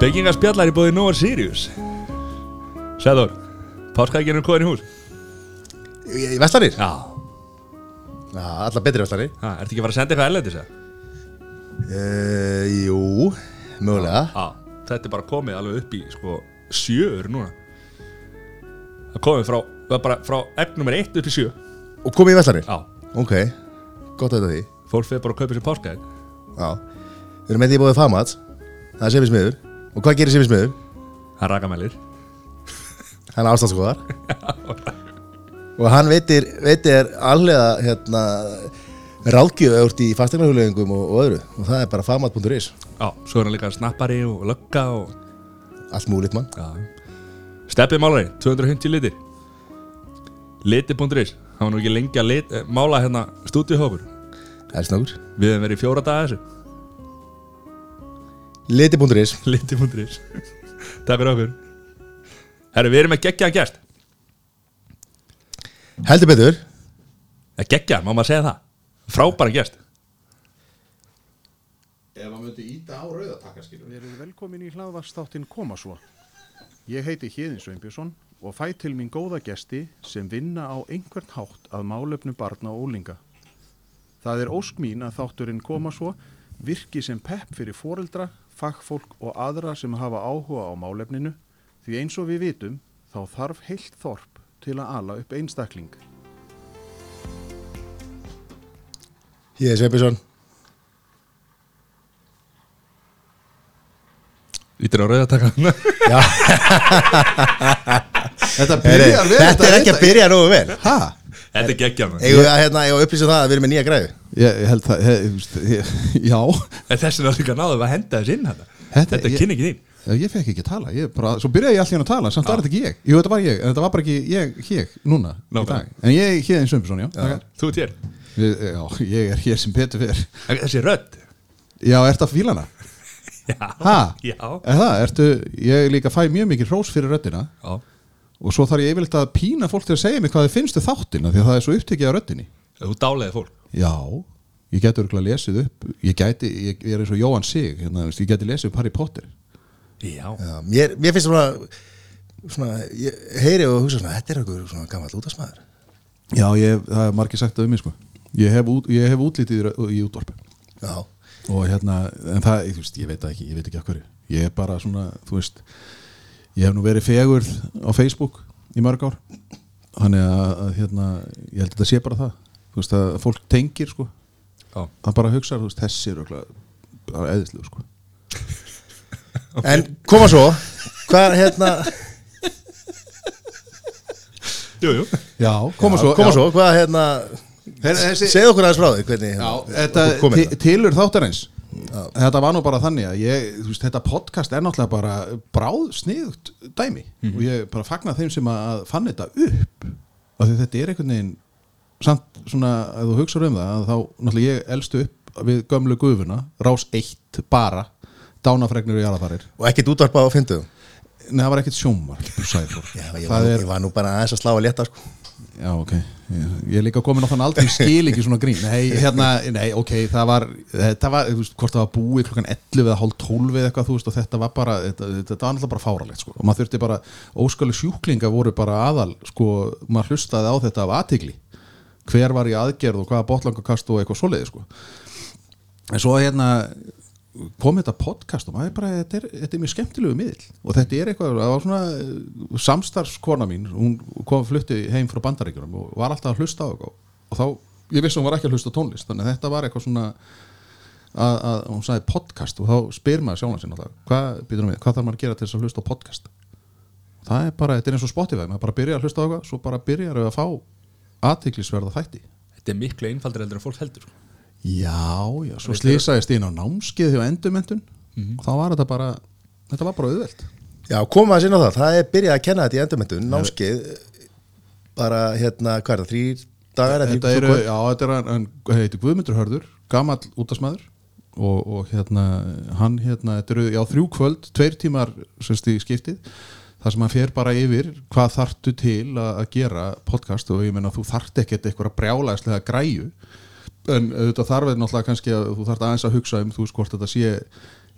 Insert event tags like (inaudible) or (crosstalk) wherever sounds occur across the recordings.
Byggingarspjallar í bóði Nóa Sirius. Sæður Páskaækjörnum kóðin í hús? Í, í Vestlanir? Já. Já, alla betri Vestlanir Ha, Ertu ekki að fara að senda eitthvað erlendis uh, Jú, mögulega. Já Þetta er bara komið alveg upp í sko sjöur núna. Það komið frá er frá egg nummer 1 upp í sjö. Og komið í Vestlanir? Já. Ok, gott að þetta því. Fólk fyrir bara að kaupa sér páskaæk Já. Við erum með því bóðið Famats Það er Sefis miður Og hvað gerir Sefis miður? Hann rakamælir. Hann er ástandskoðar. Og hann veitir, veitir allega hérna ráðgjöf út í fastegnarhulöfingum og, og öðru. Og það er bara famat.is Já Svo er hann líka snappari og lögga og allt múlið mann. Já. Steppið málari 250 litir. Liti.is Það var nú ekki lengi að lit, eh, mála hérna stúdíuhópur Elsnákur Við hefum verið fjóra daga þessu Liti.is (laughs) Liti.is Takk fyrir okkur. Herru, við erum með geggjaðan gest. Heldur betur. Eða geggjaðan, má maður segja það? Frábæran gest. Ef maður myndi íta á rauðatakkarskilur Verið velkomin í hlaðvarsþáttinn Koma svo. Ég heiti Hjeðin Sveinbjörnsson og fæ til mín góða gesti sem vinna á einhvern hátt að málefnu barna og ólinga. Það er ósk mín að þátturinn Koma svo virki sem pepp fyrir foreldra, fagfólk og aðra sem hafa áhuga á málefninu því eins og við vitum þá þarf heilt þorp til að ala upp einstakling. Ég er Sveinbjörnsson. Ítir á rauðataka (laughs) (laughs) Þetta byrjar vel Þetta er ekki að byrja nógu vel. Hæ? Þetta er geggjaðan Eigum við að hérna, upplýsa það að við erum með nýja græðu Ég, ég held það, ég, (laughs) já. En þessi er líka náðum að henda þess inn þetta Þetta- Þetta er ég- kynni ekki þín. Já, Ég fekk ekki að tala, ég bara, svo byrjaði ég allir að tala, samt var þetta ekki ég. Jú, þetta var ég, en þetta var bara ekki ég, ég, núna, í Nákvæmlega. dag. En ég, hér eins Sveinbjörnsson, já, já. Þú ert hér. Við, já Ég er hér sem betur fyrir Þessi rödd? Já, ertu að fíla hana? (laughs) Já. Ha? Já. Er það, ertu, ég líka fæ mjög mikið hrós fyrir röddina. Já Og svo þarf ég yfirleitt að pína fólk til að segja mér hvað þið finnstu þáttina Því að það er svo upptekið á röddinni. Þú dáleiði fólk. Já, ég geti örgulega lesið upp Ég gæti, ég, ég er eins og Jóhann Sig hérna, veist, Ég geti lesið upp Harry Potter. Já. Já, mér, mér finnst svona, svona ég heyri og hugsa svona þetta er eitthvað svona gammal útasmaður Já, ég, það er margir sagt það um mig sko. Ég hef, út, ég hef útlítið í, útvarpi. Já, Og hérna, en það, veist, ég veit það ekki Ég veit ekki af hverju. Ég er bara svona, þú veist Ég hef nú verið fegurð á Facebook í mörg ár. Þannig að, að hérna, ég held að þetta sé bara það. Þú veist, að fólk tengir sko. Já. Það bara hugsa, þú veist, þessi er bara eðislu sko. (laughs) En koma svo. Hvað hérna? Jú, jú. Já, koma já, svo. koma já. svo, hvað hérna? Segðu okkur aðeins frá því hvernig Já, hérna, tilur þáttarins Þetta var nú bara þannig að ég, veist, þetta podcast er náttúrulega bara bráð sniðugt dæmi. Mhm. og ég bara fagna þeim sem að fann þetta upp. Af því þetta er einhvern veginn samt svona, ef þú hugsaður um það að þá náttúrulega ég elstu upp við gömlu gufuna, rás 1 bara, dánafregnir og jarðafarir og ekkert útvarpa á fyndu Nei, það var ekkert sjómar, Já, ég Það var, ég var nú bara aðeins að slá að létta sko. Já, ok, ég, er líka komin á þann aldrei skil ekki svona grín. Nei, hérna, nei, ok, það var þetta var, þú veist, hvort það var búið klokkan 11 eða hálf 12 eða eitthvað, þú veist, og þetta var bara þetta, þetta var náttúrulega bara fáralegt, sko. Og maður þurfti bara, óskali sjúklinga voru bara aðal sko, maður hlustaði á þetta af aðtigli, hver var í aðgerð og hvaða botlangakast og eitthvað svoleiði, sko. En svo hérna kom þetta podcast og maður bara, þetta er, þetta er mjög skemmtilegu miðl og þetta er eitthvað, það var svona eh, samstarfskona mín, hún kom flutti heim frá bandaríkjunum og var alltaf að hlusta á eitthvað og þá, ég vissi hún var ekki að hlusta tónlist þannig að þetta var eitthvað svona að, að hún sagði podcast og þá spyr maður sjálfan sinna alltaf, hvað, býtum við, hvað þarf maður að gera til þess að hlusta á podcast? Það er bara, þetta er eins og Spotify maður bara byrjar að hlusta á eitthvað, svo bara byrjar að fá aðtiklisverða þætti. Þetta er miklu einfaldur heldur en fólk heldur sko. Já, já, svo slýsaðist inn á námskeið hjá endurmentun og þá var þetta bara þetta var bara auðvelt. Já, koma að sinna það, það er byrjað að kenna þetta í endurmyndun námskeið bara hérna, hvað er það, þrýr dagar eða Þetta þrír- eru, já, þetta er hann, hann heitir Guðmundur Hörður, gamall útasmaður og, og hérna hann hérna, þetta eru, já, þrjú kvöld tveir tímar, semst í skiptið þar sem hann fer bara yfir hvað þartu til að, að gera podcast. Og ég meina þú þart ekkert eitthvað brjálæðislega græju en auðvitað þarf þetta náttúrulega kannski að þú þarft aðeins að hugsa um þú veist hvort þetta sé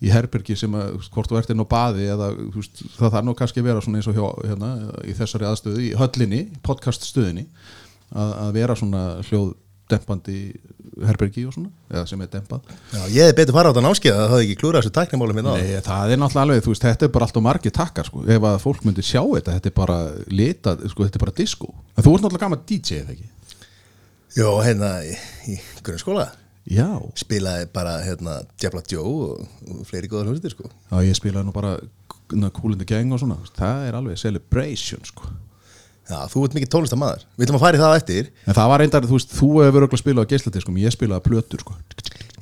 í herbergi sem að, hvort þú ert inn á baði eða veist, það þarf nú kannski að vera svona eins og hjá, hérna, í þessari aðstöðu í höllinni, podcaststöðinni að, að vera svona hljóðdempandi herbergi og svona, eða sem er dempað. Já, ég hefði betur fara á þetta námskeið að það hefði ekki klúrað þessu tæknimálum hérna Nei, það er náttúrulega alveg, þú veist, þetta er bara allt og margir takkar, sko, ef að fólk myndi sjá þetta þetta er bara litað, sko, þetta er bara disco. En þú ert náttúrulega gaman DJ, eða ekki? Jó, hérna í, í grunnskóla. Já, spilaði bara hérna Djabla Joe og, og fleiri góðar hljómsveitir sko. Já, ég spilaði nú bara the Gang og svona. Það er alveg celebration sko. Já, þú ert mikið tónlistamæður Við ætlum að fara í það eftir. En það var reyndar, þú veist, þú hefur örugglega spilað á geisladiskum Ég spilaði plötur sko.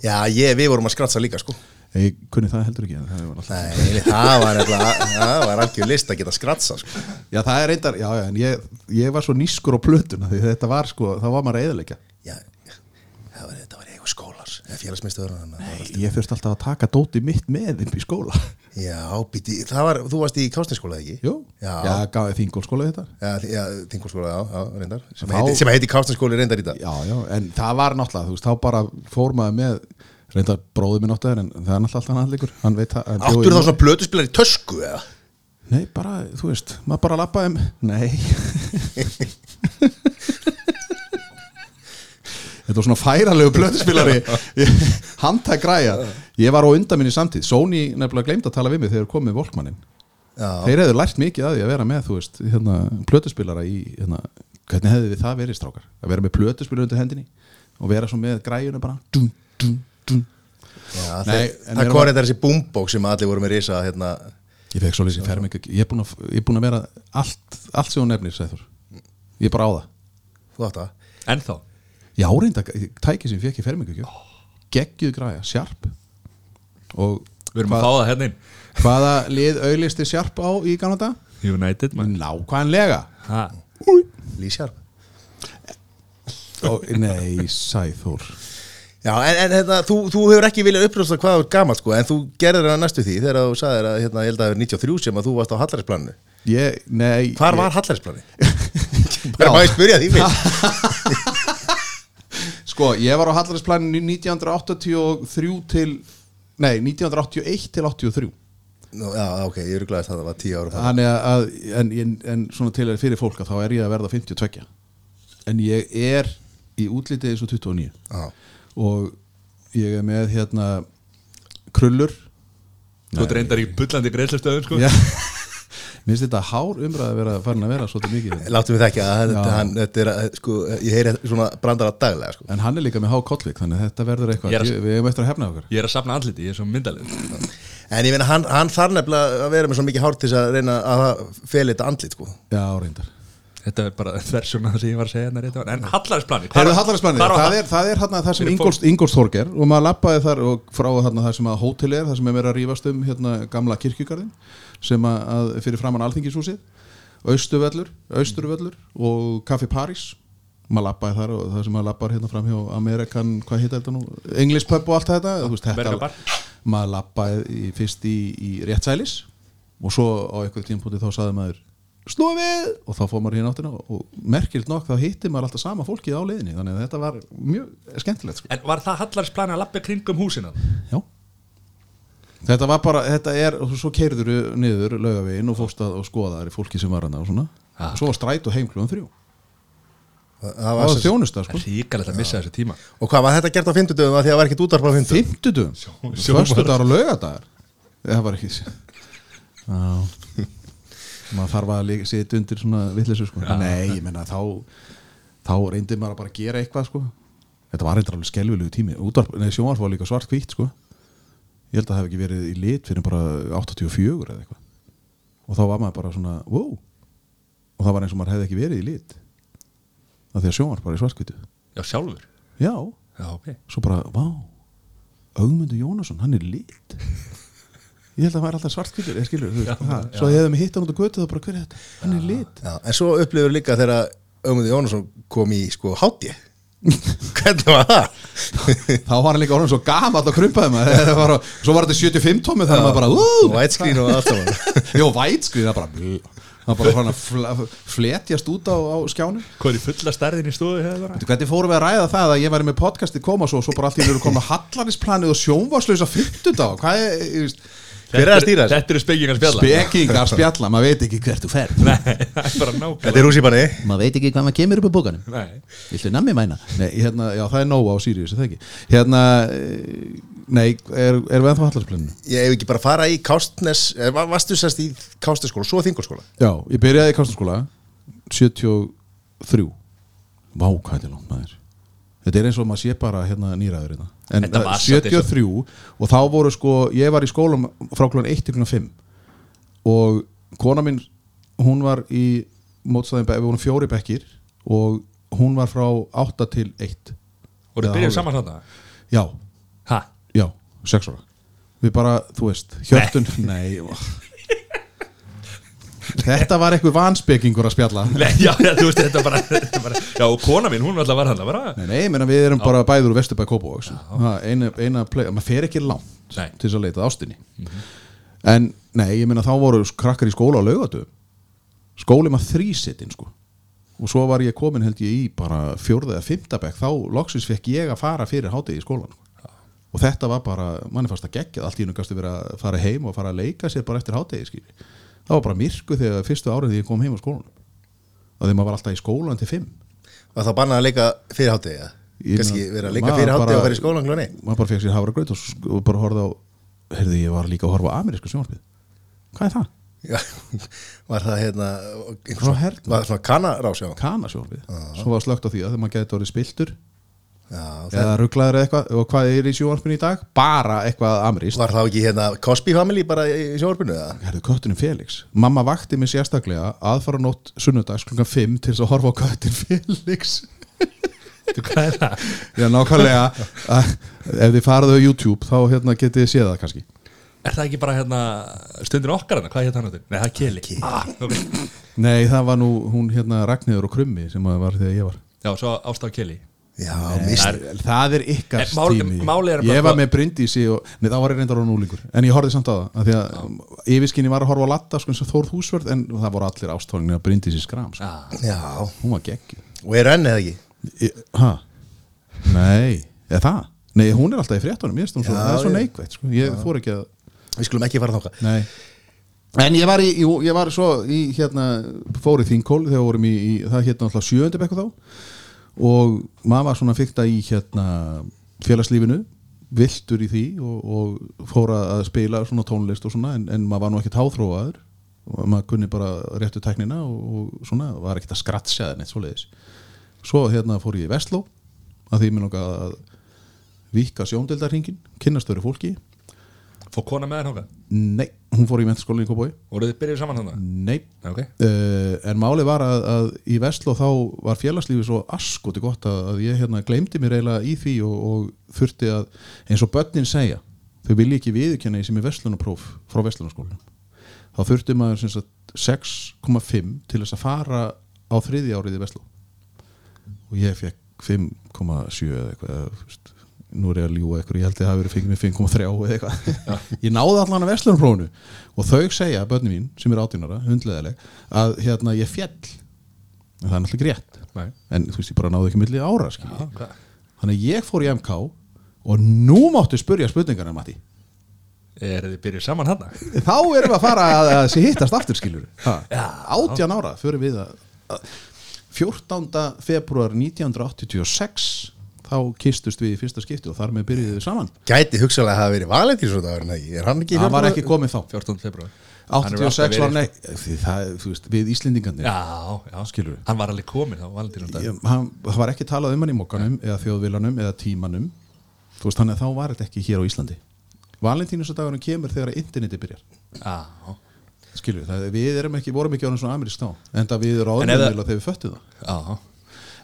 Já, ég, við vorum að skratsa líka sko Ég kunni það heldur ekki það var. Nei, það var var algjör list að geta skratsa sko. Já, það er reyndar, já, já, ég, ég var svo nýskur á plötuna þetta var sko, það var maður að eðalegja Já, það var, þetta var eigu skólars eða félagsmyndstöður Ég þurfti alltaf að taka dóti mitt með upp í skóla. Já, býti, það var, þú varst í kástinskóla ekki? Jú, Já, já gáði þingólskóla þetta já, þi- já já, reyndar. Sem, Þá- heiti, sem heiti kástinskóli reyndar í dag. Já, já, en það var náttúrulega, þú veist, þá bara fór maður með Reyndar bróðið minn áttu en það er náttúrulega alltaf hann það í- Áttur þá svona blötuspilar í tösku eða? Nei, bara, þú veist, maður bara lappaði um Nei (laughs) Þetta var svona færalegu blöðspilari (laughs) Handtæk græja Ég var á undan minni samtíð Sony nefnilega gleymd að tala við mig þegar komið Volkmannin Já, Þeir hefðu lært mikið að því að vera með, þú veist hérna, Plötuspilara í, hérna Hvernig hefði þið það verið strákar? Að vera með plötuspilar undir hendinni Og vera svo með græjuna bara dum, dum. Já Nei, þeir, en það að- reyndar þessi boombox sem allir voru með risa hérna. Ég fekk svolítið sér ferming Ég er búin að, ég er búin að vera allt, allt sem hún nefnir, Sæður Ég er bara á það. Þú átt það? Ennþá? Já, reynda, tækið sem ég fekk í fermingu Geggjuð græja, sjarp. Og Við erum að fá það hérna inn. hvaða lið auðlisti sjarp á í gamla dag? United man Nákvæmlega. Ha. Lísjarp Ó, Nei, Sæþór Já, en, en hérna, þú, þú hefur ekki viljað uppljósta hvað þú er gammal sko, en þú gerðir það næstu því þegar þú sagðir að, hérna, ég held að það er 93 sem að þú varst á hallarinsplaninu. Ég, nei Hvar ég, var hallarinsplaninu? (laughs) Bara má ég spyrja því fyrst. (laughs) Sko, ég var á Hallarinsplaninu 1983 til Nei, 1981 til 83 Nú, já, ok, ég er glæðist að það var 10 ára. Þannig að, en, en, en svona til er fyrir fólk að þá er ég að verða 52 En ég er í útlitið eins og 29 Já, og ég er með hérna krullur. Þú ert reyndar í bullandi greiðslustöðum sko. Já. (laughs) Mér finnst þetta hár umræð að vera farin að vera svolítið mikið láttum við þekka að þetta, hann, þetta er, að, sko, ég heyri svona brandara daglega, sko. En hann er líka með há kollvik þannig að þetta verður eitthvað. Ég að- Við hefum eftir að hefna okkur. Ég er að safna andliti, ég er svo myndalið En ég meina, hann, hann þarf nefnilega að vera með svo mikið hár til þess að reyna að feli þetta andlit, sko. Já, reyndar Þetta er bara þversuna það sem ég var að segja hérna rétt á En Hallarinsplanið, það það er hérna það sem Fyrir Ingolst, Ingolstorg er og maður lappaði þar og frá hérna það sem að hótel er það sem er verið að rífast um hérna gamla kirkjugarðin sem að, að fyrir framann alþingishúsið. Austuvöllur, Austurvöllur og Kaffi París. Maður lappaði þar og það sem maður lappar hérna fram hjá Amerikan, hvað heita þetta nú? English pub og allt þetta, veist, þetta maður lappaði fyrst í, í réttsælis. Og svo á eitthvað tímpúti þá saði maður snúfið og þá fór maður hérna áttina og, merkilt nokk þá hitti maður alltaf sama fólkið á leiðinni þannig að þetta var mjög skemmtilegt sko. En var það Hallarisplani að lappa kringum húsina? Já. Þetta var bara, þetta er, og svo keirður niður laugavegin og fórst að og skoðaðar í fólki sem var hana og svona. Ah. og svo var stræt og heimklúðan þrjú. Það það var sem- þjónusta Það sko er ríkalegt að missa þessi tíma. Og hvað var þetta gert á 50 dögum að því að það var ekkert útvarp á 50? Fymtudum, föstudagar og laugadagar það var ekki Já maður þarf að sitja undir svona vitleysu sko. Já. Nei, ég menna þá þá reyndi maður að bara gera eitthvað sko. Þetta var reyndar alveg skelvilegu tími. Sjónvarp var líka svart hvítt sko. Ég held að það hef ekki verið í lit fyrir bara 84 eða eitthvað. Og þá var maður bara svona, wow. Og það var eins og maður hefði ekki verið í lit. Af því að sjónvarp var í svartkvítu Já, sjálfur? Já, Já, ok. Svo bara, vá Ögmundur Jónasson, hann er lit ég held að hann væri alltaf ég skilur, þú veist, ha, svo ég hefði mig hitt á götu þá bara, hver er þetta, hann er lit. Já, en svo upplifur líka þegar Ögmundi Jónasson kom í sko hátti (laughs) Hvernig var það? þá var hann líka orðin svo gamall og krumpaði maður. Var, svo var þetta 75 tómi að maður bara, white screen og allt saman. (laughs) Jó, vætskri, það bara hann bara að fl fletjast út á, á skjánu Hvað er fulla stærðin í hefur bara? Hvernig fórum við að ræða það að ég væri með podcasti koma svo og svo bara allt í einu eru komið hallarinsplanið og sjónvarslösa 50 dag hvað er, ég veist, Hver er að stýra þessu? Þetta eru spekingar spjalla. Spekingar spjalla maður veit ekki hvert þú fer Nei, (laughs) það er bara nákvæmlega Þetta er rússipanni maður veit ekki hvað maður kemur upp á bókanum. Nei, Viltu nammi mæna? Nei, hérna, já, það er nóg á Sirius, er það ekki? Hérna, eh, nei, er, er við ennþá hallarsplaninu? Ég hef ekki bara að fara í Kástnes eh, va- Varstu sérst í Kástnesskóla, svo þingolskóla Já, ég byrjaði í Kastaskóla 73 Vá, hvað er þetta langt maður. Þetta er eins og maður sé bara hérna nýræður hérna. En Þetta eh, var satt 73 og þá voru sko ég var í skólum frá klun 1 til klun 5 og kona mín hún var í mótstæðin, við vorum fjóri bekkir og hún var frá 8 til 1 voru Eða byrjuð hálfleik. saman þarna? Já, Ha? já, 6 ára Við bara, þú veist, hjörtun Nei, (laughs) Þetta var eitthvað vanspekingur að spjalla. (laughs) Nei, já, já, þú veist, þetta bara, þetta bara Já, og kona mín, hún var alltaf var þarna bara Nei, nei, menna, við erum bara bæður úr Vesturbæ Kópavóks eina, eina play, maður fer ekki langt Nei. til þess að leita að ástinni. En nei, ég meina þá voru krakkar í skóla á laugatu skóli maður þrísittin sko. Og svo var ég komin held ég í bara fjórða eða fymtabæk, þá loksins fekk ég að fara fyrir hátegi í skólan sko. og þetta var bara, manni fannst að gegja allt í einu gastu verið að fara heim og fara að leika sér bara eftir skýri það var bara myrku þegar fyrstu árið þegar ég kom heim á skólan og þegar maður var alltaf í skólan til fimm. Var þá bannað að leika fyrir hátegi Ég Kannski meina, vera að leika maður fyrir hátegi bara- og fara í skólan klóni maður bara fekk sér og, sk- og bara horfði á heyrði ég var líka að horfa á amerísku sjónvarpið. Hvað er það? Já, Var það hérna einhver Frá svona- hernum. Var það svona kanarás já? Kana sjónvarpið. Svo var slögt á því að maður geti orðið spiltur eða rugglaður eða eitthvað og hvað er í sjónvarpinu í dag? bara eitthvað amerískt Var það ekki hérna Cosby Family bara í sjónvarpinu eða? Herðu köttunum Felix Mamma vakti mig sérstaklega aðfara nótt sunnudags klukkan 5 til þess að horfa á köttin Felix (laughs) Þú, hvað er það? Já, nákvæmlega ef þið farið á YouTube þá hérna getið þið séð það kannski Er það ekki bara hérna stundir okkar hérna? Hvað heit hann þetta? Nei, það er Keli ah, okay. Nei, það var nú hún hérna Ragnhildur og Krummi sem að var þegar ég var Já, svo ástaf Keli Já, mist það er, það er ykkar mál- tími. Ég var með Bryndísi og, Nei, þá var ég reyndar á núlingur En ég horfði samt á það Því að yfirskinni var að horfa á Latta sko, eins og Þórð Húsvörð En það voru allir ástóðinni að Bryndísi skram sko. ah, Já, Hún var geggjum og er enn eða ekki? Hæ? Nei, eða það? Nei, hún er alltaf í fréttunum Ég stum svo, Já, það er svo neikvægt sko. Ég fór ekki að Við skulum ekki fara þáka Nei. En ég var, í, ég var svo í hérna, fór í þingkól þegar vorum í, í það hérna alltaf sjööndu bekku þá og maður var svona fyrta í hérna félagslífinu viltur í því og, og fór að spila svona tónlist og svona en, en maður var nú ekkert háþróaður. Maður kunni bara réttu teknina og, og svona, var ekkert að skratsja en eitt svoleiðis. Svo hérna fór ég í Vestló að því mér nokkað að vika sjóndeldarhingin, kynnast öru fólki. Fór kona með þér hóka? nei, hún fór í mentaskólinni í Kópói Voru þið byrjuð saman þarna? nei, Ok. Uh, en máli var að, að í Vestló þá var félagslífi svo askoti gott að, að ég hérna gleymdi mér eiginlega í því og, og þurfti að eins og börnin segja þau vilja ekki viðurkenna í sem er Vestlunapróf frá Vestlunarskólanum þá þurfti maður sem sagt 6,5 til þess að fara á þriði árið í Vestló. Og ég fekk 5,7 eða eitthvað nú er ég að ljúga eitthvað, ég held að það hafi verið fengið með 5,3 eða eitthvað (laughs) ég náði allan að Vestlunarprófunu og þau segja, börni mín sem er átjánara, hundleðileg að hérna ég fjall en það er náttúrulega grétt Nei en þú veist ég bara náði ekki milli ára. Já, hvað? þannig ég fór í MK og nú máttu spurja spurningarna Matti Er þið byrjuð saman þarna? þá erum við að fara að, að sé hittast aftur skiljur átján ára fyrir við að, að 14. februar 1986 þá kistust við í fyrsta skipti og þar með byrjuðum við saman. Gæti hugsalega að hafa verið ekki Er hann ekki það var ekki komið þá. 14. februar 86 var nei því það, veist, við Íslendingarnir. Já, já? Hann var alveg komin þá Valentínu dag ég, hann, það var ekki talað um hann í mokkanum eða þjóðvilanum eða tímanum. Þú veist þannig að þá var þetta ekki hér á Íslandi. Valentínusdagurinn kemur þegar interneti byrjar. Já, skilur það, við erum ekki, vorum ekki á svona amerísk þá við En ef ráðum það- þegar við föttum það. Já.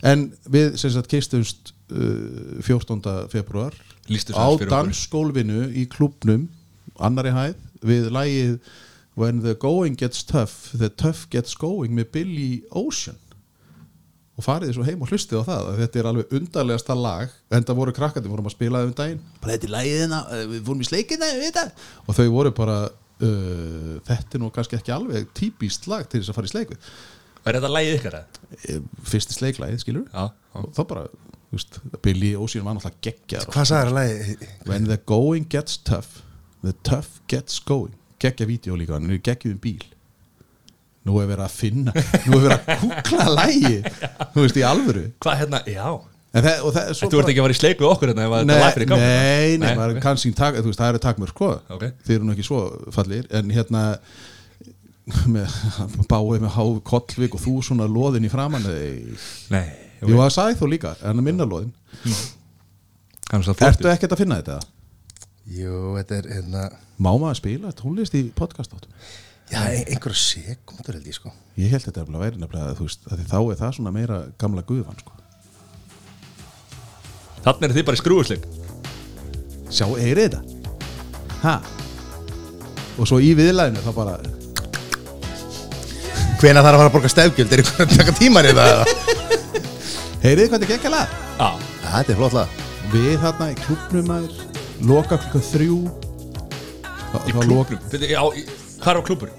En við sem sagt kistumst uh, 14. februar Lýstu á svo fyrir okkur. dansskólfinu í klubnum annari hæð við lægið When the going gets tough the tough gets going með Billy Ocean og farið svo heim og hlustið á það að þetta er alveg undarlegasta lag en það voru krakkandi, vorum að spila um daginn bara þetta er lagið hérna, eh, við fórum í sleikina við þetta og þau voru bara uh, þetta er nú kannski ekki alveg típist lag til þess að fara í sleik við Er þetta lægið ykkar? eða? Eh, fyrsti sleiklagið, skilur Já, já. og þá bara, þú veist, Billy Ocean var náttúrulega geggjar Hvað sagði það lagi? When the going gets tough the tough gets going. Geggja vídeo líka, hann er geggjum bíl. Nú er verið að finna nú er verið að kúkla lægi þú veist, í alvöru. Hvað hérna, já. En það, og það svo Þú ert ekki að fara í sleik við okkur hérna nei, gátt? nei, nei, maður ok. kann sín tak, þú veist, það eru takmör sko, Ok. þeir eru nú ekki svo fallir, en hérna með (laughs) báið með há kollvik og þú svona loðin í framann nei, Nei, jú, það sagði þú líka, en að minna loðin Kannski að ertu ekkert að finna þetta? Jú, þetta er hérna Má maður spila tónlist í podcast áttum? Já, ein- einhverja sekundur held ég sko Ég held þetta að væri nefnilega, þú veist, að því þá er það svona meira gamla guðvan, sko. Þannig er þið bara í skrúusleik Sjá, eiri þetta? Ha? Og svo í viðlæðinu þá bara, Hvena þarf að fara að borga stefgjöld? Er einhvern að taka tíman í það? Heyrið hvað þetta gekk að lag? Já, Já, þetta er flott lag Við þarna í klubnum aður, loka klukkan þrjú. Þá, í í- hvað er á klúbur?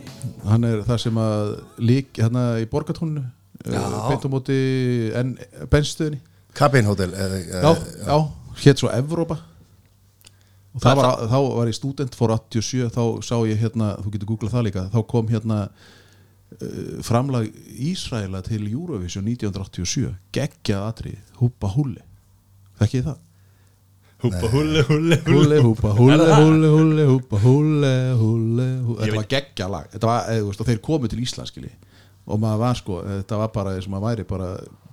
Hann er það sem að lík, hérna í borgatúninu, Já. beint á móti en bensinstöðinni. Cabin Hotel eða, Já, já, hétt svo Evrópa. Og það Hvað var, þá var ég student fór 87, þá sá ég hérna, þú getur googlað það líka, þá kom hérna framlag Ísraela til Eurovision 1987, geggjað atrið, húpa húli. Þekkið það? Húpa húli húli Húli, húpa, húli, húli, húli, húpa, húli, húli, Þetta var geggjað lag, þetta var, eða, þú veist, og þeir komu til Ísland, skilji. Og maður var sko, þetta var bara eins og maður væri bara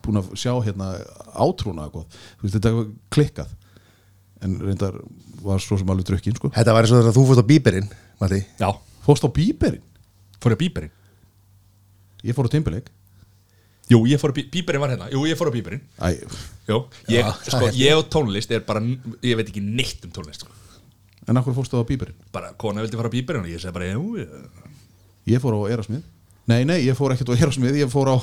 búin að sjá hérna átrúna góð, þú veist, þetta var klikkað. En reyndar var svo sem alveg drukkin, sko. Þetta var eins og þegar þú fórst á bíberinn Matti Já, Fórst á bíberinn? fór ég á bíberinn Ég fór á timbileik. Jú, ég fór á bí- bíberinn var hérna Jú, ég fór á bíberinn ég, sko, ég og tónlist er bara Ég veit ekki neitt um tónlist sko. en akkur fórstu á bíberinn? Bara, kona vildi fara á bíberinn og ég segi bara, jú ég- Ég fór á Erasmið. Nei, nei, ég fór ekkert á Erasmið, ég fór á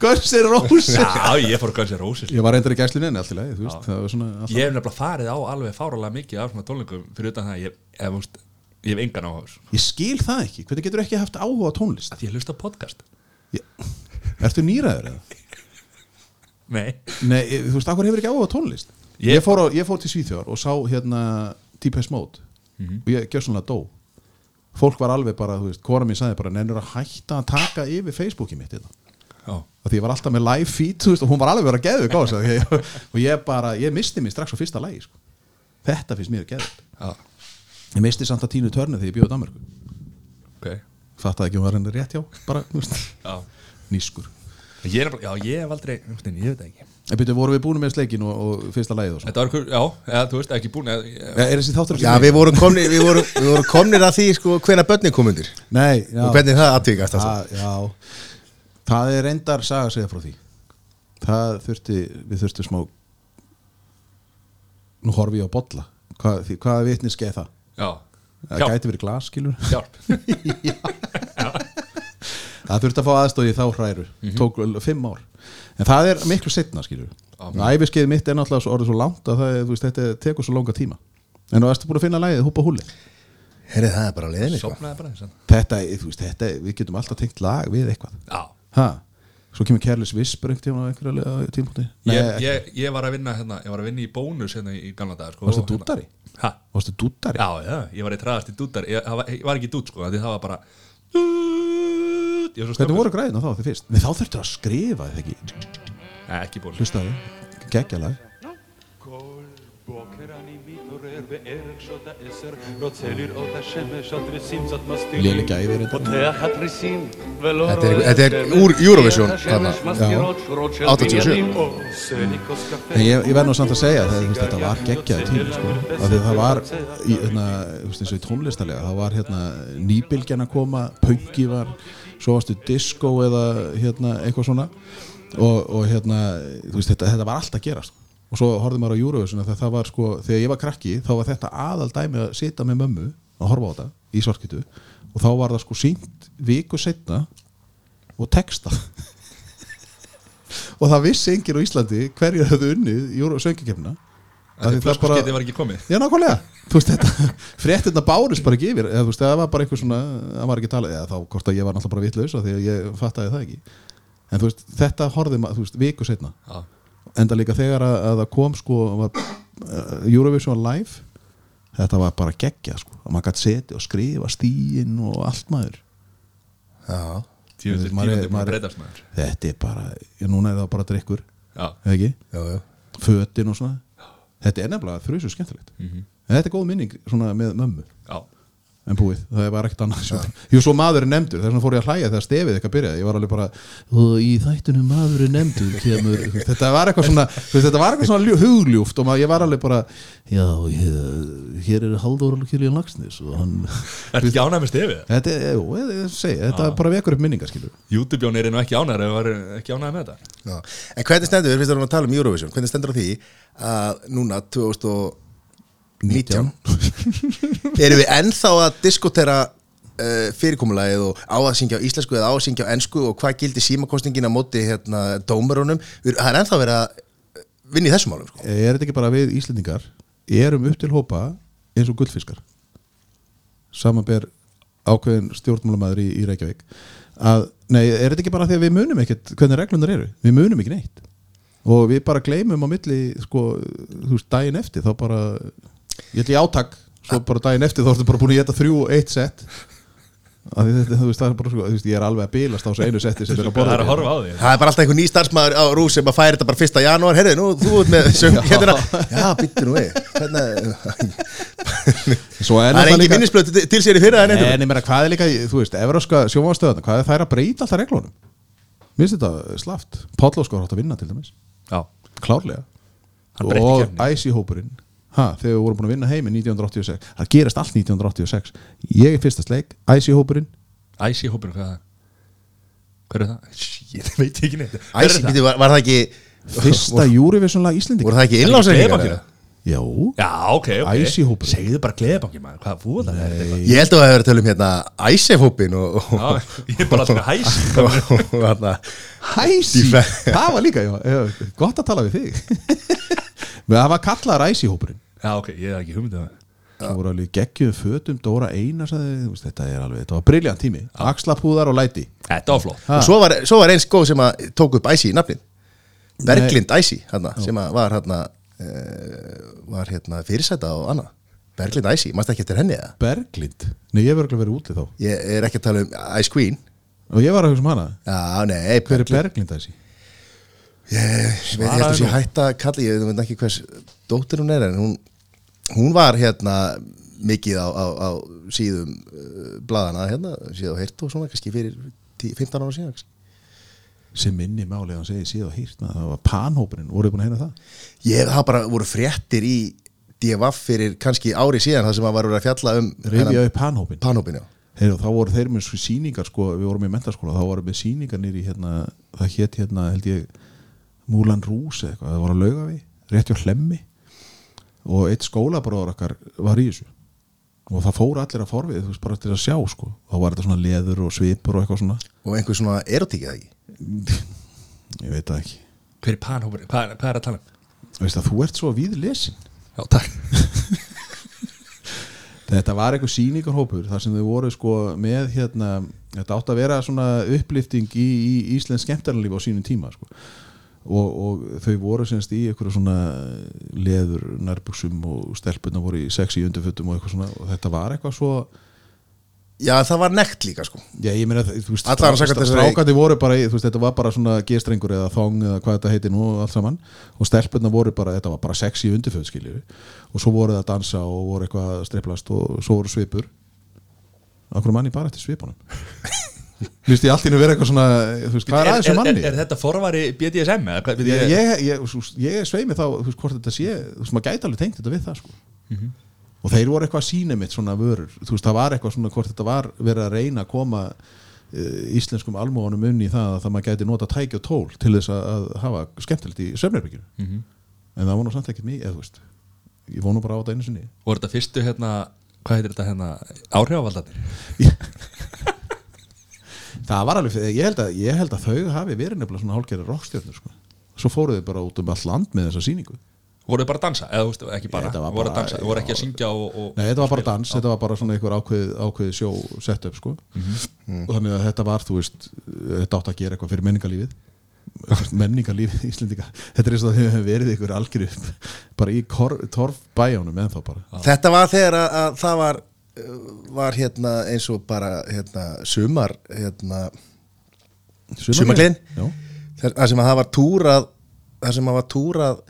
Guns N' Roses. Já, ég fór Guns N' Roses Ég var reyndar í gæslinni en allt í lagi, þú veist, það var svona alltaf. Ég hef nefnilega farið á alveg fáralega mikið af svona tónleikum fyrir utan það ég, ég, ég, ég hef engan áhuga. Ég skil það ekki, hvernig getur ekki haft áhuga á tónlist? Því ég hlusta podcast. Ég, ertu nýræður eða? Nei. Nei, ég- þú veist, akkur hefur ekki áhuga á tónlist? Ég- Ég, fór, á, ég fór til Svíþjóðar og sá hérna Deepest Mode. Og ég gjör svona dó. Fólk var alveg bara, þú veist, kora mér sagði bara nennur að hætta að taka yfir Facebooki mitt þetta Já, og því ég var alltaf með live feed veist, og hún var alveg verið að geðu gása og ég bara, ég misti mig strax á fyrsta lagi sko. þetta finnst mér geðu já, ég misti samt að tínu törnu þegar ég bjóði Danmarku ok. Fattaði ekki hún var henni rétt hjá bara, nýskur ég, er, já, ég hef aldrei, ég veit það ekki. En byrju, vorum við búin með sleikin og, og fyrsta lagið og svo Þetta var ykkur, já, eða, þú veist, ekki búin eða, ég, er þessi þáttur Já, við vorum komnir, við vorum, við vorum komnir að því sko hvena börnin kom undir. Nei, já, og hvernig það aðtvíkast það er reyndar saga að segja frá því. Það þurfti, við þurftum smá nú horfi ég á bolla. Hvað, því, hvaða vitni skeið það Já, það hjálp, gæti verið glas, skilur hjálp. (laughs) Það þurfti að fá aðstóði í þá hræru. Tók vel fimm ár. En það er miklu setna skilur æfiskeið mitt er náttúrulega svo orðið svo langt að það, er, þú veist, þetta tekur svo langa tíma. En þú erstu búin að finna lægið húpa húli Herri, það er bara leiðinni sko. Þetta, veist, þetta, við getum alltaf tengt lag við eitthvað. Já, ha? svo kemur einhverja tímpúti ég, ég, ég var að vinna hérna, ég var að vinna í bónus hérna í gamla dag sko, Varstu og hérna- Ha? varstu dúttari? Já, já, ég var í traðast í dúddar ég, það var- ég var ekki dúdd sko, því það var bara Ég var svo hvernig voru græðina þá því fyrst? Nei, þá þurftur að skrifa eða ekki? Nei, ekki ból hlustaði, geggjalag. כל בוקר אני מתעורר בערך שעות העשר רוצה לראות השמש התריסים קצת מסתירים léli gæði reyndar פותח התריסים ולא Þetta er- רואה þetta er שמש. úr Eurovision, את השמש þarna. מסתירות שורות של 87. בניינים עושה לי כוס קפה En ég, ég verð nú samt að segja að þetta, þetta var geggjaði tími sko. af því að það var í, hérna, þú veist, eins og í tónlistalega það var hérna, nýbylgjan að koma punki var, svo varstu disco eða hérna, eitthvað svona og, og hérna þú veist, þetta, þetta var allt að gerast og svo horfði maður á Eurovision að það var sko þegar ég var krakki þá var þetta aðal dæmi að sita með mömmu að horfa á þetta í svarkitu og þá var það sko sínt viku setna og texta og það vissi enginn á Íslandi hverjir höfðu unnið Euro söngikefna Af því það bara- var ekki komið. Já, nákvæmlega. Fréttina bárist bara ekki yfir. Eða veist, það var bara eitthvað svona það var ekki talað, eða þá hvort að ég var náttúrulega bara vitlaus af því að ég fattaði það ekki. En veist, þetta þú veist, viku setna Já, enda líka þegar að, að það kom sko, var, uh, Eurovision live þetta var bara geggja sko, að maður gæti setja og skrifa stíin og allt maður. Já, tíundir, Maður maður maður breytast maður. Þetta er bara, já, núna er það bara drikkur Já, eða ekki, já, já. Fötin og svona. Þetta er nefnilega þrjusu skemmtilegt. Mhm. en þetta er góð minning svona með mömmu. Já, en búið, það var ekkert annað ja. Jú, svo maður er nefndur, þess vegna fór ég að hlæja þegar stefið eitthvað byrjaði, ég var alveg bara í þættunum maður er nefndur kemur, þetta var eitthvað svona þetta var eitthvað svona ljú- hugljúft og maður, ég var alveg bara já, hér, hér er Halldór Kirján Lagsnes og hann (laughs) er ekki ánæg með stefið? þetta, er, jú, ég, ég segi, þetta bara vekur upp minningar skilur. YouTube-jón er nú ekki ánægður ef var ekki ánægð með þetta. Já. En hvernig stendur, við finnst að tala um Eurovision hvernig stendur á því að núna 2019 erum við ennþá að diskotera uh, fyrirkomulagið og á að syngja á íslensku eða á að syngja á ensku og hvað gildi símakostningin á móti hérna, dómarunum það er ennþá verið að vinna í þessum málum sko. er þetta ekki bara við Íslendingar? Erum upp til hópa eins og gullfiskar. Samanber ákveðin stjórnmálamæður í, í Reykjavík. Að, nei, er þetta ekki bara því að við munum ekkert hvernig reglunar eru, við munum ekki neitt. Og við bara gleymum á milli sko, þú veist, daginn eftir þá bara, ég ætla í átak svo bara daginn eftir þá ertu bara búin að geta þrjú og eitt sett þetta, þú veist, það er bara, sko, þú veist, ég er alveg að bilast á þessu einu setti sem er að Það borða er að horfa á því það er bara alltaf einhver ný starfsmæður á rús sem að færi þetta bara fyrsta janúar. Herrið, nú þú ert með söng (laughs) hérna, já, byttu nú við hvernig, Svo er það er engin minnisblöð til, til sér í fyrra en ég meina, hvað er líka, þú veist, evróska sjónvastöðuna, hvað er þær að breyta alltaf reglunum? Mér finnst þetta slaft. Pállóskar átt að vinna til dæmis, Já, klárlega. Og keppninni. Ha, þegar við vorum búin að vinna heim í 1986 það gerist allt 1986 ég er fyrsta sleik, IC-hópurinn Æsi hópurinn, hvað er það? Hver er það? Ég veit ekki neitt. Hver er Æsi, það? býttu, var, var það ekki fyrsta Eurovision lag Íslendinga. voru það ekki eða? Já, Já, ok, ok. Æsi-hópurinn. Segðu bara gleðbanki maður, hvað fúða það er þetta? Ég held að það hefur verið að tala um hérna Já, ég er bara alltaf hæsi Hæsi, það var líka, já, já gott að tala við þig. (laughs) Það var kallaðar IC-hópurinn Já, ok, ég hef ekki hugmyndið það. Það voru alveg geggjuð fötum Dóra Einar sagði, þú veist, þetta er alveg, þetta var briljant tími. Axlapúðar og læti. Þetta var flott. Og svo var, svo var eins góð sem að tók upp Æsi í nafnin Berglind Æsi hérna, sem að var hérna uh, var hérna fyrirsæta og annað Berglind Æsi, mást ekki eftir henni eða? Berglind, nei ég verður verið úti þá. Ég er ekki að tala um Ice Queen. Og ég var að hugsa um hana, Já, nei, hver er Berglind þessi? Ég veit ég Svaraðu eftir sé nú. hætta að kalla ég veit ekki hvers dóttir hún er en hún, hún var hérna mikið á, á, á síðum uh, bladana hérna, síðan á hirt og svona kannski fyrir 10, 15 ára síðan kannski. sem minni málið hann segið síðan hýrt það var panhópurinn, voruð búin að heyra það? Ég, það bara voru fréttir í DFF fyrir kannski ári síðan það sem að var að fjalla um upp panhópin panhópin, Heyru, þá voru þeir með síningar sko, við vorum í mentaskóla, þá voru með síningar nýri hérna, það hétt hérna held ég Múlan Rús eitthvað, það voru að lauga við, rétt hjá hlemmi og eitt skólabróður okkar var í þessu. Og það fóru allir að forvið, þú veist, bara til að sjá sko, þá var þetta svona leður og svipur og eitthvað svona. Og einhver svona erotík eða ekki? Ég veit það ekki, Hver er panhópurinn? Hvað, hvað er að tala um? veist að þú ert svo við lesin. Já, takk. (laughs) Þetta var eitthvað sýningarhópur þar sem þau voru sko með hérna, þetta átt að vera svona upplifting í, í Íslands skemmtarnalíf á sínum tíma sko. Og, og þau voru semst í eitthvað svona leður nærbuxum og stelpunna voru í sexy undirfötum og eitthvað svona. Og þetta var eitthvað svo Já, það var nekt líka sko. Já, ég meina, þú veist, strákandi voru bara, í- veist, þetta var bara svona gestrengur eða þong eða hvað þetta heiti nú allt saman. Og stelpunna voru bara, þetta var bara sexy undirföt skiljur og svo voru það að dansa og voru eitthvað að streiflast og svo voru svipur. Akkur manni bara eftir svipunum (laughs) Vist ég allt í einu vera eitthvað svona þú veist, hvað er, er, aðeins um manni? er, er þetta forvari BDSM? Eða, hvað, ég, ég, ég, ég, ég sveimi þá, þú veist, hvort þetta sé þú veist, maður gæti alveg tengt þetta við það sko. og þeir voru eitthvað að sína mitt svona vörur, þú veist, það var eitthvað svona hvort þetta var verið að reyna að koma uh, íslenskum almóðanum unni í það að það maður gæti nota tæki og tól til þess að, að hafa skemmtilegt í söfnirbygginu Mhm. en það var nú samt ekkert mikið, ég hérna Hvað heitir þetta hérna? Áhrifavaldarnir? (laughs) það var alveg, ég held að, ég held að þau hafi verið nefnilega svona hálfgerði rockstjörnur sko. svo fóruðu bara út um all land með þessa sýningu. Voru þið bara að dansa, eða þú veist, ekki bara Þetta var voru að bara- dansa, voru ekki að syngja og, og Nei, þetta var bara dans, þetta var bara svona einhver ákveð, ákveð sjó setup sko. Og þannig að þetta var, þú veist þetta átt að gera eitthvað fyrir menningarlífið. Menningarlífið (laughs) Íslendinga. Þetta er eins og það hefur verið ykkur algjöru bara í kor- torfbæjánum ennþá bara. Þetta var þegar að, að það var var hérna eins og bara hérna sumar hérna Sumargleðin? Já, þar sem að það var túrað þar sem að var túrað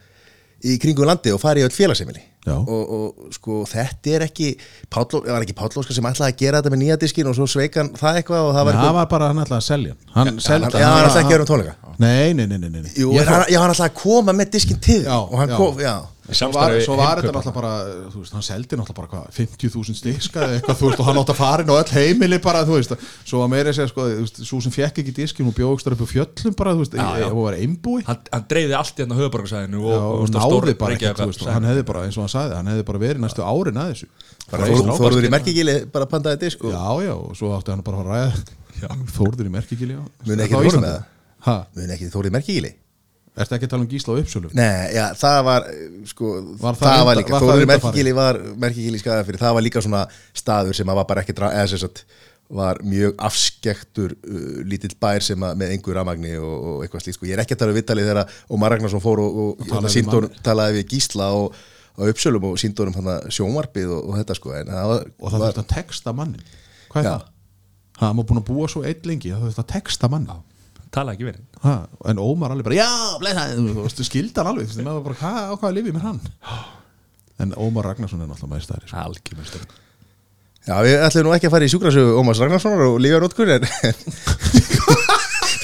í kringum landi og farið í öll félagsefili og, og sko þetta er ekki Páll, var ekki Páll Óskar sem ætlaði að gera þetta með nýja diskin og svo sveikan það eitthvað og það það var var, eitthvað bara hann ætlaði að selja hann. Hann seldi já, hann ætlaði ekki að gera um tónleika. Nei, nei, nei, nei, nei. Jú, Ég hann, hann ætlaði að koma með diskin til Já, og hann já. kom, já Svo var, svo var þetta náttúrulega bara þú veist, hann seldi náttúrulega bara hvað 50.000 stiska eða eitthvað, þú veist, og hann átti að fara inn á öll heimili bara, þú veist, svo var meira að segja sko, þú veist, svo sem fekk ekki diskin, hún bjóðstur upp á fjöllum bara, þú veist, og var einbúi. Hann, hann dreifði allt í hérna höfuborgarsæðinu og, og og, náði bara ekki, þú veist, og hann hefði bara, eins og hann sagði, hann hefði bara verið næstu árin að þessu. Bara Reis Þór- á- Þórður í merkigili bara pantaði disk Já, já, og svo átti hann bara að ræða Þórður í merkigili, já. Á mun ekki Þórður í merkigili ertu ekki að tala um gísla á uppsölum? Nei, já, það var uh, sko, Var það það, var líka, það í undanfarið? merkigili var merkigili skæða fyrir, það var líka svona staður sem að var bara ekki dra- eða sem sagt var mjög afskektur uh, lítill bær sem að með einhver ramagni og, og eitthvað slíkt sko. ég er ekki að tala við vitalið þegar Ómar Ragnarsson fór og, og, og síndónum, mann. talaði við Gísla og, og uppsölum og síndónum hann sjónvarpið og, og þetta sko en það var, Og það þurfti að texta mannin Hvað er það? Hann var búin að búa svo eitt lengi, það þurfti að texta mannin tala ekki verið ha, En Ómar alveg bara, já, skildi hann alveg, þú veist, maður bara, hvað, á hvað lifið mér hann? En Ómar Ragnarsson er náttúrulega með stæri sko. algjörmestur já, við ætlum nú ekki að fara í sjúkrasögu Ómars Ragnarssonar og lífa nótkur en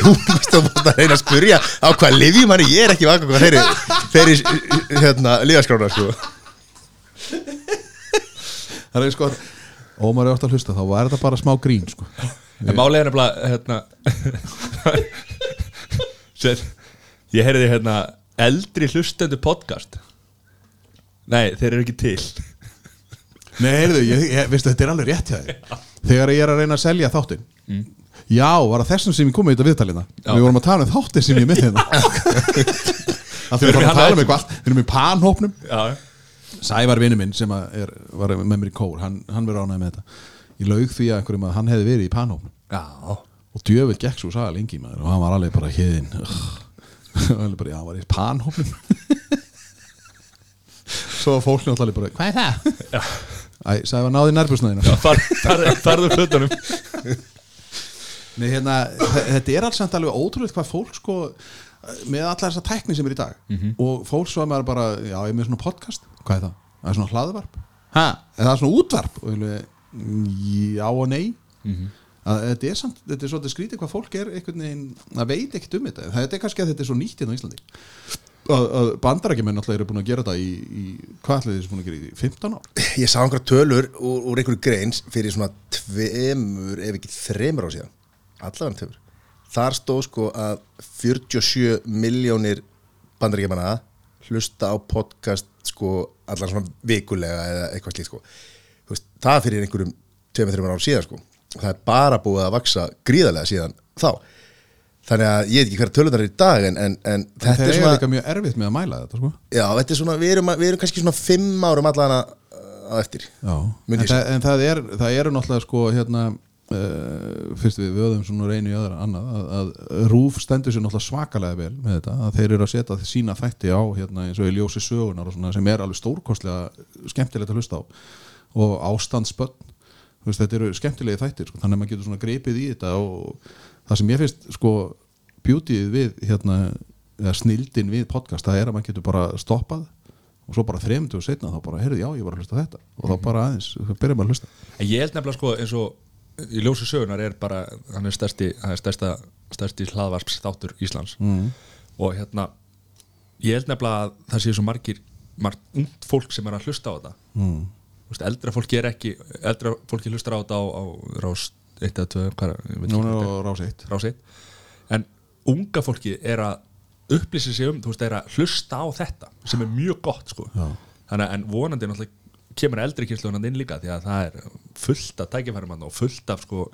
þú veist að búin að reyna að spurja á hvað lifjum hann ég er ekki vaka hvað þeirri þeirri hérna, lífaskrána sko Það er sko, Ómar er ofta að hlusta, þá var þetta bara smá grín, sko en málið er nefnilega hérna, Sér, ég heyrði hérna eldri hlustendu podcast. Nei, þeir eru ekki til. Nei, heyrðu, ég, ég, veistu, þetta er alveg rétt hjá þér. Þegar ég er að reyna að selja þáttinn. Já, var það þessum sem ég kom með þetta viðtalina Já. Við vorum að tala um þáttinn sem ég er með hérna. (laughs) Það fyrir að í tala um eitthvað Við erum í panhópnum. Sævar vinnu minn sem er, var með mér í kór Hann, hann verið ánægð með þetta Ég laug því að einhverjum að hann hefði verið í já, Og djöfull gekk svo saga lengi maður Og hann var alveg bara (laughs) já, hann var í panhópnum (laughs) Svo var fólk náttúrulega bara Hvað er það? Æ, Sævar náði nærbjörnsnæðina farðu hlutunum (laughs) Nei, hérna, þe- þetta er alls alveg ótrúlega hvað fólk sko með alla þessa tækni sem er í dag. Og fólk svo að maður bara, já, ég er með svona podcast. Hvað er það? Það er svona hlaðvarp. Ha? Er það svona útvarp? Og ég já og nei. Að þetta er samt, þetta er svolítið skrítið hvað fólk er einhvern veginn, það veit ekkert um þetta. Þetta er kannski að þetta er svo nýtt hérna á Íslandi. Að, að bandarækjumenn alltaf eru búin að gera þetta í, í hvað ætlaði þessi búin að gera í 15 ár? ég sá einhverja tölur úr, úr einhverju greins fyrir svona tveimur ef ekki þreimur á síðan. Allavega tveimur. Þar stóð sko að 47 miljónir bandaríkjamanna hlusta á podcast sko allan svona vikulega eða eitthvað slíkt sko veist, það fyrir einhverjum tveimur þreimur ár síðan sko. Það er bara búið að vaksa gríðarlega síðan þá. Þannig að ég veit ekki hverja tölunar er í dag en, en, en þetta er er svona líka mjög erfitt með að mæla þetta sko. Já, þetta er svona, við erum, við erum kannski svona fimm árum allan að á eftir Já, en, það, en það, er, það eru náttúrulega sko hérna uh, fyrst við vöðum svona reynu í öðra annað að, að Rúf stendur sér náttúrulega svakalega vel með þetta, að þeir eru að setja sína þætti á hérna eins og í ljósi sögunar og svona sem er alveg stórkostlega skemmtilegt að hlusta á og ástandsbönn þetta eru skemmtilegi þættir sko, þannig að maður getur svona greipið í þetta og það sem ég finnst sko beautyið við hérna eða snildin við podcast, það er að maður getur bara stoppað og svo bara þremdu og setna þá bara, heyrðu, já, ég var að hlusta þetta. Og þá bara aðeins, þá byrjar maður að hlusta. En ég held nefnilega sko eins og í ljósu sögunar er bara hann er stærsti, hann er stærsta, stærsti hlaðvarps þáttur Íslands. Mm. og hérna ég held nefnilega að það sé svo margir margt ungt fólk sem er að hlusta á þetta. Mm. Vist, eldra fólki er ekki eldra fólki hlustar á þetta á, á rás 1 eða 2 hvað, er- ég veit Núna er. Rás eitt. Rás 1 en unga fólki er að upplýsa sig um, þú veist, er að hlusta á þetta sem er mjög gott sko. Já. þannig að en vonandi náttúrulega kemur eldri kynsluðan inn líka því að það er fullt af tækifærum og fullt af sko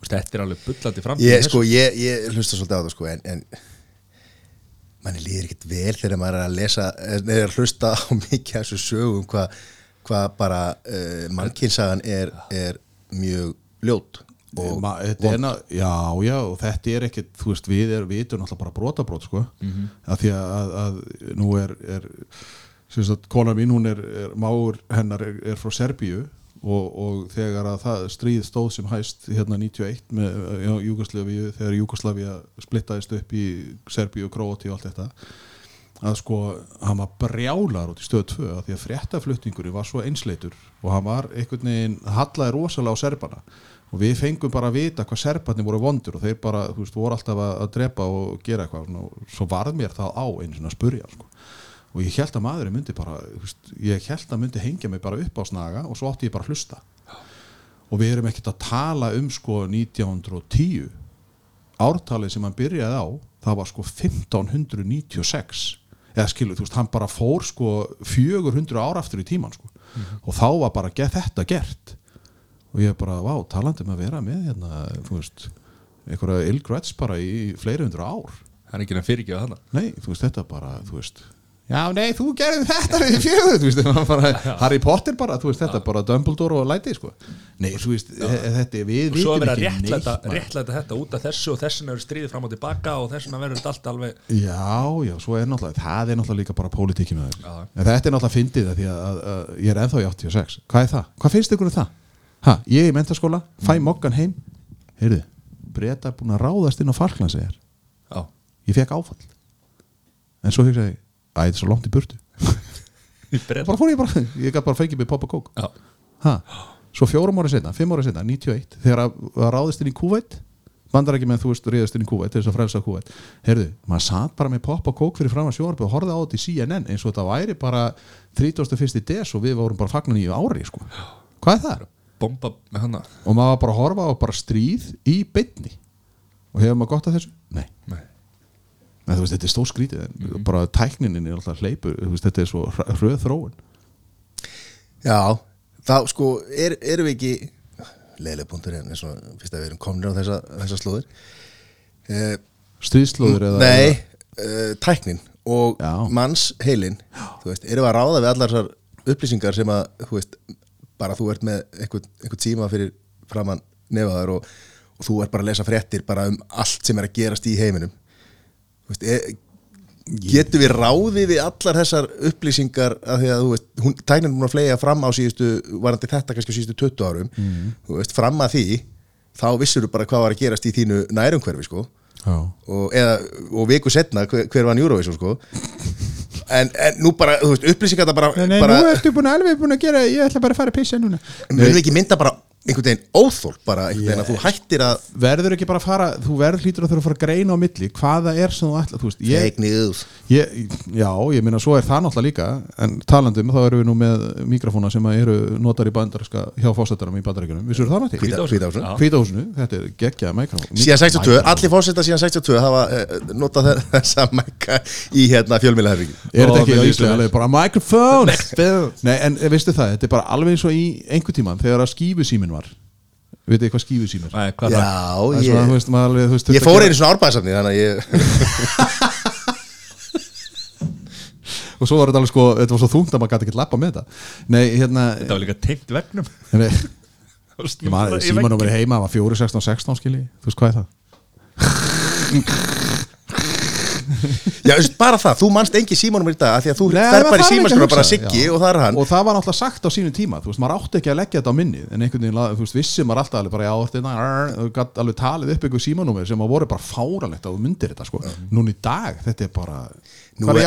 veist, þetta er alveg bullandi framtíð ég, sko, ég, ég hlusta svolítið á það sko, en, en manni líður ekkert vel þegar maður er að lesa eða hlusta á (laughs) mikið af þessu sögum hvað hva bara uh, mannkinsagan er, er mjög ljót og Ma, þetta er, na- já, já, og þetta er ekkit þú veist, við erum, við erum náttúrulega bara brotabrót sko, Mhm. af því að, að, að nú er, er konar mín, hún er, er máur hennar er, er frá Serbíu og, og þegar að það stríð stóð sem hæst hérna 91 með já, Júgoslavíu, þegar Júgoslavía splittaðist upp í Serbíu og Króati og allt þetta að sko, hann var brjálar út í stöð 2 af því að fréttaflutningurinn var svo einsleitur og hann var einhvern veginn hallaði rosalega á serbana. Og við fengum bara að vita hvað serbarnir voru vondur og þeir bara, þú veist, voru alltaf að, að drepa og gera eitthvað. Og svo varð mér það á einu svona að spurja sko. og ég held að maðurinn myndi bara veist, ég held að myndi hengja mig bara upp á snaga og svo átti ég bara að hlusta. Og við erum ekkert að tala um sko 1910 ártalið sem hann byrjaði á það var sko 1596 eða skilu, þú veist, hann bara fór sko 400 ára aftur í tíman sko. og þá var bara þetta gert. Og ég bara, vá, talandi um að vera með hérna, þú veist einhverja illgrets bara í fleiri hundru ár. Það er ekki að fyrirgefa þarna. Nei, þú veist, þetta bara, þú veist já, nei, þú gerði þetta við fjögur þú veist, það var bara, Harry Potter bara þú veist, þetta bara Dumbledore og læti, sko nei, þú veist, e- þetta, við Svo vitum er verið að réttlæta, réttlæta þetta út af þessu og þessuna eru stríðið fram og tilbaka og þessuna verður allt alveg Já, já, svo er náttúrulega, það er náttúrulega líka bara pólitíki með Já. þeir. En þetta er náttúrulega fyndið að, að, að ég er ennþá í 86. Hvað er það? Hvað finnst ykkur um það? Ha, ég er í mentaskóla, fæ mokkan heim, heyrðu, breyta búin að ráðast inn á Falklandsegjar. Ég fekk áfall. En svo hugsaði, æ, þetta er svo langt í burtu. (laughs) bara fór ég bara, ég gæti bara fengið mig pop og kók. Svo fjórum ára setna, fimm ára setna, 91, þegar að, að ráðist inn í Kúveit, bandar ekki með þú veist ríðast inn í Kúveit, þess að frelsa Kúveit heyrðu, maður satt bara með pop og kók fyrir fram að sjóarbi og horfði á þetta í CNN eins og þetta væri bara 31. des og við vorum bara fagnan í ári sko. hvað er það? bomba með hana og maður bara að horfa á bara stríð í beinni og hefur maður gott af þessu? Nei, Nei. Nei þú veist, þetta er stór skrítið en bara tækninin er alltaf hleypur þú veist, þetta er svo hrö- hröð þróun. Já, þá sko er, erum við ekki leiðileg punktur hérna eins og fyrst að við erum komnir á þessa, þessa slóðir. Uh, stríðslóður eða Nei, uh, tæknin og Já. manns heilin þú veist, erum við að ráða við allar þessar upplýsingar sem að, þú veist, bara þú ert með einhvern, einhvern tíma fyrir framann nefaðar og, og þú ert bara að lesa fréttir bara um allt sem er að gerast í heiminum veist, er, getum við ráði við allar þessar upplýsingar að því að þú veist, hún, tæknin er búin að flega fram á síðustu, varandi þetta kannski á síðustu 20 árum, þú veist, fram að því þá vissur þú bara hvað var að gerast í þínu nærumhverfi, sko. Já. og, eða, og viku setna hver, hver var Eurovision sko. En, en nú bara, þú veist, upplýsingar bara, bara ertu búin að alveg búin að gera ég ætla bara að fara að pissa núna. Við ekki mynda bara einhvern veginn óþól bara einhvern veginn að þú hættir að verður ekki bara að fara þú verður hlýtur að þurfa að fara að greina á milli hvaða er sem þú ætla þú veist, ég, ég, já, ég minna svo er það náttúrulega líka en talandum, þá erum við nú með mikrofóna sem að eru notar í bandarinska hjá fósættarum í bandaríkunum, vissur það náttúrulega? Hvítahúsinu, þetta er geggjað mikrofón síðan 62, allir fórseta síðan 62 hafa uh, notað þe- (laughs) þessa mækka í hérna fjölmiðlaherfingi (laughs) er þetta Ó, ekki á með íslensku, alveg bara microphone Nei, en eh, veistu það, þetta er bara alveg eins og í einhver tíman þegar að skífusímin var veitu þið hvað já, Það er svona, þú ég, veist, maður alveg, þú veist, ég að fór einu svona árbæðsafni þannig að ég (laughs) og svo var þetta alveg sko, þetta var svo þungt að maður gæti ekki lappa með þetta. Nei, hérna Þetta var líka tengt vegnum nei, (laughs) ég maður, símanúmeri heima var 4, 16, 16 skilji, þú veist hvað er það (laughs) (laughs) já, bara það, þú manst engi símanum í dag af því að þú maður bara í að símaskrána bara Siggi og það er hann. Og það var náttúrulega sagt á sínu tíma þú veist, maður átti ekki að leggja þetta á minnið en einhvern veginn, þú veist, vissi maður alltaf alveg bara já, þetta þú gætt alveg talið upp einhver símanúmer sem að voru bara fáranlegt að þú myndir þetta sko. núna í dag, þetta er bara hvað er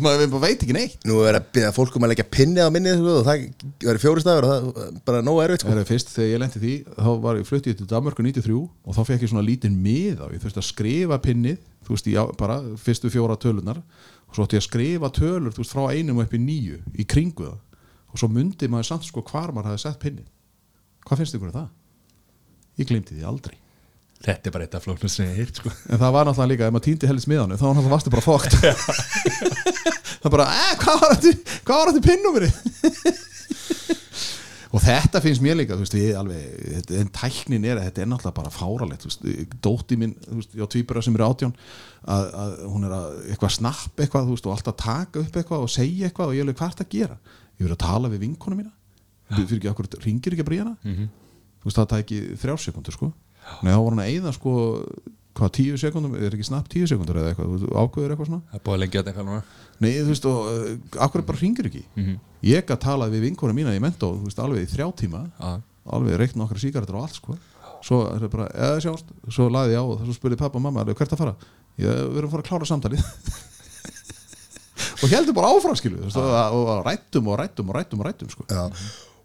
(laughs) maður bara veit ekki neitt. Nú er að byrja fólk um að leggja pinnið á minnið sko, og það verður fjóri stafur og það er bara nóg erfitt sko. Fyrst þegar ég lendi því þá var ég fluttið til Danmörku 93 og þá fekk ég svona lítinn mið á. Ég þurfti að skrifa pinnið þú veist, já, bara fyrstu fjóra tölunar og svo átti ég að skrifa tölur þú veist, frá einum upp í nýju í kringu það. Og svo myndi maður samt sko hvar maður hafði sett pinnið. Hvað finnst ykkur Þetta er bara eitt af flóknum sem ég heirt sko. En það var náttúrulega líka, ef maður týndi helst miðanu þá var náttúrulega varstu bara fókt það bara, eh, hvað var þetta hvað var þetta pinnumri og þetta finnst mér líka, þú veist, við alveg þetta- en tæknin er að þetta er náttúrulega bara fáralegt þú veist, dótti mín, þú veist, já, tvíbura sem eru átján að, að hún er að eitthvað snapp eitthvað, þú veist, og alltaf taka upp eitthvað og segja eitthvað og ég alveg, er þetta að gera? Ég verið að tala við vinkonu mína. Fyrir ekki, okkur, ringir ekki að bríðana þú veist, það tæki þrjár sekundur, sko Nei, þá var hann að eyða, sko hvað, tíu sekundum, er ekki snapp tíu sekundur eða eitthvað, ákveður eitthvað svona? Það er búið að lengja þetta eitthvað núna. Nei, þú veist, og uh, akkur bara ringir ekki? Ég að tala við vinkonu mína í mentó Þú veist, alveg í þrjá tíma. Já. Alveg reikn nokkra sígarettur og allt, sko. Svo er það bara, eða sjást Svo laði ég á og svo spurði pappa og mamma alveg, Hvert að fara? Ég, við erum að fara að klára samtalið. (laughs) Og heldur bara áfram, skilu veist, og, rættum og rættum og rættum og rættum, sko. Já.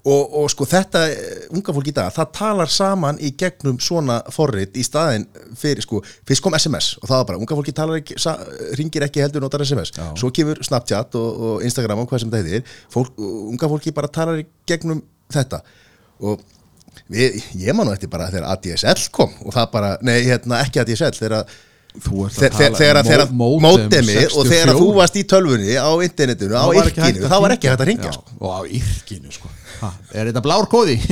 Og, og sko þetta eh, unga fólk í dag, það talar saman í gegnum svona forrit í staðin fyrir sko, fyrst kom SMS og það var bara, unga fólki talar ekki, sa, ringir ekki heldur notar SMS, Já. svo kemur Snapchat og, og Instagram og hvað sem það heitir fólk, unga fólki bara talar í gegnum þetta. Og við, ég man nú eftir bara þegar ADSL kom og það bara, nei hérna ekki ADSL þegar að þegar þegar mó- módem módemi og 64. þegar þú varst í tölvunni á internetinu, á yrkinu að þá var ekki hægt að ringja sko. og á yrkinu sko. Ha, er þetta blár kóði? (laughs)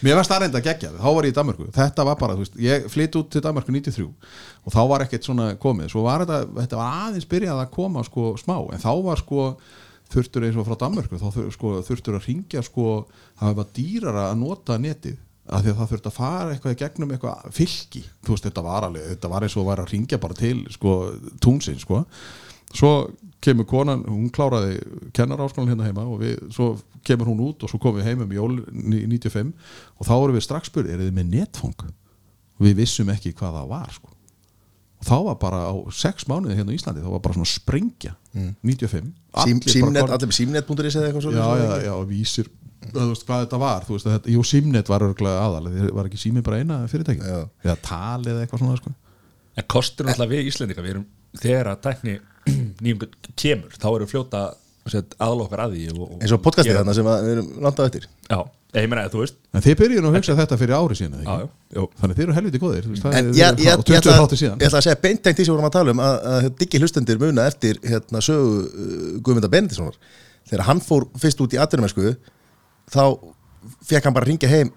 Mér var starrend að gegja þá var ég í Danmarku, þetta var bara veist, ég flytt út til Danmarku 93 og þá var ekkert svona komið, svo var þetta þetta var aðeins byrjað að koma sko smá. En þá var sko þurftur eins og frá Danmarku, þá þur, sko, þurftur að ringja sko, það var dýrara að nota netið af því að það þurfti að fara eitthvað í gegnum eitthvað fylki. Þú veist þetta var alveg, þetta var eins og var að ringja bara til sko túnsinn sko. Svo kemur konan, hún kláraði kennaráskólan hérna heima og við, svo kemur hún út og svo komum við heim um jól ní- 95 og þá vorum við strax spurði, er þið með netfang? og við vissum ekki hvað það var sko. og þá var bara á sex mánuði hérna í Íslandi, þá var bara svona sprengja. 95 Sím, símnet, allir með símnet.is eða eitthvað já, svona já, já, vísir þú veist hvað þetta var, þú veist að þetta, jú, Simnet var örgulega aðal, það var ekki Sími bara eina fyrirtæki, Já. eða talið eða eitthvað svona sko. En kostur náttúrulega við Íslendinga við erum, þegar að tækni (clears throat) nýjum kemur, þá erum við fljóta aðal okkar að því eins og podcastið þarna sem að við erum landað eftir Já, ég meina að þú veist en þið byrjuðu nú að hugsa þetta fyrir ári já, jú. þannig þið eru helviti góðir þú veist, það en er- ég, ég, ég, ég, 20 ætla, þáttir síðan ég ætla að segja beintengt því sem við vorum að tala um að, að diggi hlustendur muna eftir hérna, sögu uh, Guðmynda Benediktssonar þegar hann fór fyrst út í atvinnumensku þá fekk hann bara að ringja heim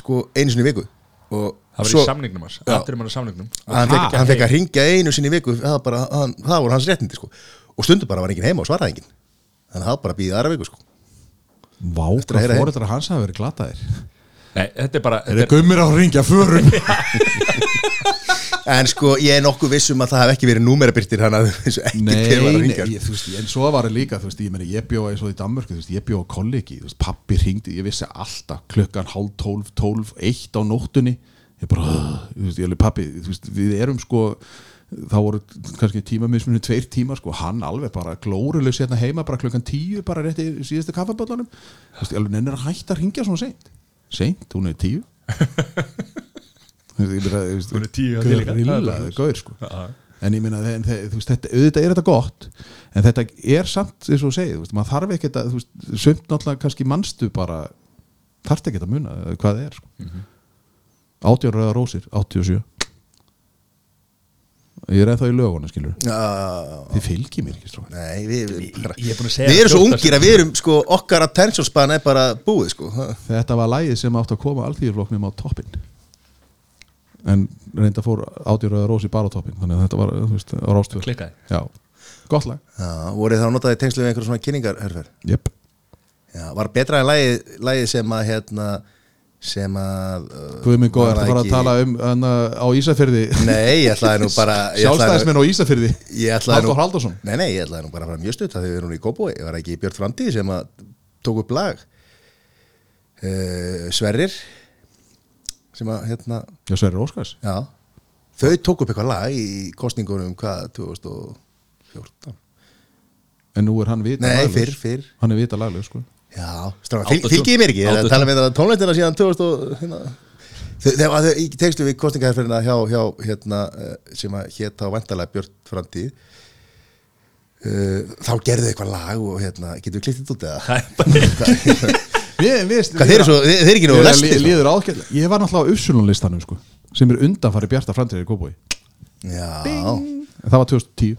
sko einu sinni í viku og Það var svo- í samningnum hans, allir mann samningnum hann fekk, hann fekk að ringja einu sinni í viku það, bara, hann, það voru hans réttindi sko. og stundum bara var enginn heima og svaraði enginn þannig að það bara að býða aðra viku sko. Vá, hvað heim. fóreldrar hans hafa verið glataðir Nei, þetta er bara Er þetta það gummir á að ringja förum? (laughs) (laughs) en sko ég er nokkuð vissum að það hef ekki verið númerabyrtir hann að þessu ekki Nei, var að nei ringja ég, þú veist, en svo var það líka þú veist, ég, ég bjóða eins og í Danmörku þú veist, ég bjóða kollegi, þú veist, pappi ringdi ég vissi alltaf klukkan hálf tólf, tólf eitt á nóttunni. Ég bara, þú veist, ég alveg pappi þú veist, við erum sko þá voru kannski tímamismunni tveir tímar sko, hann alveg bara glórulegs hérna heima bara klukkan tíu, bara rétt í síðustu kaffaböllunum, þú veist, alveg nennir að hætta að ringja svona seint, seint, hún er tíu (laughs) Hún er tíu, það er líka. grillaði gaur sko Já. en ég minna, þú veist, þetta, auðvitað er þetta gott en þetta er samt eins og veist, maður þarf að þú veist, sumt náttúrulega kannski manstu bara þarf ekkert að muna hvað það er sko. mm -hmm. 80 rauða rósir 87 ég er ennþá í löguna skilur Já, þið fylgir mér ekki Nei, við, við, er að segja við erum svo 14 ungir að við erum sko, okkar attention span er bara búið sko. þetta var lægið sem átt að koma alþýðufloknum á toppin en reynda fór 80 rauða rósir bara á toppin þannig að þetta var, þú veist, rástöð Klikkaði. já, gott lag. Já, voruð það notaði tengslu við einhverjum svona kynningarherfer yep. Já, var betra en lagið, lagið sem að hérna, sem að uh, Guð minn góð, að fara að tala um hana, á Ísafyrði Nei, ég ætlaði nú bara ég ætlaði nú- Sjálfstæðismenn á Ísafyrði Halldór Halldórsson? Nei, nei, ég ætlaði nú bara að fara mjög stutt að þið eru nú í Kópói Ég var ekki í Björn Framtíð sem að tók upp lag. Uh, Sverrir sem að, hérna, Já, Sverrir Óskars já þau tók upp eitthvað lag í kostningunum hvað, 2014 En nú er hann vita Nei, laglaus. fyrr, fyrr Hann er vita laglaug sko Já, Autotune. fylg, fylgið mér ekki, ég er að Autotune. tala með það tónlistina síðan 2000 og hérna Þau- Þegar að þau í tekstu við kostningaherferðina hjá, hjá hérna, eh, sem að hétt á vandalega Björn framtíð uh, þá gerðu þau eitthvað lag og hérna, getur við klittið út eða? Það er bara (laughs) Hvað, þeir eru svo, þeir eru ekki nú Ég lestir sko. líður ágætlega. Ég var náttúrulega á Uppsulunlistanum sko sem er undanfari Bjarta framtíðir í Kópói Já, Það var 2010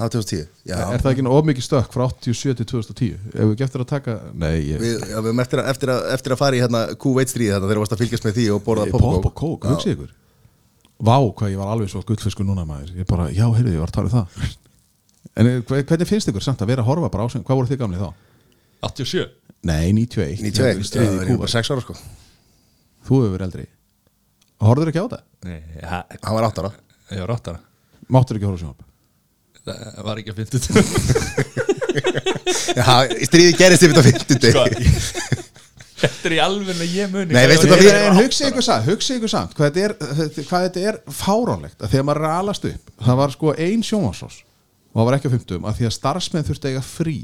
það var 2010 Já, Er það ekki of mikið stökk frá 87 til 2010? Ef við geftur að taka Nei, ég Við, já, við erum eftir, að, eftir, að, eftir að fara í hérna Q1 stríði þetta þegar þú varst að fylgjast með því og borða Pop og kók, hugsið ykkur. Vá, hvað ég var alveg svo gullfiskur núna maður. Ég bara, já, heyrðu, ég var að tala um það. En eh, hve- hvernig finnst ykkur samt að vera að horfa bara á sem Hvað voru þið gamli þá? 87 Nei, 91 91, Stríðið það er bara 6 ára sko. Þú hefur verið eldri. Horfður ekki á það? Nei, ja, Hann var 8 ára. ég var áttara Máttur ekki horfa sjónvarp? Það var ekki að finna (laughs) Já, stríði gerist yfir þetta 50 Sko, ég- Þetta er í alveg að ég muni. Nei, veistu hvað við- en hugsið ykkur samt, hugsið ykkur samt hvað þetta er, hvað þetta er fáránlegt að þegar maður er alast upp það var sko ein sjónvarsós og það var ekki á 50 að því að starfsmenn þurfti að eiga frí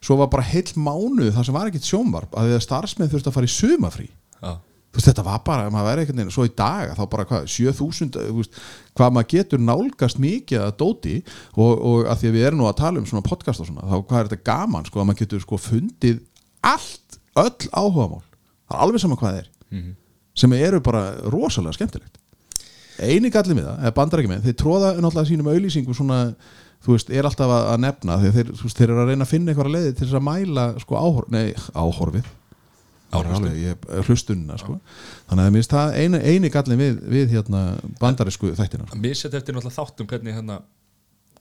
svo var bara heill mánuð það sem var ekkit sjónvarp að því að starfsmenn þurfti að fara í sumafrí Já. þú veist, þetta var bara, maður verið veginn svo í dag, þá bara hvað, 7000 þú veist, hvað maður getur nálgast mikið að dóti og, og að því að við erum nú að tala um svona podcast og svona þá hvað er þetta gaman, sko, að maður getur sko fundið allt, öll áhugamál. Það er alveg sama hvað það er. Sem eru bara rosalega skemmtilegt. Eini gallið með það, eða bandar ekki með þeir tróða náttúrulega sínum auðlýsingu svona þú veist, er alltaf að, að nefna þegar þeir, veist, þeir eru að reyna að finna eitthvað leiði til þess að mæla sko áhor, nei, áhorfið hlustunina sko. þannig að minnst það eini, eini gallin við, við hérna bandarisku þættina sko. Misset eftir náttúrulega þáttum hvernig hérna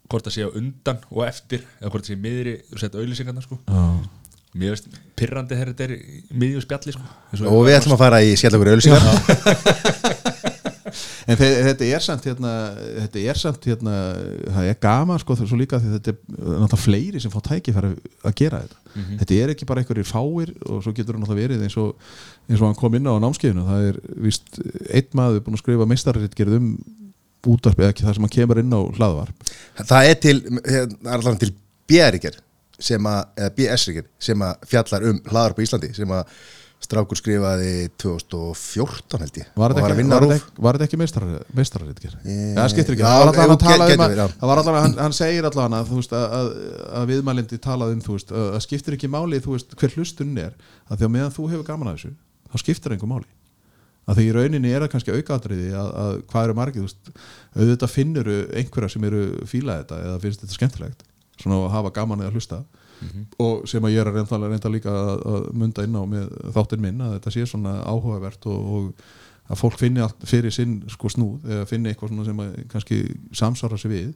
hvort það sé á undan og eftir eða hvort það sé miðri, þú sett auðlýsingarna sko. Mér veist pirrandi þegar þetta er í miðju spjalli sko. Og við ætlum að fara í skjallagur auðlýsingar (laughs) (laughs) en þetta er samt hérna, þetta er samt hérna, það er gaman sko, svo líka því þetta er náttúrulega fleiri sem fá tækifæri að gera þetta. Þetta er ekki bara einhverjir fáir og svo getur það náttúrulega verið eins og, eins og hann kom inn á námskeiðinu. Það er víst einn maður búin að skrifa meistarritgerð um útvarp eða ekki það sem hann kemur inn á hlaðvarp. Það er til, það er allan til BR-ríkjar sem að, eða BS-ríkjar sem að fjallar um hlaðar på Íslandi sem að strákur skrifaði 2014 held ég. Var þetta ekki, ekki, ekki meistrar, meistarritgerð? Eh, það skiptir ekki, það var allavega um var allavega, hann, hann segir allavega að, veist, að, að, viðmælindi talaði um, veist, að, að skiptir ekki máli, veist, hver hlustun er, að því að meðan þú hefur gaman að þessu, þá skiptir einhver máli. Að því í rauninni er það kannski aukaðatriði að, að hvað eru veist auðvitað finnur einhverja sem eru fílað þetta eða finnst þetta skemmtilegt svona að hafa gaman eða hlusta og sem að ég er að reynda, reynda líka að, að munda inn á með þáttinn minn að þetta sé svona áhugavert og, og að fólk finni allt fyrir sinn sko snúð eða finni eitthvað svona sem að kannski samsvara sig við.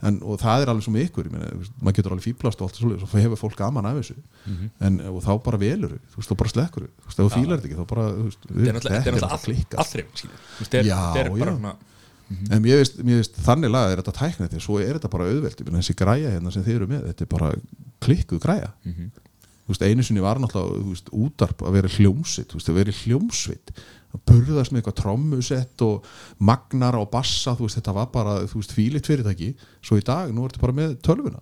En, og það er alveg svo með ykkur ég meina, maður getur alveg fíblast og allt svo og hefur fólk gaman af þessu. En, og þá bara velur þú veist, þá bara slekkur þú veist, ef þú fílar þetta ekki þá bara, þú veist, Þetta er klikkað. allrið Þetta er Já, þetta já. svona En mér veist, mér veist þannig lagað er þetta tækna þetta svo er þetta bara auðvelt, þessi græja hérna sem þið eru með, þetta er bara klikkuð græja. Þú veist, einu sinni var náttúrulega þú veist, útarp að vera hljómsveit þú veist, að vera hljómsveit. Að burðast með eitthvað trommusett og magnar og bassa, þú veist, þetta var bara þú veist, fílitt fyrirtæki, svo í dag nú er þetta bara með tölvuna.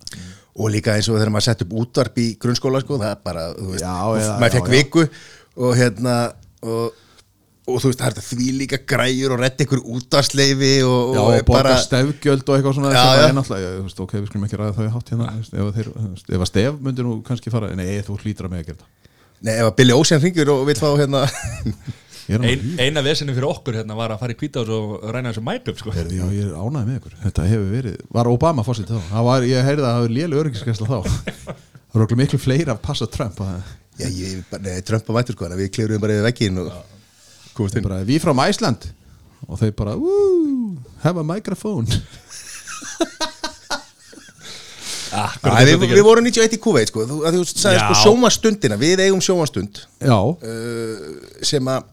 Og líka eins og þegar maður sett upp útvarp í grunnskóla sko, það er bara, þú veist, Já, og já, maður fekk já. viku og hérna og, og þú veist, það er því líka græjur og redda ykkur útvarsleifi og, Já, og og borga stefgjöld og eitthvað svona Já, já. er ég, þú veist, ok, við skulum ekki ræða þau hátt hérna, þú veist, ef, að þeir, þú veist, ef að stef myndir nú kannski fara, nei, þú hlýtur að með að gera þetta. Nei, ef að Billy Ocean ringur og vil fá hérna Ein, Eina vesinu fyrir okkur hérna var að fara í kvítás og ræna þessu mækup sko. Já, ég er ánægð með ykkur. Þetta hefur verið, var Obama fórsitt þá? Það var, Ég heyrði að það hefur lélu öryggiskesla þá. Það okkur miklu fleiri að passa Trump að, Já, ég, nei, Trump á mættur sko, að við klifurum bara yfir veggin og komast inn bara, Við frá Æsland Og þau bara, woo, have a microphone. Ah, Æ, við, við vorum 91 í Kuveit sko, þú, þú sagði sko sjómanstundina, við eigum sjómanstund Já, uh, sem að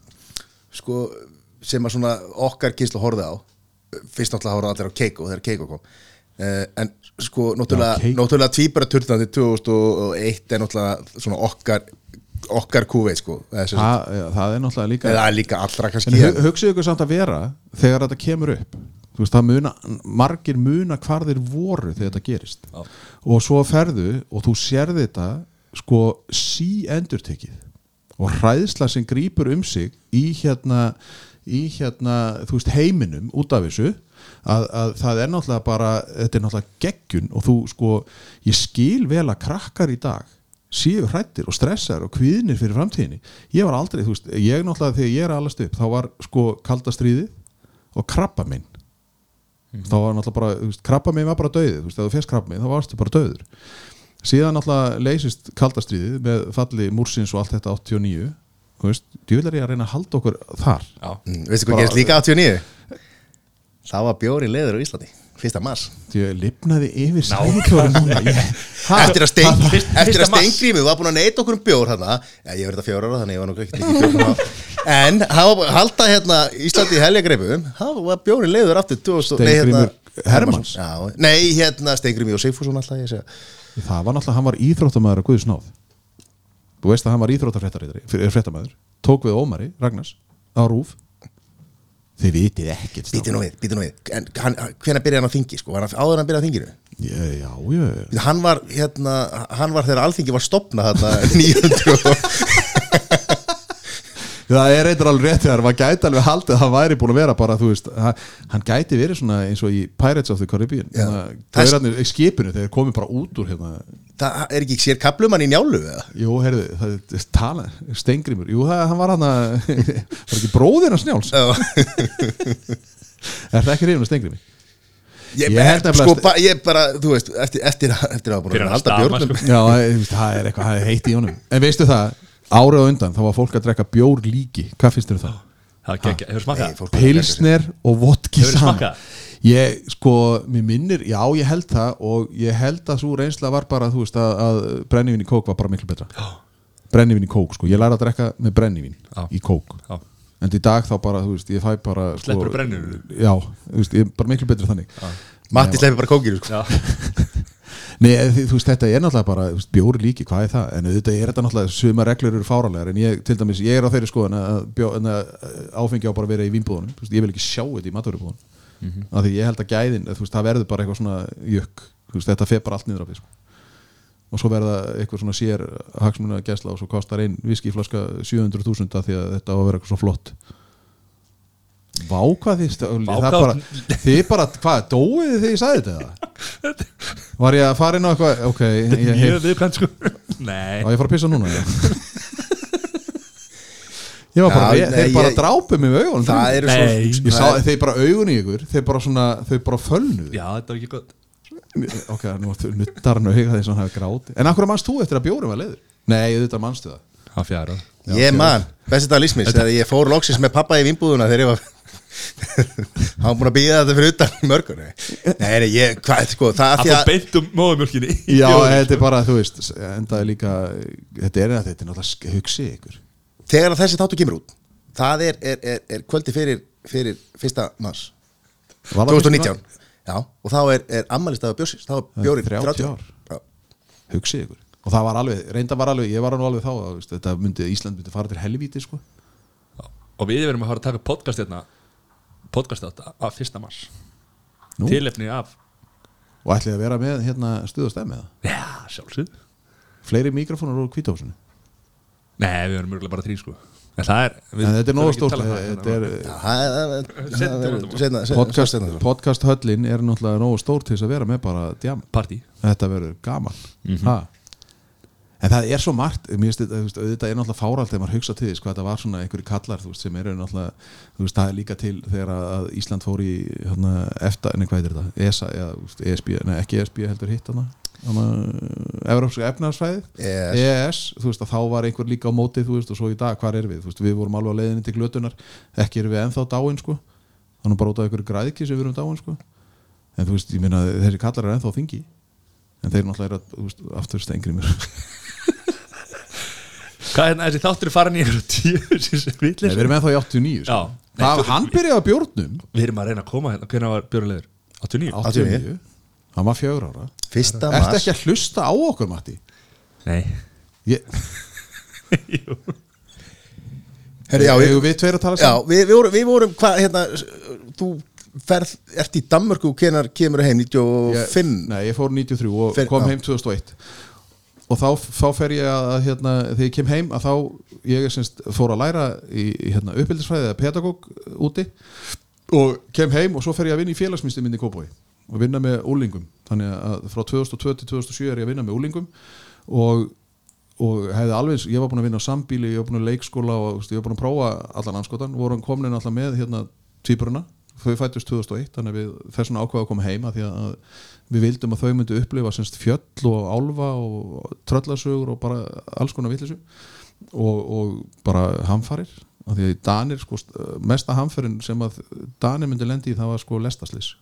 sko, sem að svona okkar kynslu horfði á. Fyrst náttúrulega horfði allir á Keiko þegar Keiko kom. Uh, en sko náttúrulega, náttúrulega tvíbara turtandi 2001 er náttúrulega svona okkar okkar Kuveit sko. Það, það er náttúrulega líka eða líka allra En kannski hu hugsið ykkur samt að vera Þegar þetta kemur upp. Veist, muna, margir muna hvar þeir voru þegar þetta gerist. Já. og svo ferðu og þú sérði þetta sko sí endurtekið og hræðsla sem grýpur um sig í hérna í hérna, þú veist, heiminum út af þessu að, að það er náttúrulega bara, þetta er náttúrulega geggjun og þú sko, ég skil vel að krakkar í dag séu hrættir og stressar og kvíðnir fyrir framtíðinni. Ég var aldrei, þú veist, ég náttúrulega þegar ég er allast upp, þá var sko kalda stríðið og krabba minn. Þá var náttúrulega bara, þú veist, krabba mig var bara döðið, þú veist, ef þú fyrst krabba mig þá varstu bara döður síðan náttúrulega leysist kaldastriðið með falli Múrsins og allt þetta 89 þú veist, djúvel er ég að reyna að halda okkur þar. Já, Mm, Veistu hvað gerist líka 89? Það var bjóri leður á Íslandi Fyrsta mars. Að lifnaði yfir ég, Eftir að, stein, Fyrst- eftir fyrsta að steingrími var búin að neyta okkur um bjór hana. Já, ég verði þetta fjóra ára þannig ég var nú ekki En halda hérna Íslandi í helgagreipu Það var bjóri leður aftur 2000 nei, Steingrímur Hermanns. Já, Nei, hérna Steingrími og Sigfússon alltaf ég það var náttúrulega, hann var íþróttamæður að Guðs náð. Þú veist að hann var íþróttarfréttamaður tók við Ómari, Ragnars á Rúf þið vitið ekkert Býtu nú við, býtu nú við En hann, hvenær byrjaði hann á þingi, sko? Var hann áður hann byrjaði á þinginu? já, já, já, Hann var, hérna, hann var þegar alþingi var stopnað þarna (laughs) 900 og það er eitthvað alveg rétt þegar maður gæti alveg haldið að hann væri búin að vera bara, þú veist, hann, gæti verið svona eins og í Pirates of the Caribbean. Það er hann í skipinu þegar komið bara út úr hérna, Það er ekki sér kaplumann í njálu eða? jú, heyrðu, það er tala Steingrimur, jú, það, hann var hann að (laughs) var ekki bróðir hans njáls? Já. Er það ekki reyfum að Steingrimi? Ég, Ég held nefnilega sko, ba, ég bara, þú veist, eftir, eftir, eftir að hafa búin að að halda sko. Já, það er- það er eitthvað, það er heitt í honum. En veistu það, árið á undan þá var fólk að drekka bjór líki Hvað finnst þér um það? Pilsner og vodki saman? Ég, sko, mér minnir Já, ég held það og ég held að svo reynsla var bara, þú veist, að, að brennivín í kók var bara miklu betra Já. Brennivín í kók, sko, ég læra að drekka með brennivín Já. í kók Já. En í dag þá bara, þú veist, ég fæ bara sko, Sleppurðu brennivíni? Já, þú veist, ég er bara miklu betri þannig Matti sleipir bara kókinu, sko Já, Nei, þi- þú veist, þetta er náttúrulega bara bjóri líki, hvað er það? En auðvitað er þetta náttúrulega suma reglur eru fáralegar en ég, til dæmis, ég er á þeirri skoðan að, að áfengi á bara að vera í veist, ég vil ekki sjá þetta í maturubúðunum mm -hmm. af því ég held að gæðin, þú veist, það verður bara eitthvað svona jökk, þetta fer bara allt niður af því sko. og svo verða eitthvað svona sér hagsmuna gæsla og svo kostar ein viskiflaska 700.000 af því að þetta á að vera eitthvað svo flott Vá hvað þið stöðli bara, Þið bara, hvað, dóið þið þegar ég sagði þetta? Var ég að fara inn á eitthvað Ok, ég, viðkvæmt sko. Nei. Á ég að fara að pissa núna já. Ég var bara, Já, ég, nei, þeir bara ég- drápu mig með augunum. Það eru Nei. svo Ég sá þeir bara augun í ykkur Þeir bara svona, þau bara fölnuð Já, þetta var ekki gott. Ok, nú nuttar hann auga þess að hann hafi gráti En akkur mannst þú eftir að bjórum var leiður? Nei, auðvitað mannstu það. Það fjara. Ég man, besti dag lífsmis Þegar ég fór loksins með pappa í vinnbúðuna Þegar ég var Hann var búin að býða þetta fyrir utan mörgur Nei, nei, ég, hvað, sko Það er að beint um móðumjölkinni Já, þetta er bara, þú veist Endaði líka, þetta er þetta er náttúrulega hugsi ykkur. Þegar að þessi þáttu kemur út Það er, er, er, er kvöldi fyrir, fyrir fyrsta mars. Var það 2019 Já, og þá er, er ammælistafur bjórsins Þá er bjórin 30 ár. Já. hugsi ykkur. Og það var alveg, reynda var alveg, ég var nú alveg þá þetta myndi, Ísland myndi fara til helvíti sko. Og við verðum að fara að taka podcast hérna Podcast átt af fyrsta mars. Nú? Tilefni af. Og ætlaði að vera með hérna stuð og stemmið Já, sjálfsögð fleiri mikrofónur úr kvítahúsinu Nei, við verðum mjögulega bara þrý sko. En það er við- en þetta er nógu stórt podcast, höllin er náttúrulega nógu stór til þess að vera með bara djam Partí. Þetta verður gaman. Ha. En það er svo margt mér þetta, veist, auðvitað er náttúrulega fáralt þegar maður hugsa til þess hvað þetta var svona einhverju kallar veist, sem eru náttúrulega, veist, það er líka til þegar að Ísland fór í hérna, EFTA, nei hvað er þetta, ESA veist, ESB, nei ekki ESB heldur hitt Evrópska efnaðarsfæði EES. EES, þú veist að þá var einhver líka á móti þú veist og svo í dag, hvar er við, við vorum alveg á leiðinni til glötunar, ekki erum við ennþá dáin sko, þannig bara út af einhverju græðki sem við erum dáin sko, en þú veist, ég meina þessi kallar er ennþá á þingi. En þeir náttúrulega eru að, þú veist, aftur steingrimur Hvað er hérna, þessi þáttur farin í ykkur tíu (laughs) sem Nei, við erum ennþá í 89 sko. Já. Nei, Það, þú- hann byrjaði á bjórnum Við erum að reyna að koma hérna Hvernig var björulegur? 89? 89 Hann var fjögur ára Fyrsta Ertu mars ekki að hlusta á okkur, Matti? Nei Ég, (laughs) Herri, já, Eigum við, við tveir að tala já, saman við, við vorum, við vorum hvað, hérna Þú ferð, ert í Danmörku og hvenar kemur heim, 95 ég, Nei, ég fór 93 og Fer- kom já. heim 2001 og þá, þá fer ég að hérna, þegar ég kem heim að þá ég semst, fór að læra í hérna, uppbyldisfræði eða pedagóg úti og kem heim og svo fer ég að vinna í félagsmyndstum minni í Kópói og vinna með úlingum þannig að frá 2002 til 2007 er ég að vinna með úlingum og, og hefði alveg, ég var búin að vinna á sambíli ég var búin að leikskóla og veist, ég var búin að prófa allan anskotan vorum komin alltaf með hérna tvíburuna þau fættust 2001 þannig að við þess vegna ákvaða að koma heima því að við vildum að þau myndu upplifa semst fjöll og álfa og tröllasögur og bara alls konar villisu og, og bara hamfarir. Af því að Danir, sko, mesta hamförin sem að Danir myndi lendi í það var sko lestaslis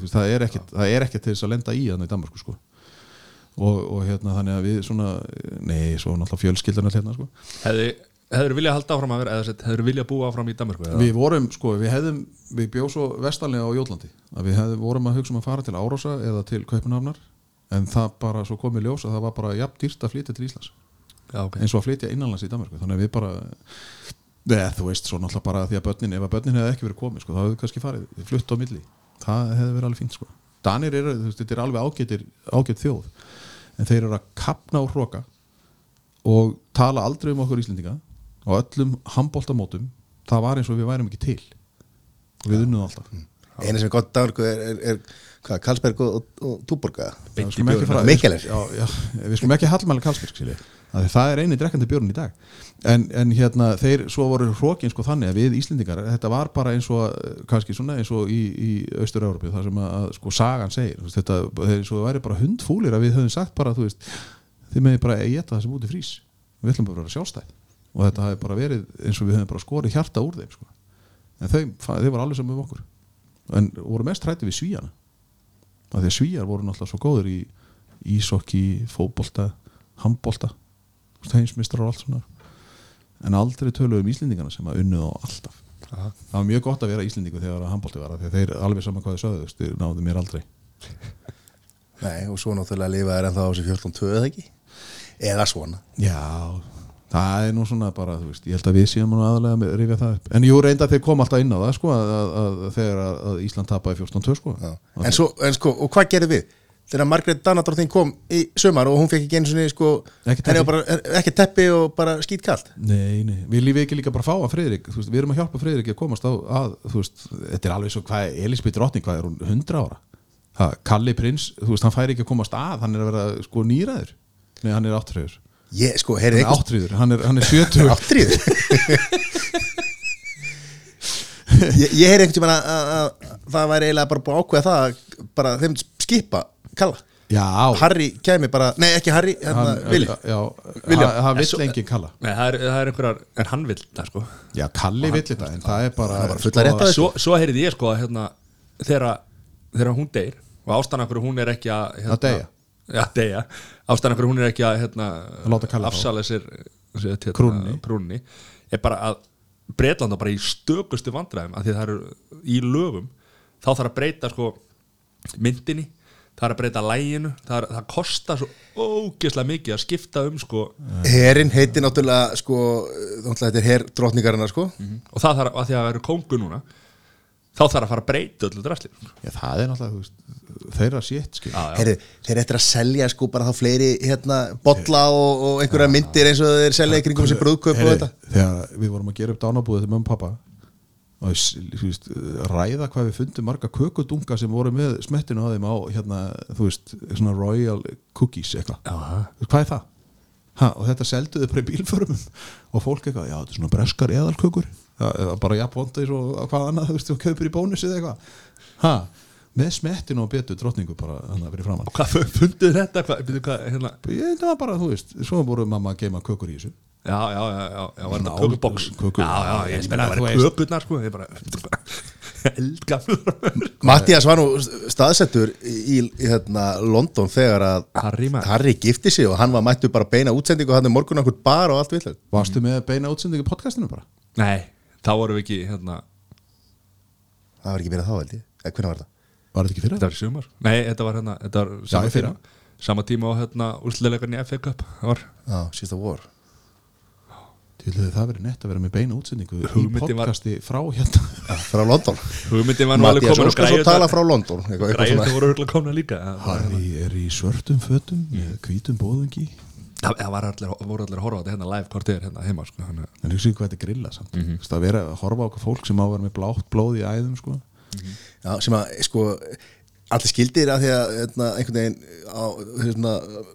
þú veist, það er ekkert er til þess að lenda í þannig í Danmarku sko. Og, og hérna þannig að við svona nei, svo náttúrulega fjölskyldunar hérna sko. Hefði, hefur viljað halda áfram að vera eða hefur viljað búa áfram í Danmarku eða? Við vorum, sko, við hefðum, við bjóð svo vestallega á Jólandi, að við hefðum, vorum að hugsa um að fara til Árósa eða til Kaupanhafnar en það bara svo komið ljós að það var bara jafn dýrt að flytja til Íslands. Já, ok. Eins og að flytja innanlands í Danmarku, þannig að við bara neða, þú veist, svo náttúrulega bara því að börnin, ef að börnin hefði ekki verið komið, sko, þá hefðu kannski farið flutt á milli, það hefði verið alveg fínt, sko. Danir eru, þú veist, þetta er alveg ágætir ágætt þjóð, en þeir eru að kapna og hróka og tala aldrei um okkur Íslendinga og öllum handbóltamótum það var eins og við værum ekki til. Og við unnum alltaf. Eina sem er gott dagur er, er, er hvað, Karlsberg og, og, Túborga? Við skulum ekki skulum ekki hallmæla Karlsberg það er eini drekkandi björn í dag. En, en hérna þeir svo voru hrókin sko þannig að við Íslendingar þetta var bara eins og eh, kannski svona eins og í, í Austur-Európi þar sem að, að sko sagan segir. Þetta, þeir það væri bara hundfúlir að við höfum sagt bara þú veist þið meði bara geta það sem út í frís. Við ætlum bara að vera sjálfstæð og þetta hafi bara verið eins og við höfum bara skorið hjarta úr þeim sko. en þau, þau var alveg saman með okkur. En voru mest hrætti við svíjana af því að svíjar voru náttúrulega svo góður í ísokki, fótbolta handbolta, heinsmistrar og allt svona. En aldrei töluðu um Íslendingana sem að unnuð á alltaf. Það var mjög gott að vera Íslendingu þegar að handbolti var að þeir alveg saman hvað þið sögðu þeir náðu mér aldrei. Nei, og svo náttúrulega lifa er ennþá á þessi 14-2 eða ekki? Eða svona. Já, það er nú svona bara þú veist, ég held að við séum nú aðalega að rifja það upp. En jú reynda þeir kom alltaf inn á það sko, að, að, að þegar að, Ísland tapaði 14-2 sko. En, svo, en sko, og hvað gerði við? þegar Margrét Danadróttin kom í sömar og hún fekk ekki einu svona sko, Ekki teppi. bara, ekki teppi og bara skýt kalt Nei, nei, við lífið ekki líka bara fá að Friðrik þú veist, við erum að hjálpa Friðrik að komast á að, þú veist, þetta er alveg svo hvað er Elisabeth Drottning, hvað er hún, 100 ára? Ha, Kalli Prins, þú veist, hann fær ekki að komast að hann er að vera sko nýraður nei, hann er áttriður, ég, sko, hann heyrði er áttriður hann er, hann er 70 (laughs) áttrið ég, ég heyri einhvern tímann að, að, að það væri eiginlega bara búið að ákveða það að bara þeim skipa kalla. Já, Harry kæmi bara, nei ekki Harry hérna, hann, Willi já, William. hann, hann vill engin Kalla. Nei, það er, það er einhverjar, en hann vill það sko. Já, Kalli vill þetta, en það er bara, Það er bara fulla rétt að þessu. Svo, svo heyrði ég sko að hérna þegar, þegar hún deyr og ástæðan af hverju hún er ekki að hérna, Að deyja. Já, deyja. Ástæðan hverju hún er ekki að hérna, Að afsala sér hérna, Krúnunni. krúnunni er bara að Breitlanda bara í stökustu vandræðum af því það eru í lögum þá þarf að breyta sko myndinni það er að breyta læginu það, er, það kostar svo ógeðslega mikið að skipta um sko. Herin heitir náttúrulega sko, þetta er her drottningarinnar sko og það þarf að því að það eru kóngu núna þá þarf að fara að breyta öllu drasli. Já, það er náttúrulega, þeirra sétt, já. Heyri, þeir eftir að selja sko bara þá fleiri hérna bolla og, og einhverja myndir eins og þeir selja kringum þessi brúðkaup og þetta. þegar við vorum að gera upp dánabúðið mömmu og pappa og veist, ræða hvað við fundum marga kökudunga sem voru með smettinu á þeim á hérna, þú veist, svona royal cookies eitthvað, hvað er það? Ha, og þetta selduðu bara í bílförmum og fólk eitthvað, já þetta er svona breskar eðalkökur eða bara jafnvondis og hvað annað þú veist, þú kaupir í bónus eða eitthvað. Ha, með smettinu og betu drottningu bara hann að vera framann og hvað (laughs) funduð þetta? Hvað, byrju, hvað, hérna, ég, það var bara, þú veist, svo voru mamma að geima kökur í þessu. Já, já, já, já, já var þetta kökuboks köku- já, já, ég Ég spila meina, að þú vera kökurnar sko, ég bara (laughs) eldgamur Mattias var nú staðsettur í, í hérna, London þegar að Harry. Harry gifti sig og hann var mættu bara beina útsendingu og hann er morgun okkur bar og allt vilja varstu með beina útsendingu í podcastinu bara? Nei, þá vorum við ekki hérna, það var ekki verið þá held ég, eða hvernig var það? var þetta ekki fyrir þetta var í sumar. Nei, þetta var hérna, þetta var Já, sama í fyrra. tíma. Sama tíma á hérna úrslelegarni í FA Cup það var. Já, síðasta vor. Til að það verið nett að vera með beina útsendingu í Hugmyndin var- podcasti frá hérna. Já, frá London. Hugmyndin var nú alveg Mattias komin og Óskarsson græjurnar- tala frá London eitthvað, eitthvað græjurnar svona. voru örgulega komna líka. Það var- Harry er í svörtum fötum með hvítum bóðungi það allir, voru allir að horfa á þetta hérna live hvort þið er hérna heima sko, hann, en hugsa hvað þetta er grilla samt. Mm -hmm. að vera að horfa á okkur fólk sem á að vera með blátt blóð í æðum sko. Já, sem að sko allir skildir að því að hérna, einhvern veginn á hérna,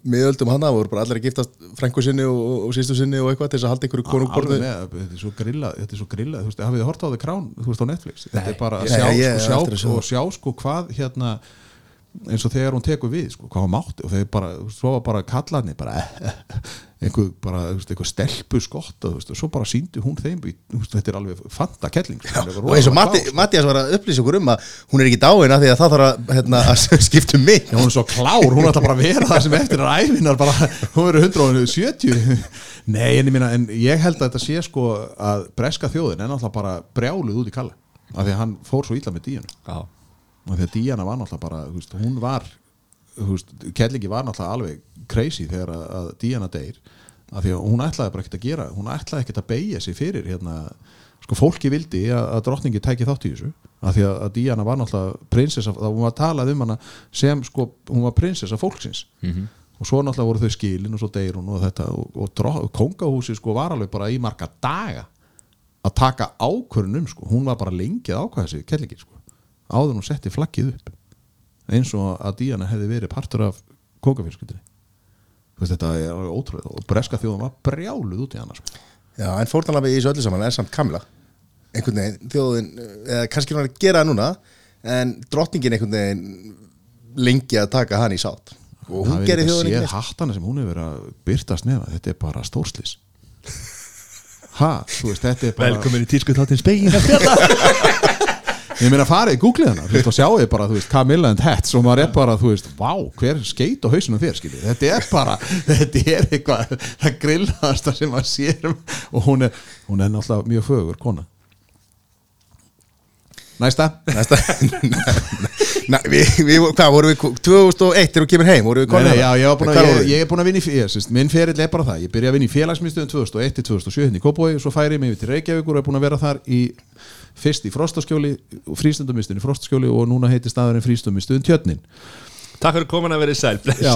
miðöldum hana voru bara allir að giftast frængu sinni og, og, og sístu sinni og eitthvað til þess að halda einhverju konungborðu þetta er svo grilla þetta er svo grilla, þú veist, hafið þið hort á The Crown þú veist á Netflix, þetta er bara að Nei, sjá, ég er sko, sjá og sjá sko hvað hérna eins og þegar hún tekur við, sko, hvað hún mátti og þeir bara, svo var bara kallarni bara einhver, bara, þú veist, einhver stelpu skotta, þú veist, og svo bara síndi hún þeim, þetta er alveg fanta kelling, sko, og eins og Matti, sko. Mattias var að upplýsa okkur um að hún er ekki dáin að því að það þarf að, hérna, að (laughs) skipta um mig. Hún er svo klár, hún ætla bara að vera það sem eftir er æfinar, bara, hún verður 170 Nei, en ég minna, en ég held að þetta sé sko að breska þjóðin er náttúrulega bara brjáluð út í kalla af því að hann fór svo illa með díjanu Af því að díjana var náttúrulega bara, veist, hún var veist, kellingi var náttúrulega alveg crazy þegar að, að díjana deyr af því að hún ætlaði bara ekkert að gera hún ætlaði ekkert að beigja sig fyrir hérna, sko fólki vildi að, að drottningi tæki þátt í þessu af því að, að Díana var náttúrulega prinsessa, þá hún var talað um hana sem sko, hún var prinsessa fólksins. Og svo náttúrulega voru þau skilin og svo deyr hún og þetta og, og, og kongahúsi sko var alveg bara í marga daga að taka ákvörnum sko, hún var bara lengi að ákvæða sig kellingin sko, áður hún setti flaggið upp. Eins og að Díana hefði verið partur af veist þetta er ótrúlega og breska þjóðum var brjáluð út í hana sko. Já, en fórnalambi í þessu öllu saman er samt Kamila einhvern veginn, þjóðin eða kannski er hann að gera það núna en drottningin einhvern veginn lengi að taka hann í sátt. Og hún Það er gerir ekki þjóðin að ekki sé neitt. hattana sem hún hefur verið að byrtast nefa þetta er bara stórslis ha, þú veist, þetta er bara velkomin í tísku þáttinn spegin (laughs) ég meina farið, googlið hana, veist, og sjáu bara þú veist, Camilla and Hats og maður er bara, þú veist vá, hver skeit á hausinu þér, skiljið þetta er bara, (laughs) þetta er eitthvað það grillaðasta sem maður sér um, og hún er, hún er náttúrulega mjög fögur kona. Næsta. Næsta. (laughs) Næ, við, við, hvað vorum við 2001 þegar þú kemur heim vorum við komin nei, hana? já, ég, búin að, ég, við? ég er búin að vinna í ég, sérst, minn ferill er bara það, ég byrja að vinna í félagsmyndstöðum 2001 til 2007 hérna í Kópói svo færi ég mig yfir til Reykjavíkur og er búin að vera þar í fyrst í Frostaskjóli frístundumistunni í Frostaskjóli og núna heiti staðurinn frístundumistunni Tjörnin. Takk fyrir komin að vera í sæl Já,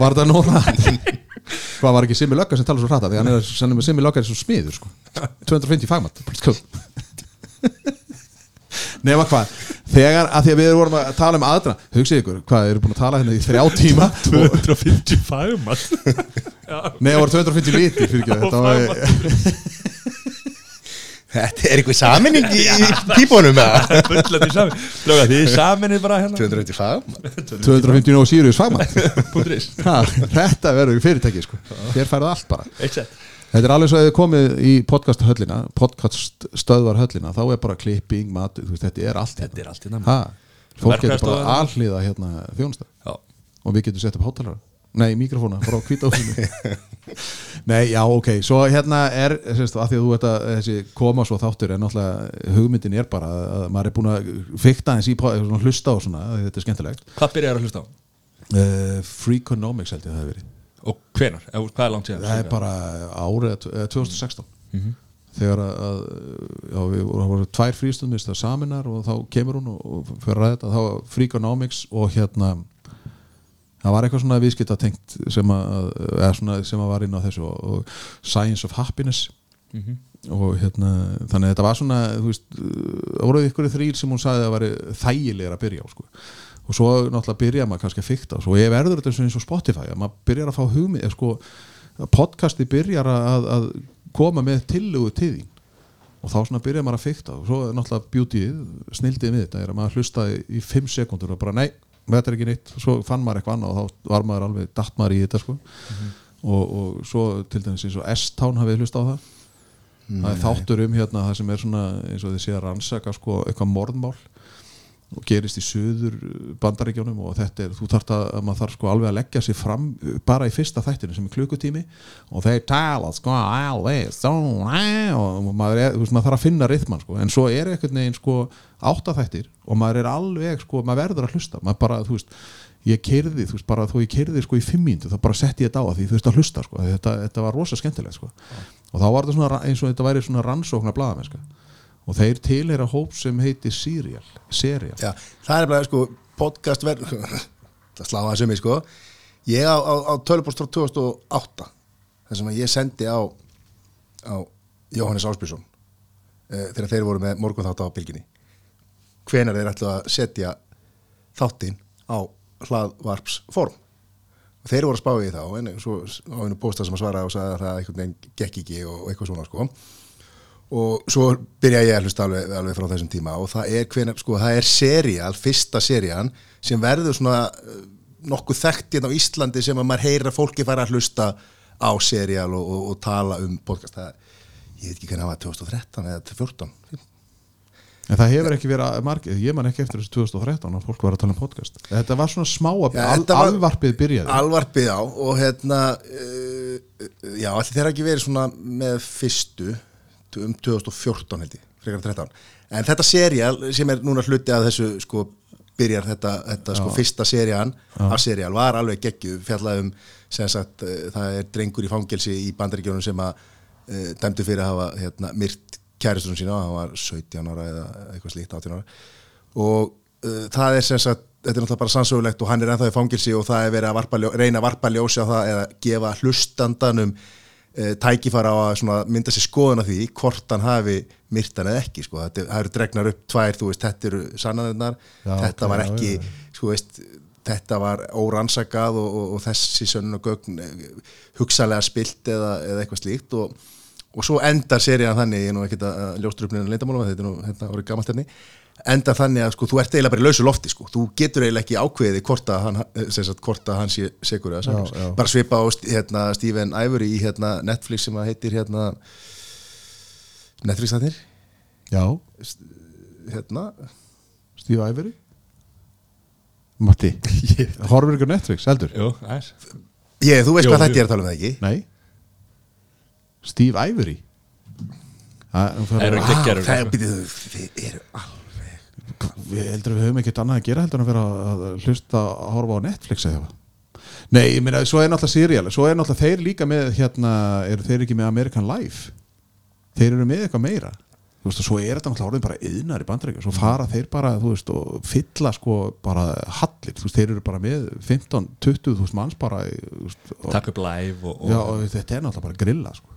var það nóg (laughs) það Hvað var ekki Simmi Löggar sem tala svo hratt því? Hann er sennum með Simmi Löggar er svo smiður sko. 250 fagmatt sko. Nefna hvað Þegar að því að við vorum að tala um aðra Hugsið ykkur, hvað, eru búin að tala hérna í þrjá tíma? (laughs) Og, 250 fagmann. Nei, það voru 250 litir fyrir ekki Þetta var (laughs) Þetta er eitthvað saminning í, (laughs) pípunum eða? Bullandi saman Lóga því saminni bara hérna. 295 250 og Sirius (laughs) ha, Þetta verður fyrirtæki sko. Þér færðu allt bara. Eitt sett. Þetta er alveg svo að þið komið í podcast höllina podcast stöðvar höllina þá er bara klipping, mat, þú veist, þetta er allt Þetta er allt hérna ha, Fólk getur bara alhliða hérna þjónusta Já. Og við getum sett upp hátalara Nei, mikrofóna frá kvítahúsinu Nei, já, ok, svo hérna er sérst, að því að þú ert að þessi koma svo þáttur en náttúrulega hugmyndin er bara að maður er búin að fikta eins í svona hlusta og svona, þetta er skemmtilegt. Hvað byrjar að hlusta á? uh, Freakonomics held ég að það hefur verið. Og hvenar? Hvað er langt síðan? það er bara árið eh, 2016 þegar að, að já, við vorum, tvær frístundmist það saminar og þá kemur hún og, og fyrir að þetta, þá Freakonomics og hérna það var eitthvað svona viðskipta tengt sem að, eða svona sem að var inn á þessu og, og Science of Happiness. Og hérna þannig að þetta var svona, þú veist það voru ykkur þrýr sem hún sagði að það væri þægilegur að byrja á sko. Og svo náttúrulega byrja maður kannski að fykta og ég verður þetta eins og Spotify að maður byrjar að fá hugmið sko, podcasti byrjar að, að koma með tillögu til þín. Og þá svona byrjar maður að fykta og svo náttúrulega beautyið, snildið við þetta er að maður hlusta í, í fimm sekundur og bara nei, þetta er ekki neitt. Svo fann maður eitthvað annað og þá var maður alveg datt maður í þetta sko. Og, og svo til dæmis eins og S-Town hafið hlusta á það? Það er þáttur um hérna það sem er svona eins og þið sé að rannsaka sko eitthvað morðmál og gerist í söður bandaríkjónum og þetta er, þú þarft að, að maður þarf sko alveg að leggja sér fram bara í fyrsta þættinu sem er klukkutími og þeir tala sko alveg so, og maður, er, veist, maður þarf að finna rithman sko, en svo er einhvern veginn sko áttaþættir og maður er alveg sko, maður verður að hlusta, maður bara, þú veist ég keirði, þú veist, bara þó ég keirði sko í fimm mínútu, þá bara setti ég þetta á að því þú veist að hlusta sko, þetta, þetta var rosa skemmtilegt sko. Og þá var þetta svona eins og þetta væri svona rannsóknar blaðamenn og þeir tilheyra hóp sem heitir Serial Serial. Já, það er bara sko podcast verð (laughs) það slá að sumi sko. Ég á, á, á tölupóst frá 2008 þar sem ég sendi á á Jóhannes Ásbjörnsson uh, þegar þeir voru með morgun þátt á bylginni hvenar þeir ætlu að setja þáttinn á hlaðvarpsform. Og þeir voru að spá í þá en svo á einu pósta sem að svara og sagði að það einhvern veginn gekk ekki og eitthvað svona sko og svo byrja ég að hlusta alveg, alveg frá þessum tíma. Og það er hvenar, sko, það er serial, fyrsta serian sem verður svona uh, nokkuð þekkt hérna á Íslandi sem að maður heyra fólki fara að hlusta á serial og, og, og tala um podcast. Það, ég veit ekki hvernig það var 2013 eða 2014 En það hefur ekki verið að margir, ég man ekki eftir þessu 2013 að fólk var að tala um podcast. Þetta var svona smá Já, al, þetta var- alvarpið byrjaði. Alvarpið á og hérna uh, já, allir þeirra ekki verið svona með fyrstu um 2014 held ég, frekar en 13 en þetta serial sem er núna hluti að þessu sko byrjar þetta, þetta sko fyrsta serian af serial var alveg geggju fjallaði um sem sagt uh, það er drengur í fangelsi í bandaríkjónum sem að uh, dæmdu fyrir að hafa hérna, myrt kæristunum sína, hann var 17 ára eða eitthvað slíkt 18 ára. Og uh, það er sem sagt þetta er náttúrulega bara sannsögulegt og hann er ennþá í fangilsi og það er verið að varpa, reyna að varpa ljósi á það eða gefa hlustandanum tækifara á að svona mynda sér skoðun af því hvort hann hafi myrtan eða ekki sko. þetta, það eru dregnar upp tvær, veist, þetta eru sannanirnar, Já, þetta ok, var ekki já, já. sko veist þetta var órannsakað og, og, og þessi sönnun og gögn eh, hugsalega spilt eða, eða eitthvað slíkt og, og svo endar serían þannig, ég er nú ekkert að ljóstur upp neina lindamálum, þetta er nú hérna orðið gamalt endar þannig að sko þú ert eiginlega bara í lausu lofti sko, þú getur eiginlega ekki ákveði hvort að hann, eh, sem sagt, hvort að hann sé segur bara svipa á hérna, Stephen Ivory í hérna, Netflix sem að heitir hérna Netflix þannir Já, hérna, Steve Ivory? Matti (laughs) Horfur ykkur Netflix, heldur? Jú, ég, þú veist Jú, hvað þetta er að tala um það ekki? Nei. Steve Ivory? Það Eru er ekki- það er, sko. býtið, þið eru alveg Við heldur við höfum ekkert annað að gera heldur en að vera að hlusta að horfa á Netflix eða Nei, ég meina, svo er náttúrulega serial Svo er náttúrulega þeir líka með hérna, eru þeir ekki með American Life? Þeir eru með eitthvað meira. Þú veist, og svo er þetta náttúrulega orðin bara yðnar í bandaríkja Svo fara þeir bara, þú veist, og fylla sko bara hallir, þú veist, þeir eru bara með 15-20 þú veist manns bara Takk upp live og, og Já, og þetta er náttúrulega bara grilla sko.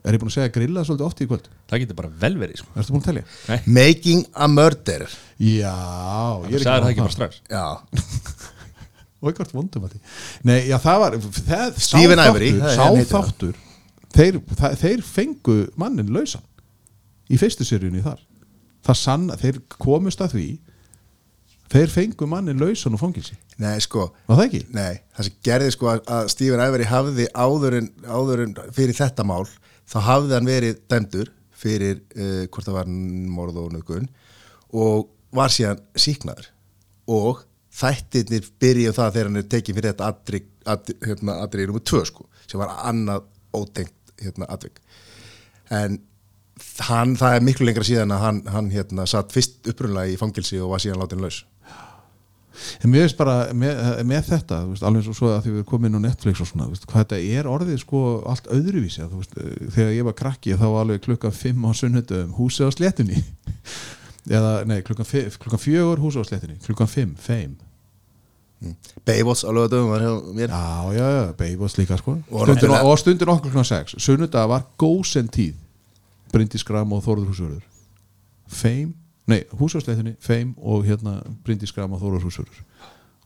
Er ég búin að segja grilla svolítið oft í kvöld? það getur bara vel verið sko. Erstu búin að telja? Nei, Making a Murder Já, ég er það það ekki að bara strax. Já, (laughs) og eitthvað vondum að því. Nei, já það var það, sá Stephen Ivory, þáttur, það er sá hann heitir þáttur þeir, það, þeir fengu mannin lausan í fyrstu seríunni þar. Það sann, þeir komust að því þeir fengu mannin lausan og fangilsi, nei sko. Var það ekki? Nei, það sem gerði sko að, að Stephen Ivory hafði áður en, áður fyrir þetta mál þá hafði hann verið dæmdur fyrir uh, hvort það var morð og nögun og var síðan síknaður og þættirnir byrjuðu það þegar hann er tekið fyrir þetta aðri, aðri, hérna, nummer tvö sko sem var annað ótengt hérna, aðvik en hann, það er miklu lengra síðan að hann, hann hérna, satt fyrst upprunlega í fangilsi og var síðan látin laus En mér veist bara með, með þetta veist, alveg svo, svo að því við komum inn á Netflix og svona, veist, hvað þetta er orðið sko allt öðruvísi, að, veist, þegar ég var krakki þá var alveg klukkan 5 á sunnudum húsið á sléttunni. (laughs) Eða, nei, klukkan, fi- klukkan 4 húsið á sléttunni, klukkan 5, fame. Baywatch á lögadöfum var hjá mér. Já, já, já, Baywatch líka sko. Stundin, og stundin okkur klukkan 6 sunnudag var gósen tíð. Bryndís Gram og Þórður Húsvörður. Fame, nei, húsvörsleitinni Fame og hérna Bryndís Gram og Þórður Húsvörður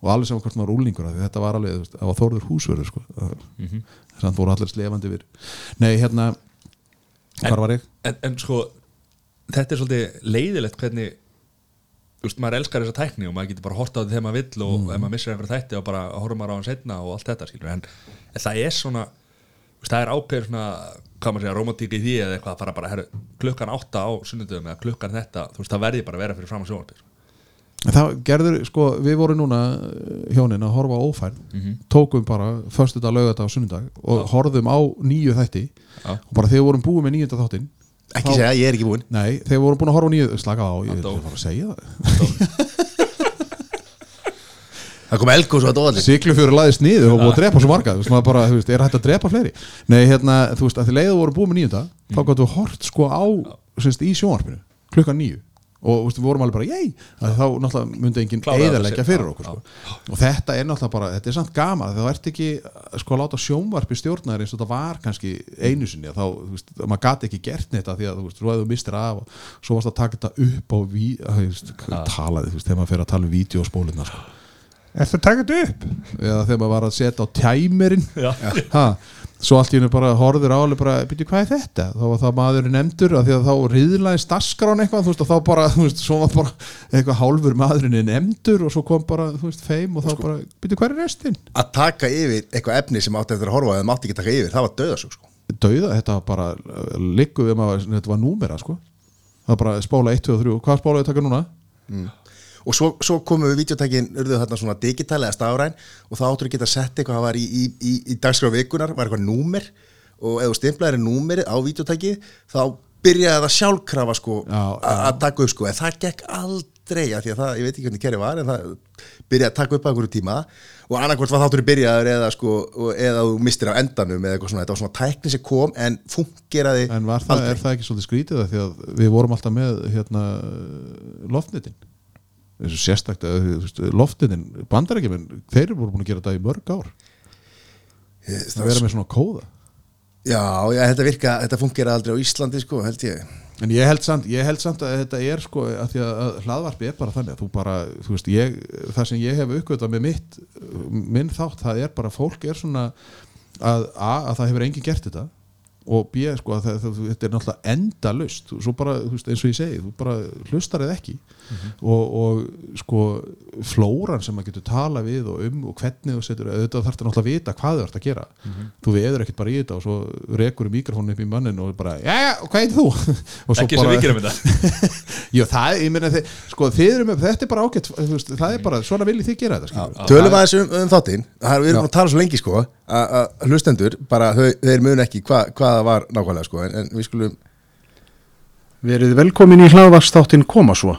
og alveg saman hvort maður úlingur af því þetta var alveg, það var Þórður Húsvörður sko. mm -hmm. þannig voru allir slefandi við Nei, hérna hvar var ég? en, en sko þetta er svolítið leiðilegt hvernig veist, maður elskar þessa tækni og maður getur bara hort á því þegar maður vill og ef maður missir einhverja þætti og bara horfum maður á hann setna og allt þetta en, en það er svona það er ákveður svona hvað maður segja, romantík í því eða eitthvað að fara bara herru, klukkan átta á sunnudöfum eða klukkan þetta þú veist, það verði bara að vera fyrir fram að sjónvarpið sko. Það gerður, sko, við vorum núna uh, hjónin að horfa á ófærð tókum bara föstudag, laugardag og sunnudag og horfðum á nýju þætti Já. og bara þegar við vorum búið með nýjunda þáttin Ekki Þá- segja, ég er ekki búinn. Nei, þegar við vorum búin að horfa á nýju slaka á, ég vil bara að segja það kom elgós og þetta óallir Siglufjörur laðist niður og búið að drepa svo marga. Þú veist, bara, þú veist, er hægt að drepa fleiri? Nei, hérna, þú veist, að því leiðu voru búið með nýjunda þá gáttu við hort sko á semst, í sjónvarpinu, klukkan nýju og veist, við vorum alveg bara, jæ að þá náttúrulega myndi enginn eðalegja fyrir okkur sko. og þetta er náttúrulega bara, þetta er samt gama þá ert ekki sko að láta sjónvarpi stjórnaðir eins og þetta var kannski einu sinni. Þá, þú veist, maður gati ekki gert neitt því að þú veist, svo að þú mistir af og svo varst að taka þetta upp á ví, að, þú veist, talaði, þú veist, þegar maður fer að tala um vídeospóluna sko Ertu að taka þetta upp? Eða þegar maður var að setja á tæmirinn ha, Svo allt í hennu bara horfður áli bara, byrju hvað er þetta? Þá var það maðurinn nefndur af því að þá riðlaðist dasgrán eitthvað, þú veist, og þá bara, þú veist, svo var bara eitthvað hálfur maðurinn er nefndur og svo kom bara, þú veist, feim og þá bara, byrju hvað er restin? Að taka yfir eitthvað efni sem átti eftir að horfa eða mátti ekki taka yfir, það var döðasög sko. Dauða, þetta var bara liggu um að þetta var númera, sko Það var bara spóla 1, 2 og 3, hvað spólaði taka núna? Og svo, svo komum við videotækin urðu þarna svona digitalega stafræn og þá áttur að geta sett eitthvað það var í, í, í, í dagskrá vikunar, var eitthvað númer og ef þú stimplaðir númerið á videotæki þá byrjaði það sjálfkrafa sko að taka upp sko. En það gekk aldrei af því að það, ég veit ekki hvernig kerri var en það byrjaði að taka upp á einhverju tíma. Og annarkvort var þátturinn byrjaður eða sko eða þú mistir á endanum eða eitthvað svona, þetta var svona tækni sem kom en fungeraði En var það, aldrei. er það ekki svolítið skrítið það því að við vorum alltaf með hérna loftnitin veist, loftnitin bandarækjumenn, þeir eru búin að gera þetta í mörg ár. Ég- að vera með svona kóða. Já, já, þetta virka, þetta fungeraði aldrei á Íslandi sko, held ég. En ég held samt, ég held samt að þetta er sko að því að, að hlaðvarpi er bara þannig að þú bara, þú veist, ég, það sem ég hef uppgötað með mitt, minn þátt það er bara, fólk er svona að, a, að það hefur enginn gert þetta og b, sko, að það, það, þetta er náttúrulega endalaust, svo bara, þú veist, eins og ég segi þú bara hlustar eða ekki og, og sko flóran sem maður getur tala við og um og hvernig þú setur, auðvitað þarf þetta náttúrulega að vita hvað þú ert að gera, þú veður ekkert bara í þetta og svo rekur mikrofónu upp í mannin og bara, já, já, hvað er þú? (laughs) Og svo Ekki sem við gerum þetta. (laughs) Jú, það, ég meina, þið, sko, þið eru með, þetta er bara ágætt, veist, það er bara, svona viljið þið gera þetta, skilur. Tölum aðeins um, um þáttinn. Það er- Við erum búin að tala svo lengi sko að að hlustendur, bara þau, þeir mun ekki hva, hvað það var nákvæmlega sko en, en við skulum Verið velkomin í hlaðvarsþáttin Koma svo.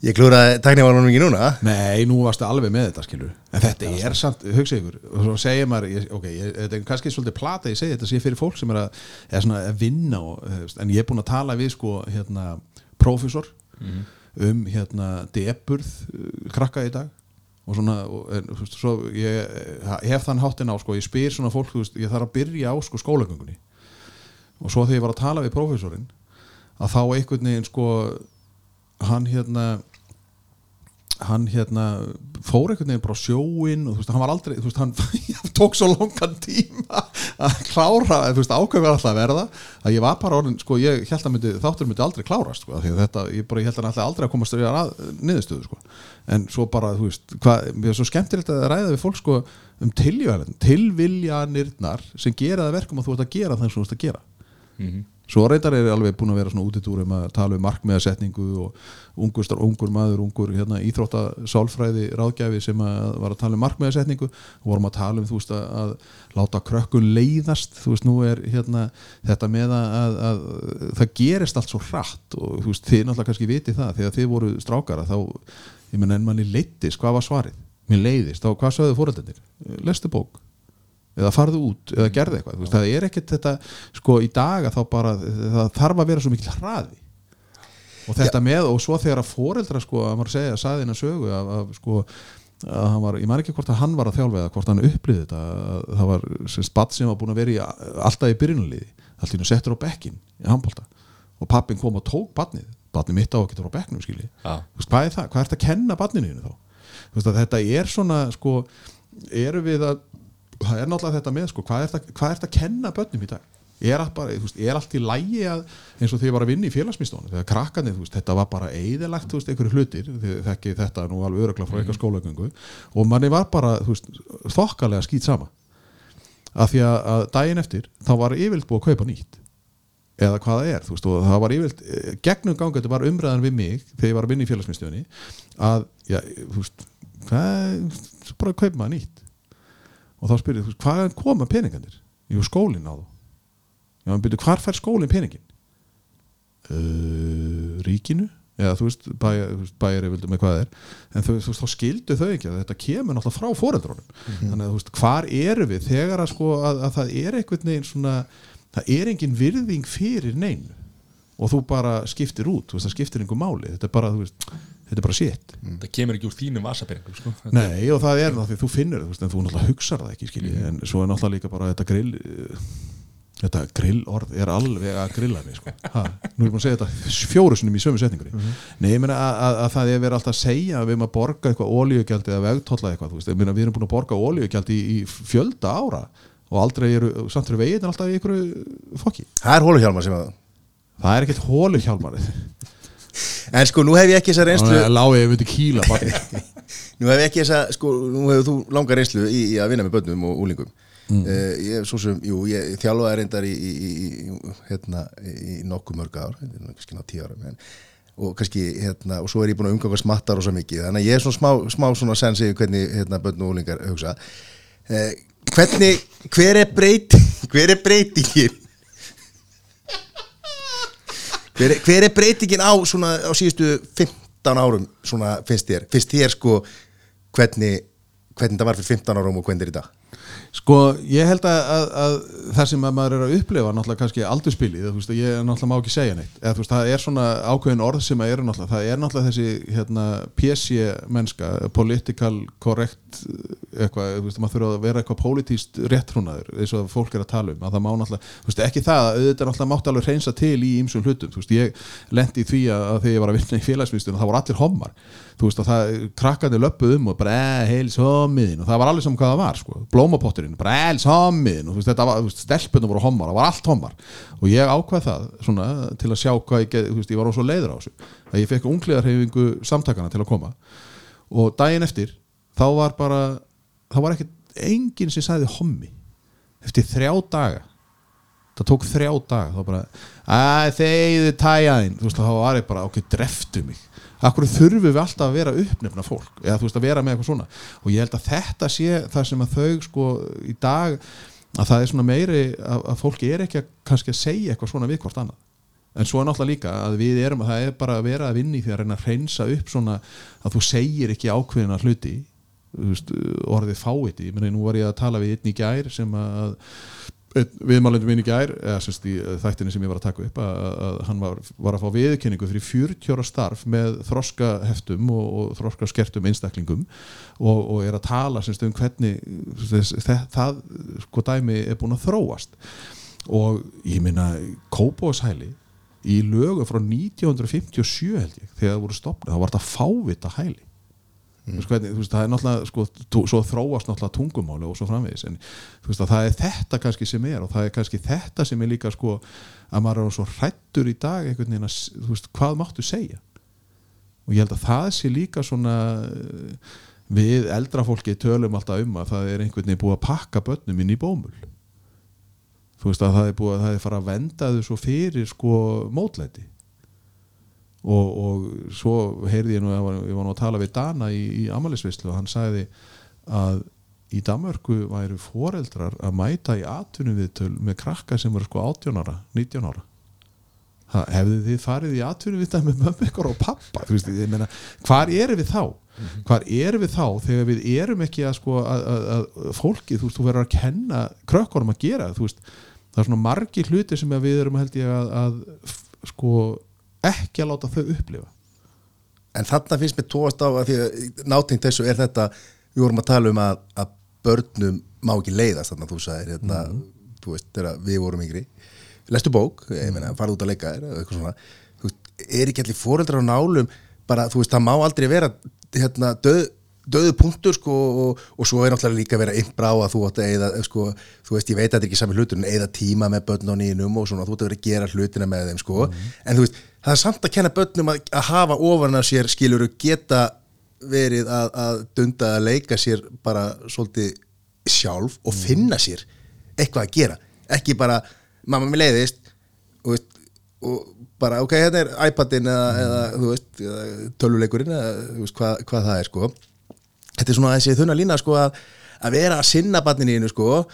Ég klúraði tæknivalunum ekki núna. Nei, nú varstu alveg með þetta, skilur. En þetta er samt, hugsa ykkur, og svo segir maður, ég, ok, ég, þetta er kannski svolítið plata, ég segi þetta sé fyrir fólk sem er að, er svona að vinna, og, en ég er búin að tala við, sko, hérna, prófessor um, hérna, deburð uh, krakka í dag. Og svona, og, en, svo ég, ég hef þann háttin á, sko, ég spyr svona fólk, veist, ég þarf að byrja á, sko, skólagöngunni. Og svo þegar ég var að tala við prófessorinn að þá einhvern veginn sko hann hérna hann hérna fór einhvern veginn bara sjóin og þú veist, hann var aldrei, þú veist, hann (laughs) tók svo langan tíma að klára, þú veist, ákveð var alltaf að verða að ég var bara orðin, sko, ég held að myndi, þáttur myndi aldrei klárast, sko, því þetta ég bara, ég held að hann alltaf aldrei að komast að niðurstöðu, sko, en svo bara, þú veist hvað, mér er svo skemmtilegt að ræða við fólk, sko um tilviljanirnar sem gera það verkum að þú ert að gera það sem þú ert að gera svo reyndar er alveg búin að vera svona útitúr um að tala um markmiðasetningu og ungur, ungur maður, ungur hérna, íþrótta sálfræði ráðgjafi sem að var að tala um markmiðasetningu. Og vorum að tala um þú veist að, láta krökkun leiðast þú veist nú er hérna þetta með að, að, að það gerist allt svo hratt og þú veist þið náttúrulega kannski viti það þegar þið voru strákara þá ég menn en manni leittist, hvað var svarið? Mér leiðist, þá hvað sögðu fóröldandir lestu bók eða farðu út eða gerðu eitthvað þú veist, það er ekkert þetta sko í dag að þá bara það þarf að vera svo mikil hraði. Og þetta með og svo þegar að foreldra sko að maður segja, saði hennar sögu af, af sko að hann var, ég man ekki hvort að hann var að þjálfa eða hvort hann upplýði þetta að það var sem spatt sem var búin að vera í alltaf í byrjunaliði, allt í nú settur á bekkin í handbólta og pappin kom og tók badnið, badnið mitt á ekki tóra á bekknum skilji, Já. Veist, hvað er það, hvað er þetta að kenna badninu þínu þá? Að þetta er svona sko, eru við að það er náttúrulega þetta með sko, hvað er þetta, að kenna börnum í dag? Er bara, veist, er allt í lægi að, eins og þegar ég var að vinna í félagsmyndstónu þegar veist, þetta var bara veist, einhverju hlutir, þekki þetta nú alveg örugla frá eitthvað skólagöngu og manni var bara, veist, þokkalega skýt sama. Af því að, að daginn eftir, þá var yfirlt búið að kaupa nýtt. Eða hvað það er, þú veist, og það var yfirlt gegnum ganga, þetta var umræðan við mig þegar ég var að vinna í félagsmyndstöðunni að, já, þú veist, hvað bara kaupa nýtt og þá spyrir þú hvað koma peningarnir? Jú, skólinn á þá. Já, en byrju, hvar fær skólinn peningin uh, ríkinu. Eða þú veist, bæjar, þú veist, bæjar vildi með hvað það er. En þú, þú veist, þá skildu þau ekki að þetta kemur náttúrulega frá foreldrónum þannig að þú veist, hvar eru við þegar að sko að, að það er einhvern veginn svona það er engin virðing fyrir neinu. Og þú bara skiptir út, þú veist, það skiptir einhver máli. Þetta er bara, þú veist, þetta er bara shit. Það kemur ekki úr þínum vasapeningum sko. Nei, og það er það því þú finnur það, en þú náttúrulega hugsar það ekki, skilji. En svo er náttúrulega líka bara þetta grill þetta grillorð er alveg að grilla mig, sko. Ha, nú er ég búin að segja þetta fjóru sinum í sömu setningunni. Nei, ég meina að, að, að það er verið alltaf að segja að við erum að borga eitthvað ólíugjald eða vegtolla eitthvað, meina við erum búin að borga ólíugjald í, í fjölda ára og aldrei eru, samt eru veginn alltaf í einhverju fokki. Það er hóluhjálmar sem að það er ekkert hólu hjálmar En sko, nú hef ég ekki þessa reynslu lágið við til kýla. (laughs) Nú hef ég ekki þessa, sko, nú hefur þú langar reynslu í, í að vinna með börnum og úlingum mm. Ég, svo sem, jú, ég þjálfaði reyndar í, í, í hérna, í nokkuð mörg ár kannski ná tíu ára en, og kannski, hérna, og svo er ég búin að umgangast mattar og svo mikið, þannig að ég er svona smá, smá svona sensi hvernig, hérna, börn og úlingar hugsa eh, Hvernig, hver er breyt (laughs) hver er breytingin hver, er- hver er breytingin á svona á síðustu 15 árum svona finnst þér, finnst þér sko hvernig, hvernig það var fyrir 15 árum og hvernig er í dag Sko, ég held að, að, að það sem að maður er að upplefa náttúrulega kannski aldurspilið, þú veist, ég náttúrulega má ekki segja neitt, eða þú veist, það er svona ákveðin orð sem að eru náttúrulega, það er náttúrulega þessi hérna, PC mennska political correct eitthvað, þú veist, maður þurfa að vera eitthvað politíst réttrúnaður, eins og fólk er að tala um að það má náttúrulega, þú veist, ekki það að auðvitað náttúrulega mátt alveg reynsa til í ýmsum hlutum, þú veist, ég lendi í því að, að þegar ég var að vinna í félagsmyndstunum, það voru allir hommar þú veist, og það, krakkandi löpuð um og bara, eh, heils hommiðin og það var allir saman hvað það var, sko, blómapotturinn bara, heils hommiðin og þú veist, þetta var, stelpunum voru hommar, það var allt hommar. Og ég ákvað það, svona, til að sjá hvað ég, get- þú veist, ég var svo leiður á þessu. Að ég fekk ungliðarhefingu samtakana til að koma. Og daginn eftir þá var bara, þá var ekkert enginn sem sagði hommi. Eftir þrjá daga það tók þrjá daga þá bara, að þegiðu tæjaðinn þú veist, þá var ég bara, ok, dreftu mig Akkur þurfum við alltaf að vera uppnefna fólk? Eða þú veist að vera með eitthvað svona. Og ég held að þetta sé það sem að þau sko í dag að það er svona meiri að, að fólki er ekki að kannski að segja eitthvað svona við hvort annað. En svo er náttúrulega líka að við erum að það er bara að vera að vinna í því að reyna að hreinsa upp svona að þú segir ekki ákveðina hluti veist, orðið fáið ég meni nú var ég að tala við einn í gær sem að viðmálendum minn í gær eða semst í þættinni sem ég var að taka upp að, að hann var, var að fá viðkenningu fyrir 40 ára starf með þroska heftum og, og þroska skertum einstaklingum og, og er að tala semst um hvernig þess, það, það sko dæmi er búin að þróast. Og ég minna Kópóðshæli í lögu frá 1957 held ég þegar það voru stopnið, þá var þetta fávita hæli veist hvernig, veist, það er náttúrulega sko, svo þróast náttúrulega tungumáli og svo framvegis en veist að það er þetta kannski sem er og það er kannski þetta sem er líka sko að maður er svo hrættur í dag einhvern veginn að, veist, hvað máttu segja? Og ég held að það sé líka svona við eldra fólki tölum alltaf um að það er einhvern veginn búið að pakka börnum inn í bómul. Þú veist að það er búið að það er fara að venda þau svo fyrir sko mótlæti og, og svo heyrði ég nú ég var, ég var nú að tala við Dana í, í Amalisvislu og hann sagði að í Danmörku væru foreldrar að mæta í atvinnum viðtöl með krakka sem voru sko 18 ára 19 ára. Ha, hefðu þið farið í atvinnum viðtöl með mömmu ykkur og pappa þú veist, ég meina, hvar erum við þá? Hvar erum við þá þegar við erum ekki að sko að, að, að fólki, þú veist, þú verður að kenna krökkunum að gera, þú veist. Það er svona margi hluti sem við erum held ég að, að sko ekki að láta þau upplifa. En þarna finnst mér tóast á að því að nátengt þessu er þetta við vorum að tala um að, að börnum má ekki leiðast þarna þú sagðir hérna, þú veist, þegar við vorum yngri. Lestu bók, ég meina, farið út að leika eða eitthvað svona, þú veist, er ekki allir foreldrar á nálum, bara, þú veist, það má aldrei vera, hérna, döð döðu punktur sko og, og svo er náttúrulega líka að vera innbrá að þú átt að eða sko, þú veist, ég veit að þetta er ekki sami hlutur en eða tíma með börn og nýnum og svona þú átt að vera að gera hlutina með þeim sko. En þú veist, það er samt að kenna börnum að, að hafa ofan af sér skiluru geta verið að, að dunda að leika sér bara svolítið sjálf og finna sér eitthvað að gera, ekki bara mamma mér leiðist og, veist, og bara ok, hérna er iPadin eða, eða þú veist, tölvuleikurinn eða þú veist hvað, hvað það er sko þetta er svona þessi þunna lína sko að, að vera að sinna barninu í sko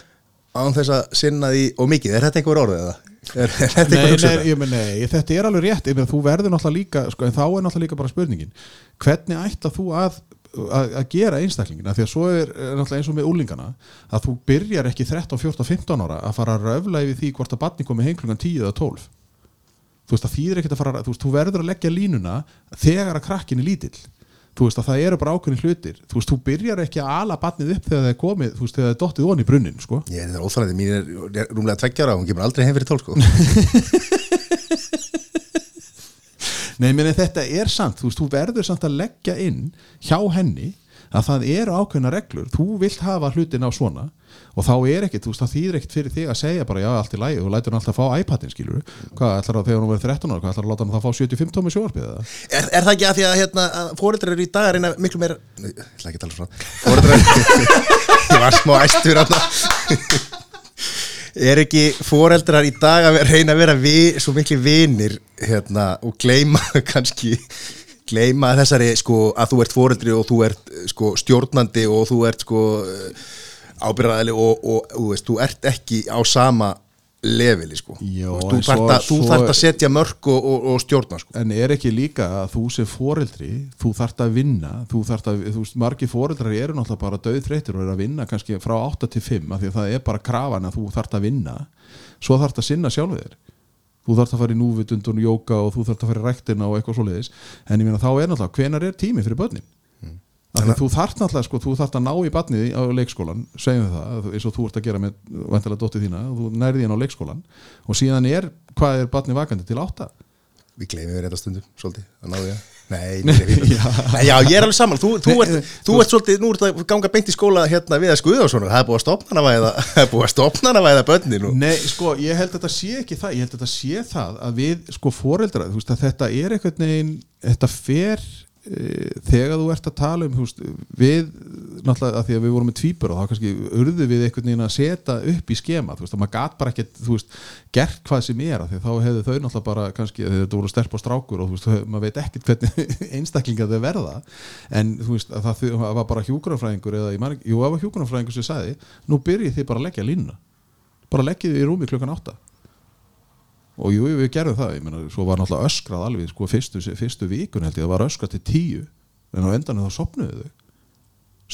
án þess að sinna því og mikið, er þetta einhver orðið eða? Er, er þetta Nei, einhver nei, meni, nei, þetta er alveg rétt. Ég meni, þú verður náttúrulega líka, sko, en þá er náttúrulega líka bara spurningin hvernig ætla þú að að, að gera einstaklingina? Því að svo er er náttúrulega eins og með úlingana að þú byrjar ekki 13, 14, 15 ára að fara að röfla yfir því hvort að barni komi heim klungan 10 eða 12 þú veist, það þýðir ekkert að fara þú veist, þú verður að leggja línuna þegar að krakkin er lítill þú veist, að það eru bara ákveðin hlutir þú veist, þú byrjar ekki að ala batnið upp þegar það er komið, þú veist, þegar það er dottið onni í brunnin sko. Ég, er óþálandi, mín er, er rúmlega tveggjara og hún kemur aldrei heim fyrir tól sko. (laughs) Nei, meni, þetta er samt, þú veist, þú verður samt að leggja inn hjá henni að það eru ákveðna reglur, þú vilt hafa hlutin á svona og þá er ekkit, þú veist, það þýðir ekkit fyrir þig að segja bara já, allt í lægi og lætur hann alltaf fá iPadin, skilur hvað ætlar það þegar hún verður 13 ára, hvað ætlar að láta hann þá fá 75 tómi sjóarpið er, er það ekki að því að, hérna, að fóreldrar eru í dag að reyna miklu meira Nei, Ég ætla ekki að tala svona. Fóreldrar (laughs) Ég var smá æstur. (laughs) Er ekki fóreldrar í dag að reyna að vera vi, svo miklu vinir hérna, og gleyma (laughs) kannski gleyma þessari sko, að þú ert fóreldri og þú ert sko, stjórnandi og þú ert sko, ábyrðaðali og, og, og þú, veist, þú ert ekki á sama leveli sko. Jó, Þú svo- að, þú svo- þarft að setja mörg og, og, og stjórna sko. En er ekki líka að þú sem foreldri þú þarft að vinna þú þarft að, þú veist, margir foreldrar eru náttúrulega bara döðþreytir og eru að vinna kannski frá 8 til 5 af því að það er bara krafan að þú þarft að vinna svo þarft að sinna sjálfið þér þú þarft að fara í núvitundun, jóka og þú þarft að fara í ræktina og eitthvað svoleiðis en ég meina þá er náttúrulega, hvenar er tími fyrir börnin því að þú þarft náttúrulega sko, þú þarft að ná í barnið á leikskólan segjum við það, eins og þú ert að gera með vantilega dóttið þína, þú nærði hann á leikskólan og síðan er, hvað er barnið vakandi til átta? Við gleymum við reynda stundum, svolítið, að náðu (laughs) ég Nei, nei, nei, nei, já, ég er alveg saman Þú, þú, ert, þú ert svolítið, nú ert að ganga beint í skóla hérna við að skuða og svona Það er búið að stopna hana (laughs) Það er búið að stopna hana væða bönni nú. Nei, sko, ég held að þetta sé ekki það. Ég held að þetta sé það að við, sko, foreldra þú veist að þetta er einhvern veginn þetta fer þegar þú ert að tala um, veist, við náttúrulega að því að við vorum með tvíbur og þá kannski urðu við einhvern veginn að setja upp í skema, þú veist, að maður gat bara ekkert þú veist, gert hvað sem er af því að þá hefðu þau náttúrulega bara kannski, þetta voru stelp og strákur og þú veist, maður veit ekkert hvernig (laughs) einstaklinga þau verða. En þú veist, að það, var bara hjúkunarfræðingur eða, man jú, það var hjúkunarfræðingur sem sagði, nú byrjið þið bara að leggja línuna. Bara leggið þið í rúmi klukkan átta og jú, við gerðum það. Ég meina, svo var náttúrulega öskrað alveg sko, fyrstu, fyrstu vikun held ég, það var öskrað til tíu. En á endanum þá sopnuðu þau.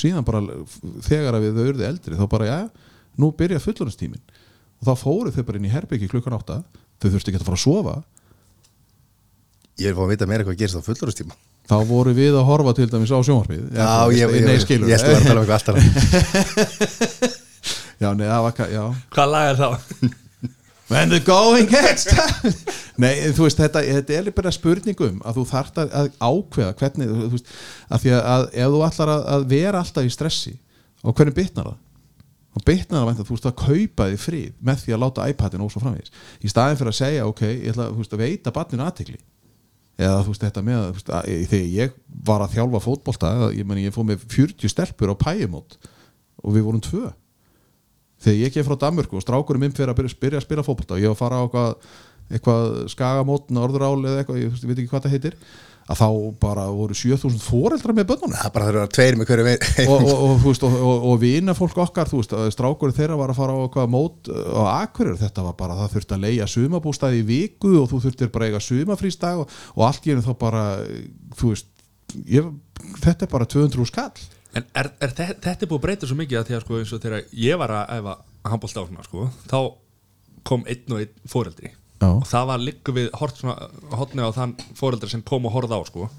Síðan bara þegar að við þau urðu eldri þá bara, já, nú byrja fullunastímin og þá fóru þau bara inn í herbyggi klukkan átta, þau þurftu ekki að fara að sofa. Ég er fáið að vita meira hvað gerist á fullorðstíma þá voru við að horfa til dæmis á sjónvarpið. Já, ég, ég, nei, ég, ég ætla að tala um eitthvað allt annað. (laughs) Já, nei, það var, já. Hvað lag er þá? (laughs) When the going gets tough. (laughs) Nei, þú veist, þetta, þetta er bara spurningum að þú þarft að, að ákveða hvernig, þú veist, að því að, að ef þú ætlar að, að vera alltaf í stressi og hvernig bitnar það? og bitnar það vænt að þú veist að kaupa því frið með því að láta iPadin og svo framvegis. Í staðin fyrir að segja, ok, ég ætla veist, að veita barninu aðtekli eða þú veist, þetta með að, veist, að þegar ég var að þjálfa fótbolta, ég meni ég fóð með 40 stelpur á pæjumót og við vorum tvö þegar ég kem frá Danmörku og strákurinn minn fyrir að byrja, byrja að spila fótbolta og ég var að fara á eitthvað, eitthvað skagamót, norðurál eða eitthvað, ég, veit ekki hvað það heitir að þá bara voru 7000 foreldrar með börnunum. Það bara þeirra tveir með hverju og, og, og, og, vina fólk okkar þú veist, strákurinn þeirra var að fara á eitthvað mót á Akureyri, þetta var bara það þurfti að leia sumabústaði í viku og þú þurftir bara eiga sumafrístag og, allt í henni þá bara þú veist, ég, þetta er bara 200 skall En er, er, þe- þetta er búið að breyta svo mikið að því að sko eins og þegar ég var að æfa handbólta á svona sko þá kom einn og einn fóreldri Já. og það var líka við hort svona, hotni á þann fóreldri sem kom og horfði á sko.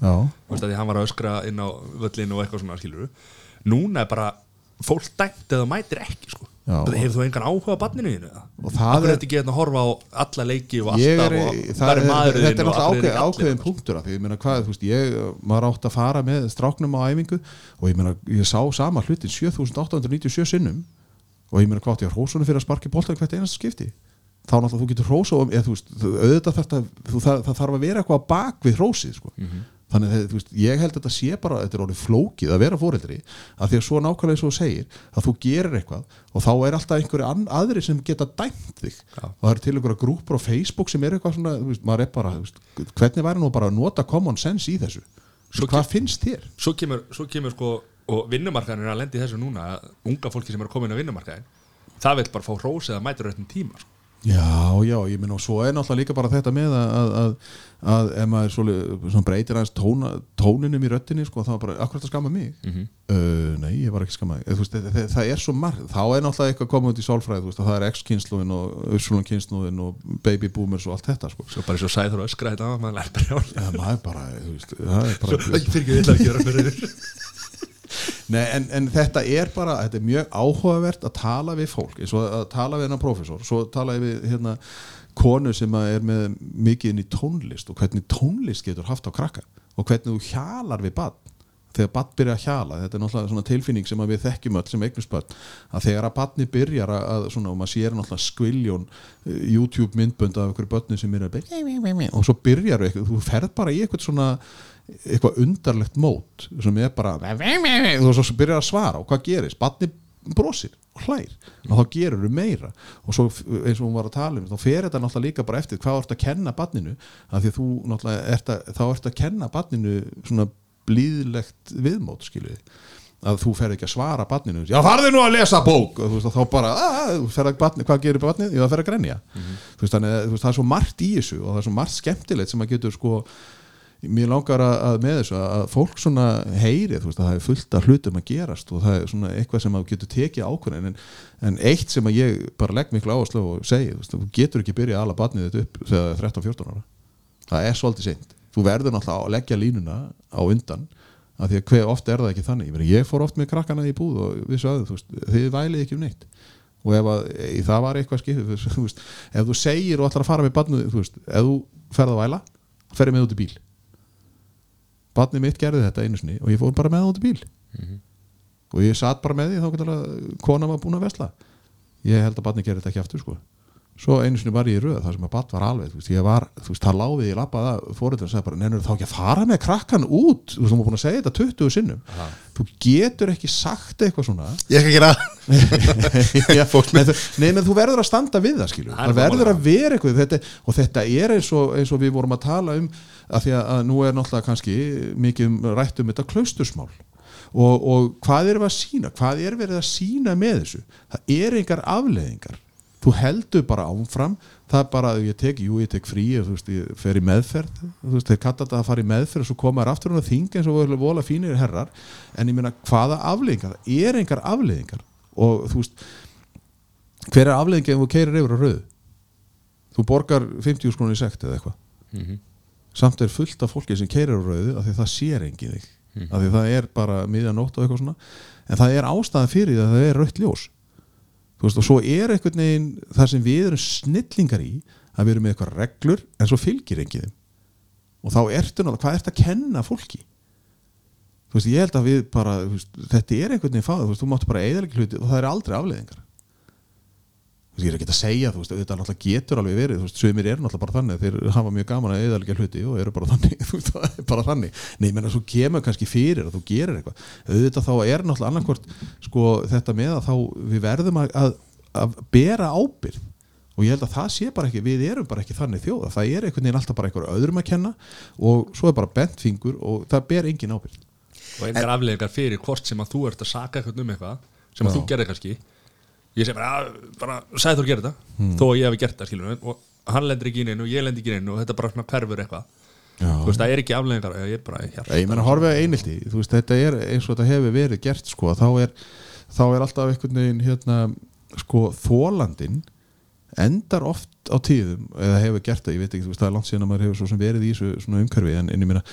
Því hann var að öskra inn á völlinu og eitthvað svona skilur núna er bara fólk dæmt eða mætir ekki sko hefur þú engan áhuga á barninu þínu? Og það er- þetta ekki hérna að horfa á alla leiki og alltaf og það er, maðurinn þetta er náttúrulega ákveðin punktur af því, ég meina hvað, þú veist, ég maður átt að fara með stráknum á æfingu og ég meina, ég sá sama hlutin 7897 sinnum og ég meina hvað átti ég að hrósunum fyrir að sparki boltan hvert einasta skipti þá náttúrulega þú getur hrósa um, eða, þú veist, auðvitað þarf það, þú, það, það þarf að vera eitthvað bak við hrósið sko. Þannig að veist, ég held að þetta sé bara þetta er orðið flókið að vera fóreldri að því að svo nákvæmlega þú segir að þú gerir eitthvað og þá er alltaf einhverju aðri sem geta dæmt þig og það eru til einhverja grúpur á Facebook sem er eitthvað svona, veist, maður er bara veist, hvernig væri nú bara að nota common sense í þessu Svo hvað finnst þér? svo kemur, svo kemur sko og vinnumarkaðin er að lendi þessu núna að unga fólki sem er að koma inn á vinnumarkaðin það vil bara fá hrós eða mætur á réttum tíma sko. Já, já, ég minn og svo er náttúrulega líka bara þetta með að, að, að, að ef maður svolítið, breytir aðeins tóna, tóninum í röttinni sko, þá er bara, akkur þetta skamma mig? Mhm. uh, Nei, ég var ekki skamma það, það, það, það er svo marg, þá er náttúrulega eitthvað komið út í sálfræði, þú veist, að það er X-kynsluðin og Ursulun-kynsluðin og Baby Boomers og allt þetta, sko. Svo bara og sæður og öskra þetta maður lær bara hjá Já, maður bara, veist, það er bara Fyrir ekki, ætla að gera þér. Nei, en, en þetta er bara, þetta er mjög áhugavert að tala við fólk, eins og að tala við hennar prófessor, svo tala við hérna konu sem er með mikið inn í tónlist og hvernig tónlist getur haft á krakka og hvernig þú hjalar við badn þegar badn byrja að hjala, þetta er náttúrulega svona tilfinning sem við þekkjum öll sem eignusbörn að þegar að badni byrjar að, svona, og maður sér náttúrulega skviljón eh, YouTube myndbönd af einhverju börni sem er og svo byrjar eitthvað, þú ferð bara í eitthvað svona eitthvað undarlegt mót sem er bara og svo byrjar að svara og hvað gerist, badni brosir og hlær. Og þá gerur þú meira. Og svo eins og hún var að tala um þá fer þetta náttúrulega líka bara eftir hvað þú ert að kenna badninu af því að þú náttúrulega ert að, þá ert að kenna badninu svona blíðlegt viðmót skiluði að þú fer ekki að svara badninu já farði nú að lesa bók. Og þú veist að þá bara að, þú fer að badni, hvað gerir badnið? Já það fer að grenja. Þú veist þannig að það er svo margt í þessu og það er svo margt skemmtilegt sem að getur sko mér langar að, að með þessu að fólk svona heyri veist að það er fullt af hlutum að gerast og það er svona eitthvað sem að getur tekið ákvörðin en, en eitt sem að ég bara legg miklu áherslu og segi þú, getur ekki byrja að ala batnið þetta upp þegar það er 13-14 ára. Það er svolítið seint. Þú verður náttúrulega að leggja línuna á undan af því að hver oft er það ekki þannig? Ég, fór oft með krakkana í búð og við veist, þið vælið ekki um neitt. Og ef að, e, það var eitthvað skip ef þú segir og ætlar að fara með barnið ef þú ferð að væla ferði með út í bíl barnið mitt gerði þetta einu sinni og ég fór bara með það út í bíl. Og ég satt bara með því þá kona var búin að vesla. Ég held að barnið gerði þetta ekki aftur sko svo einu sinni var ég í röð þar sem að barn var alveg þú veist, ég var, þú veist, það láfið ég lappaði að fóröldur og sagði bara, nennur þá ekki að fara með krakkan út? Þú veist, þú var búin að segja þetta 20 sinnum. Þú getur ekki sagt eitthvað svona. Ég skal gera (laughs) (laughs) nei, þú- nei, menn þú verður að standa við það skilur. Það er verður að vera eitthvað. Þetta, og þetta er eins og, eins og við vorum að tala um að því að, nú er náttúrulega kannski mikið um, rætt um þetta klaustursmál. Og, og hvað erum við að sína þú heldur bara áfram það er bara að ég tek, jú ég tek frí þú veist, ég fer í meðferð þú veist, þeir kalla þetta að fara í meðferð og svo koma þær aftur að þinga eins og voru vola fínir herrar. En ég meina hvaða afleðingar það er engar afleðingar og þú veist hver er afleðingin ef þú keirir yfir á rauðu? Þú borgar 50 skrónir í sekt eða eitthvað. Samt er fullt af fólki sem keirir á rauðu af því það sér engin þig. Af því það er bara miðjanótt og eitthvað svona. En það er ástæðan fyrir því að það er rautt ljós þú veist og svo er einhvern veginn það sem við erum snillingar í að við erum með eitthvað reglur en svo fylgir þeim. Og þá ertu náttúrulega, hvað ertu að kenna fólki? Þú veist, ég held að við bara veist, þetta er einhvern veginn fáð, þú veist, þú máttu bara eða ekki hluti og það er aldrei afleðingar ég er ekki að segja, þú veist, þetta náttúrulega getur alveg verið, þú veist, sögumir eru náttúrulega bara þannig þeir hafa mjög gaman að ekki hluti og eru bara þannig, (laughs) þú veist, það er bara þannig. Nei, menn að svo kemur kannski fyrir að þú gerir eitthvað. Auðvitað þá er náttúrulega annarkvort sko, þetta með að þá við verðum að, að, að bera ábyrð og ég held að það sé bara ekki, við erum bara ekki þannig þjóða, það er einhvern veginn alltaf bara einhver öðrum að kenna og svo er bara bent fingur og það ber engin ábyrð og engar afleðingar fyrir hvort sem að þú ert að saka eitthvað um eitthvað sem að þú gerði kannski ég segi bara, "Ah, bara sagði þú að gera þetta. Hmm. þó að ég hef gert það skilur og hann lendir ekki inn einu og ég lendir ekki inn einu og þetta bara svona hverfur eitthvað. Já. þú veist það er ekki afleðingar ég er bara hér ég menna horfið að einildi þú veist þetta er eins og þetta hefur verið gert sko. Þá er, þá er alltaf einhvern veginn hérna sko þólandin endar oft á tíðum eða hefur gert það, ég veit ekki, þú veist það er langt síðan að maður hefur svo sem verið í þessu svona umhverfi en, en ég meina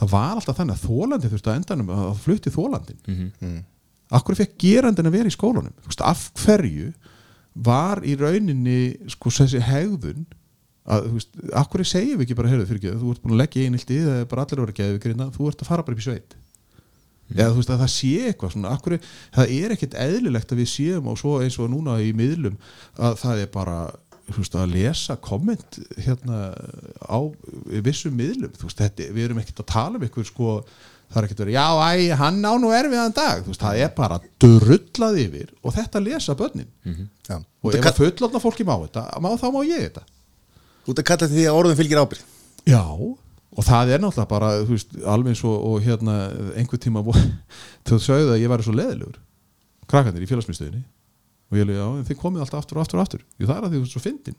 það var alltaf þannig að þólandi þú veist að endanum að flutti þólandin mm -hmm. Akkur fekk gerandin að vera í skólanum? Veist, af hverju var í rauninni sko þessi hegðun að, þú veist, akkur segjum við ekki bara heyrðu fyrir ekki, þú ert búin að leggja einildi það er bara allir að vera geðið við grina, þú ert að fara bara upp í sveit. Eða þú veist að það sé eitthvað svona, akkur, það er ekkert eðlilegt að við séum og svo eins og núna í miðlum að það er bara veist, að lesa komment hérna á vissum miðlum. Þú veist, þetta, við erum ekkert að tala um eitthvað sko, það er ekkert verið, já, æ, hann á nú erfiðan dag, þú veist, það er bara drullað yfir og þetta lesa börnin. Já. og Út ef að fullotna fólki má þetta, má, þá má ég þetta. Út að kalla því að orðum fylgir ábyrð Já, og það er náttúrulega bara þú veist, alveg eins og, og hérna einhver tíma þau (laughs) sögðu að ég væri svo leðilegur krakkandir í félagsmyndstöðinni og ég leiði, já, en þið komið alltaf aftur og aftur og aftur. Jú, það er að því þú ert svo fyndin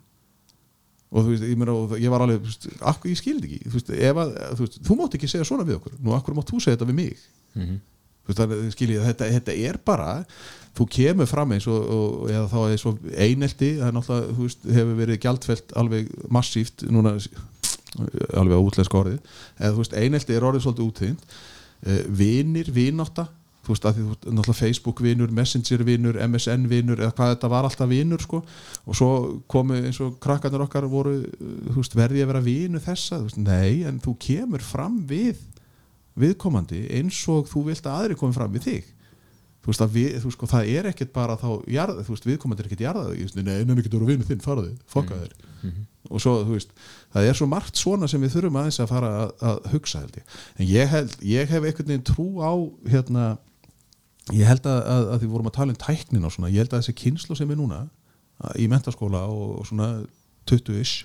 og þú veist, ég, meina, og ég var alveg, þú veist, akkur, ég skildi ekki. Þú veist, að, þú veist, þú mátt ekki segja svona við okkur. Nú akkur mátt þú segja þetta við mig? Þú veist, þannig, skiljið, þetta, þetta er bara þú kemur fram eins og, og eða þá eins og einelti það er náttúrulega, þú veist, hefur verið gjaldfelt alveg massíft núna alveg á útlenska orðið. Eða þú veist, einelti er orðið svolítið útþynd uh, vinir, vinátta þú veist, að því þú veist, náttúrulega Facebook vinur Messenger vinur, MSN vinur eða hvað þetta var alltaf vinur, sko. Og svo komu eins og krakkarnir okkar voru, uh, þú veist, verði að vera vinu þessa, þú veist, nei, en þú kemur fram við viðkomandi eins og þú vilt að aðri komi fram við þig. Þú veist, við, þú veist, sko, það er ekkert bara þá, jarð, þú veist, viðkomandi er ekkert jarðað nei, en ekki voru vinnu þinn, faraði, fokka þér. og svo, þú veist, það er svo margt svona sem við þurfum aðeins að fara að, að hugsa held ég, en ég held, ég hef einhvern veginn trú á, hérna ég held að, að, að því vorum að tala um tæknin og svona, ég held að þessi kynslu sem er núna að- í mentaskóla og, og svona 20-ish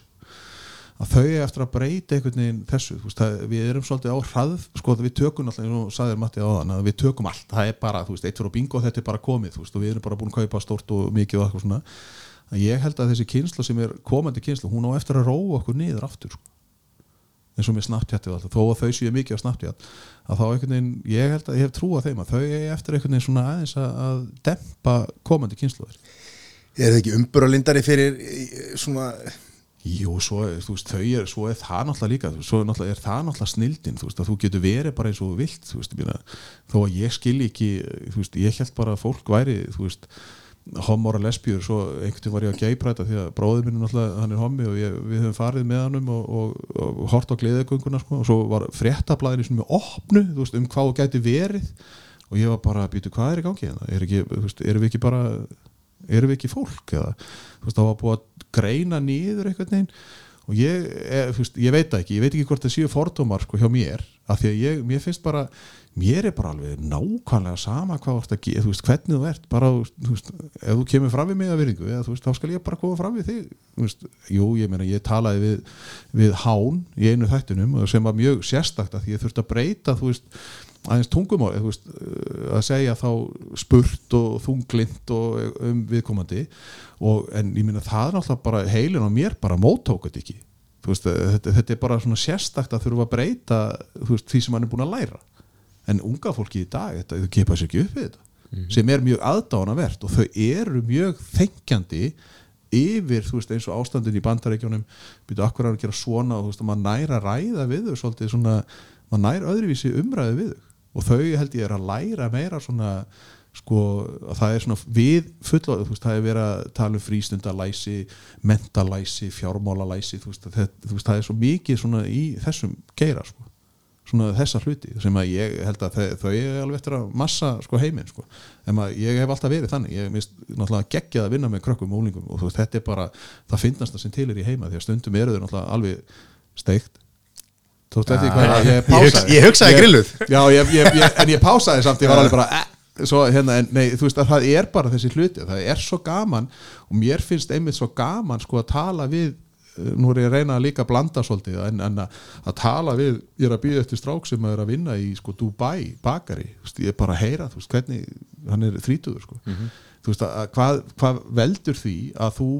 að þau eftir að breyta einhvern veginn þessu. Veist, það, við erum svolítið á hrað sko við tökum alltaf, eins og sagðir Matti á þann við tökum allt, það er bara, þú veist, eitt fyrir bingo þetta er bara komið, þú veist, og við erum bara búin að kaupa stórt og mikið og eitthvað svona. Ég held að þessi kynsla sem er komandi kynsla hún á eftir að róa okkur niður aftur sko. Eins og með og alltaf, þó að þau séu mikið á Snapchat að þá einhvern veginn, ég held að ég hef trú að þeim að þau er eftir einhvern veginn svona aðeins að, að dempa komandi kynsluður Er það ekki umburalindari fyrir eh, svona Jú, svo, veist, þau er, svo er það náttúrulega líka, svo er, náttúrulega, er það náttúrulega snildin, þú veist, að þú getur verið bara eins og vilt, þú veist, þó að ég skilji ekki, þú veist, ég held bara að fólk væri, þú veist, homor og lesbjur, svo einhvern veginn var ég að geipræta því að bróðið minn er náttúrulega, hann er homi og ég, við höfum farið með hannum og, og, og hort á gleðegönguna, sko, og svo var fréttablaðinu svona með opnu, þú veist, um hvað þú gæti verið. Og ég var bara að býta hvað er í gangi hérna, er ekki, þú veist, erum við ekki bara erum við ekki fólk eða? Þú veist, það var búið að greina nýður einhvern veginn. Og ég, er, þú veist, ég veit það ekki, ég veit ekki hvort það séu fordómar sko hjá mér, af því að ég, mér finnst bara mér er bara alveg nákvæmlega sama hvað ert að gera, þú veist, hvernig þú ert bara, þú veist, ef þú kemur fram við mig að virðingu, eða þú veist, þá skal ég bara koma fram við þig, þú veist, jú, ég meina ég talaði við, við Hán í einu þættinum sem var mjög sérstakt að því ég þurfti að breyta, þú veist aðeins tungumál, þú veist, uh, að segja þá spurt og þunglind og um viðkomandi. Og, en ég minna það er náttúrulega bara heilin á mér bara móttókut ekki. Veist, þetta, þetta er bara svona sérstakt að þurfa að breyta veist, því sem hann er búin að læra en unga fólki í dag, þetta, þau kepa sér ekki upp við þetta. Sem er mjög aðdánavert og þau eru mjög þengjandi yfir, þú veist, eins og ástandin í bandarækjunum byrju akkur að gera svona og þú veist, að maður næra ræða við þau svolítið svona, maður næra öðruvísi umræði við þau. Og þau held ég er að læra meira svona sko, að það er svona við fulla, þú veist, það er verið að tala um frístundalæsi, mentalæsi fjármálalæsi, þú veist, það, þú veist, það er svo mikið svona í þessum geira, sko svona þessa hluti sem að ég held að þau, þau er alveg eftir að massa sko heiminn sko, en ég hef alltaf verið þannig. Ég mist náttúrulega geggjað að vinna með krökkum og úlingum og veist, þetta er bara, það finnast það sem til er í heima, því að stundum eru þau náttúrulega alveg steikt. Hvað ég Ég, hugsa, ég hugsaði grilluð. Já, ég, ég, ég, en ég pásaði samt, ég var alveg bara eh, svo, hérna, en, nei, veist að það er bara þessi hluti, það er svo gaman og mér finnst einmitt svo gaman sko að tala við nú er ég að reyna að líka blanda svolítið en, en að, að tala við, ég er að býða eftir strák sem er að vinna í sko Dubai bakari, ég er bara að heyra veist, hvernig, hann er þrítuður sko. Þú veist, að, að hvað, hvað veldur því að þú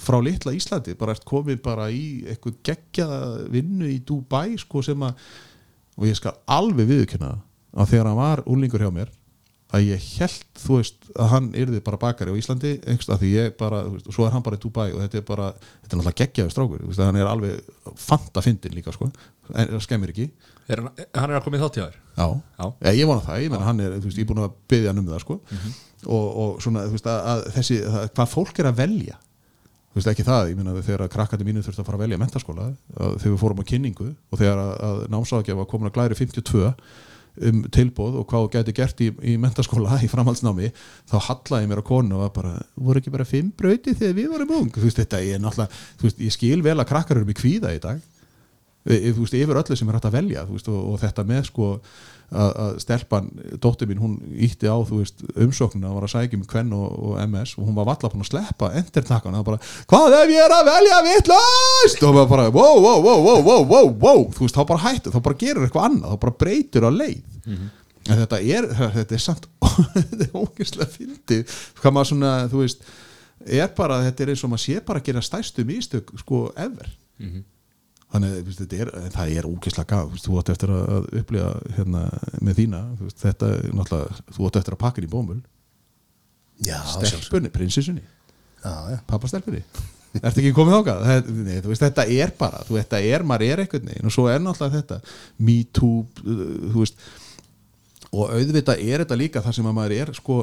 frá litla Íslandi bara ert komið bara í eitthvað geggjaða vinnu í Dubai sko sem að og ég skal alveg viðurkenna að þegar hann var úlingur hjá mér að ég held, þú veist, að hann yrði bara bakari á Íslandi, einhvers að því ég bara veist, og svo er hann bara í Dubai og þetta er bara þetta er náttúrulega geggjaður strákur, veist, hann er alveg fanta fyndin líka, sko, en það skemmir ekki. Er hann, hann er að koma í þátt hjá þér? Já, Já. Ég, ég vona það, ég menna hann er, þú veist, ég er búin að byggja hann um það, sko. Og, og svona, þú veist, að, að þessi það, hvað fólk er að velja þú veist ekki það, ég meina þegar að krakkandi mínu þurfti að fara að velja mentaskóla, þegar við fórum á kynningu og þegar að, var komin að glæri 52 um tilbóð og hvað gæti gert í, í mentaskóla í framhaldsnámi, þá hallaði mér á konu og var bara, voru ekki bara fimm brauti þegar við vorum ung, þú veist þetta ég er náttúrulega, veist, ég skil vel að krakkar eru með kvíða í dag þú veist, yfir öllu sem er hægt að velja veist, og, og þetta með sko að, að stelpan, dóttir mín, hún ítti á þú veist, umsóknina, var að sækja um kvenn og, og MS og hún var valla búin að sleppa endertakkan, það var bara, hvað ef ég er að velja vitlaust, og maður bara wow, wow, wow, wow, wow, wow, wow. Þú veist, þá bara hættu, þá bara gerur eitthvað annað þá bara breytur á leið. En þetta er, þetta er samt (laughs) þetta er ógeðslega fyndið, hvað maður svona, þú veist er bara, þetta er eins og maður sé bara að gera stæstu mistök sko ever. Þannig að veist, þetta er, það er úkislega gaf, þú átt eftir að upplifa hérna með þína, þetta er þú átt eftir að pakka henni í bómul. Stelpunni, prinsessunni, pappastelpunni Ertu ekki komið ákað? Þetta er bara, þú þetta er, maður er veginn og svo er náttúrulega þetta. Me too, uh, þú veist. Og auðvitað er þetta líka það sem að maður er sko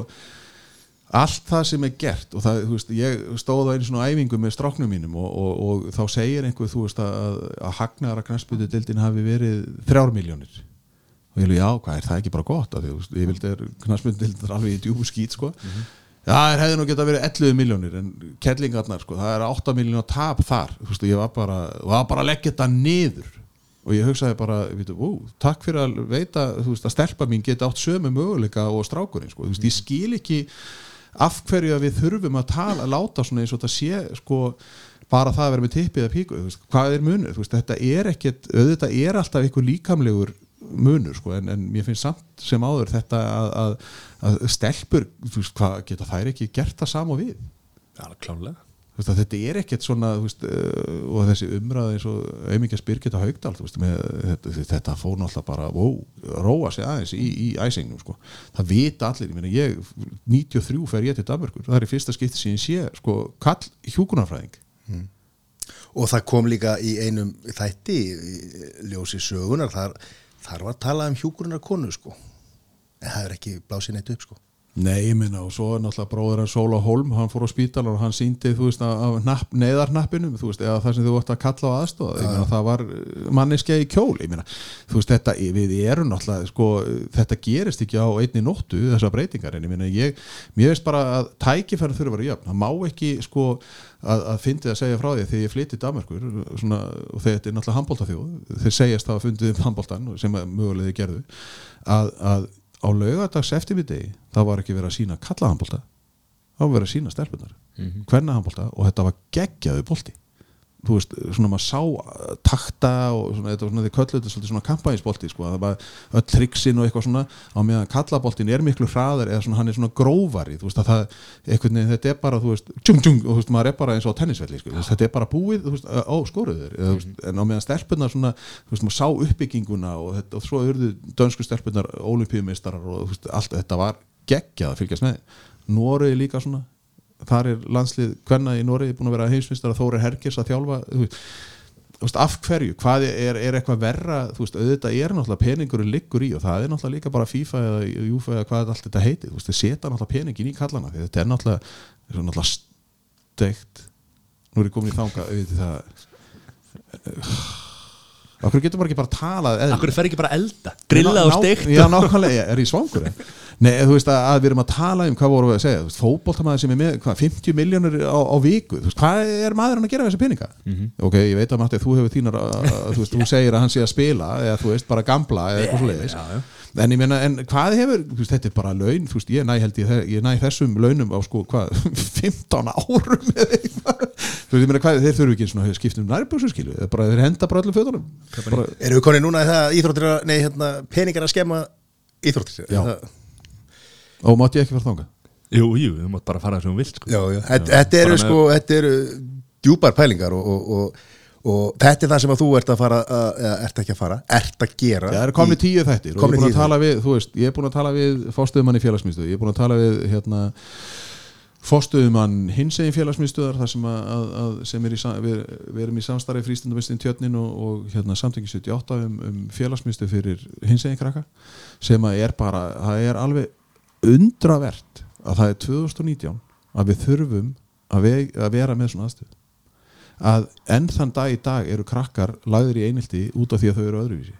allt það sem er gert og það, þú veist, ég stóð á einu svona æfingu með stráknum mínum og, og, og þá segir einhver, þú veist, að, að hagnaðara knæsputu dildin hafi verið þrjár miljónir og ég hefði, já, hvað er það ekki bara gott, af því, þú veist, ég vildi er knæsputu dildin alveg í djúbu skít, sko. Já, það hefði nú geta verið 11 miljónir en kellingarnar, sko, það er 8 miljónir tap þar, þú veist, og ég var bara var bara að leggja þetta niður. Og ég hugsaði bara, veitu, ó, takk fyrir að veita, þú veist, að stelpa mín geta átt sömu möguleika og strákurinn, sko, þú veist, ég skil ekki af hverju að við þurfum að tala, láta svona eins og þetta sé, sko bara það að vera með tippið eða píku, hvað er munur, þetta er ekkit, auðvitað er alltaf einhver líkamlegur munur, sko, en, en mér finnst samt sem áður þetta að, að, að stelpur, hvað geta þær ekki gert það sama við? Já, klálega að þetta er ekkert svona veist, uh, og þessi umræða eins og auðmikið Birgitta Haugdal þú veist, með, þetta, þetta fór náttúrulega bara ó, róa sig aðeins í, í æsingnum sko. það vita allir, ég meina ég 93 fer ég til Danmörkur það er í fyrsta skipti ég sé sko, kall hjúkunarfræðing Og það kom líka í einum þætti ljósi sögunar þar, þar var talað um hjúkurunar konu sko. En það er ekki blásið neitt upp sko Nei, ég minna, og svo er náttúrulega bróður hans Sóla Holm, hann fór á spítalar og hann síndi, þú veist, af napp, neðarnappinum þú veist, eða það sem þú vart að kalla á aðstofa meina, það var manneskja í kjól ég meina, þú veist, þetta, við erum náttúrulega, sko, þetta gerist ekki á einni nóttu, þessar breytingar, en ég meina ég, veist bara að tækifæri þurfa að vera jöfn, það má ekki, sko að, að fyndið að segja frá því þegar ég flytti Danmarkur, svona, og þetta er náttúrulega handbóltaþjóð, þeir segjast að fundið um handbóltan, sem að mögulega þið gerðu að, að á laugadags eftirmiðdegi það var ekki verið að sína kallahandbólta það var verið að sína stelpunar mm -hmm. hvernahandbólta og þetta var geggjaðu bólti þú veist, svona maður sá uh, takta og svona, þetta var svona því köllu þetta svolítið svona kampænisbólti sko, það var öll triksin og eitthvað svona á meðan kallaboltin er miklu hraðar eða svona hann er svona grófari þú veist að það, eitthvað þetta er bara þú veist, tjung tjung og þú veist, maður er bara eins og tennisvelli sko, þetta er bara búið, þú veist, ó, skoruður þú veist, en á meðan stelpunar svona þú veist, maður sá uppbygginguna og, þetta, og svo urðu dönsku stelpunar olimpíumistarar og þú veist, allt þar er landslið hvenna í Noregi búin að vera heimsmyndstar að Þóri Hergers að þjálfa veist, af hverju, hvað er, er eitthvað verra, þú veist, auðvitað er náttúrulega peningurinn liggur í og það er náttúrulega líka bara FIFA eða Júfa eða hvað allt þetta heitir. Þú veist, þeir setja náttúrulega peningin í kallana þetta er náttúrulega, er náttúrulega steikt. Nú er ég komin í þanga auðvitað það Akkur getur bara ekki bara talað? Akkur fer ekki bara elda, grillað og steikt Já, nákvæmlega, er ég svangur? (laughs) Nei, þú veist að, að við erum að tala um hvað vorum við að segja, fótboltamaður sem er með hvað, 50 miljónur á, á viku þú veist, hvað er maðurinn að gera þessi peninga? Ok, ég veit að Matti, þú hefur þínar að, þú veist, þú segir að hann sé að spila eða þú veist, bara gamla eða eitthvað en ég meina, en hvað hefur veist, þetta er bara laun, þú veist, ég næ held ég, ég næ þessum launum á sko, hvað (laughs) 15 árum eða eitthvað þú veist, ég meina, hvað, þeir þurfu ekki svona skiptum nærbjöksu skilu, eða bara þeir henda bara öllum fötunum bara, Erum við konið núna í það að íþróttir að, nei, hérna, peningar að skemma íþróttir? Já. Það- og mátti ég ekki fara þangað Jú, jú, þú mátt bara fara þessum vilt sko. Já, já, þetta, þetta eru sko, þetta eru djúpar pælingar og, og, og, og þetta er það sem að þú ert að fara, eða ert ekki að fara, ert að gera. Það er komni tíu þættir og ég er búin að tala við, þú veist, ég er búin að tala við fórstöðumann í félagsmyndstöð, ég er búin að tala við hérna, fórstöðumann hins egin félagsmyndstöðar þar sem, að, að, sem er í, við, við erum í samstarfi frístundumvistin tjötnin og, og hérna, samtengi 78 um, um félagsmyndstöð fyrir hins egin krakka sem að er bara, það er alveg undravert að það er 2019 að við þurfum að, ve að vera með svona aðstöð að enn þann dag í dag eru krakkar lagður í einildi út af því að þau eru öðruvísi.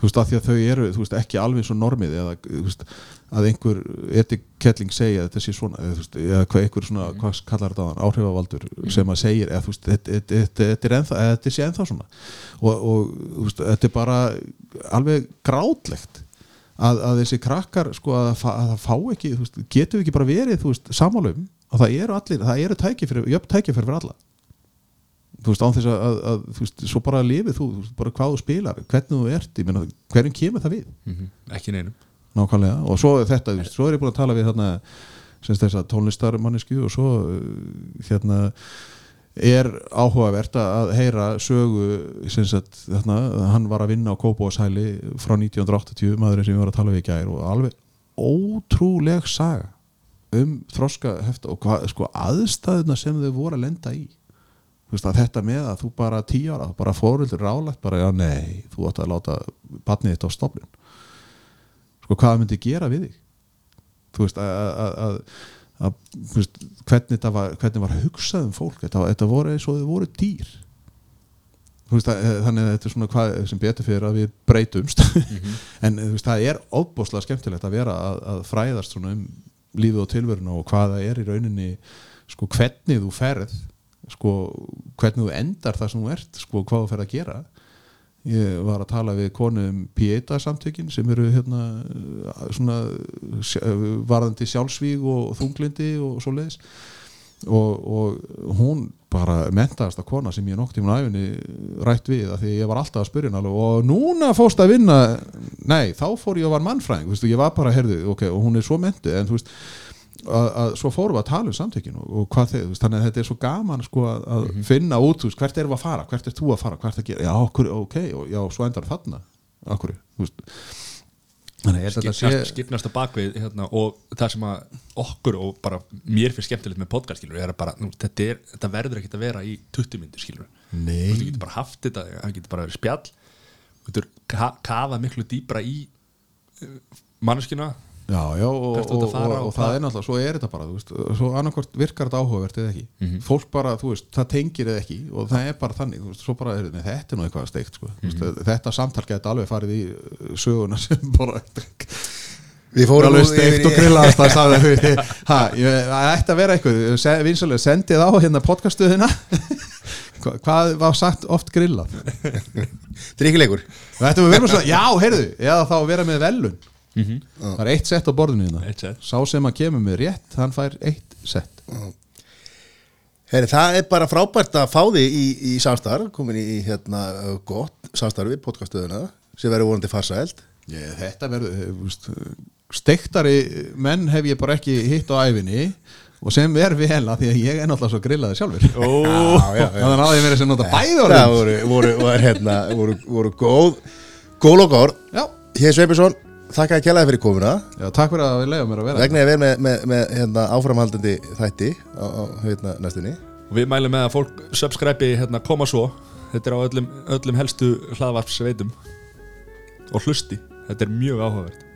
Þú veist, að því að þau eru veist, ekki alveg og normið eða veist, að einhver etikettling segja að þetta sé svona eða, veist, eða hvað einhver svona, hvað kallar þetta á hann áhrifavaldur sem að segir eða, þú veist, þetta, er sé ennþá svona. Og, og þetta er bara alveg grátlegt að, að þessi krakkar sko að, að það fá ekki, getur við ekki bara verið samálum að það eru allir það eru tækifæri, jöfn tækifæri fyrir alla þú veist, án þess að, að, að þú veist, svo bara lifið þú, þú veist, bara hvað þú spilar hvernig þú ert, ég meina, hverjum kemur það við? Mhm, Ekki neinum. Nákvæmlega, og svo er þetta, þú veist, svo er ég búin að tala við þarna semst þess að tónlistarmannisku og svo uh, hérna er áhugavert að heyra sögu sagt, þarna, hann var að vinna á Kópóðshæli frá 1980 maðurinn sem við varum að tala við í gær og alveg ótrúleg saga um þroska hefta og hvað, sko, aðstæðuna sem þau voru að lenda í. að þetta með að þú bara tíu ára, bara fóröldur rálægt bara, já nei, þú átt að láta batnið þitt á stofnun. Sko, hvað myndi gera við þig? Þú veist, að, að, að, að þú veist, hvernig þetta var hvernig var hugsað um fólk? Þetta, þetta voru eins og þau voru dýr. Veist, að, þannig að þetta er svona hvað sem betur fyrir að við breytumst. (laughs) En þú veist, það er óbúslega skemmtilegt að vera að, að fræðast um lífið og tilveruna og hvað það er í rauninni sko, hvernig þú ferð sko, hvernig þú endar það sem þú ert sko, hvað þú ferð að gera. Ég var að tala við konu um Pieta samtökin sem eru hérna svona varðandi sjálfsvíg og þunglindi og svo leiðis og, og hún bara mentaðasta kona sem ég nokk tíma æfinni rætt við að því ég var alltaf að spyrja henni alveg og núna fórst að vinna? Nei, þá fór ég og var mannfræðing veist, ég var bara, herðu, ok, og hún er svo mentu en þú veist, að, svo fórum við að tala um samtökin og, hvað þið, þannig að þetta er svo gaman sko að, að finna út, veist, hvert erum við að fara hvert er þú að fara, hvert að gera, já, okkur, ok og já, svo endar þarna, okkur þannig að þetta sé skipnast, á bakvið hérna, og það sem að okkur og bara mér finnst skemmtilegt með podcast skilur er að bara, nú, þetta, er, þetta verður ekkert að vera í 20 myndir skilur Nei. þú getur bara haft þetta, það getur bara verið spjall þú getur ka kafað miklu dýbra í uh, manneskina Já, já, og, og, og, og og það er náttúrulega, svo er þetta bara þú veist, svo annarkvort virkar þetta áhugavert eða ekki. Mhm. fólk bara, þú veist, það tengir eða ekki og það er bara þannig, þú veist, svo bara er þetta þetta er nú eitthvað steikt, sko, mm Mhm. þetta samtal geti alveg farið í uh, söguna sem (laughs) bara Við fórum alveg steikt og í- grillaðast að sagði ha, ég það ætti að vera eitthvað se, vinsalega, sendið á hérna podcastuðina (laughs) Hva, hvað var sagt oft grillað? Svona, já, heyrðu, eða þá að vera með velun Það er eitt sett á borðinu hérna. Sá sem að kemur með rétt, hann fær eitt sett. Heri, Það er bara frábært að fá þig í, í samstarf komin í, hérna gott samstarfi, podcaststöðuna sem verður vonandi farsæld Ég, Þetta verður, eh, steiktari menn hef ég bara ekki hitt á æfinni og sem er vel að því að ég er náttúrulega svo grillaði sjálfur. (laughs) Já, já, já. Þannig að ég verið sem nota bæði Það orðin voru, voru, var, hérna, voru, voru góð góð lokaður Já, Hér Sveipinsson, þakka að kjallaði fyrir komuna. Já, takk fyrir að við leiðum mér að vera vegna ég verð með, með, með hérna, áframhaldandi þætti á, á hérna, næstunni. Og við mælum með að fólk subscribe hérna koma svo. Þetta er á öllum, öllum helstu hlaðvarps veitum og hlusti, þetta er mjög áhugavert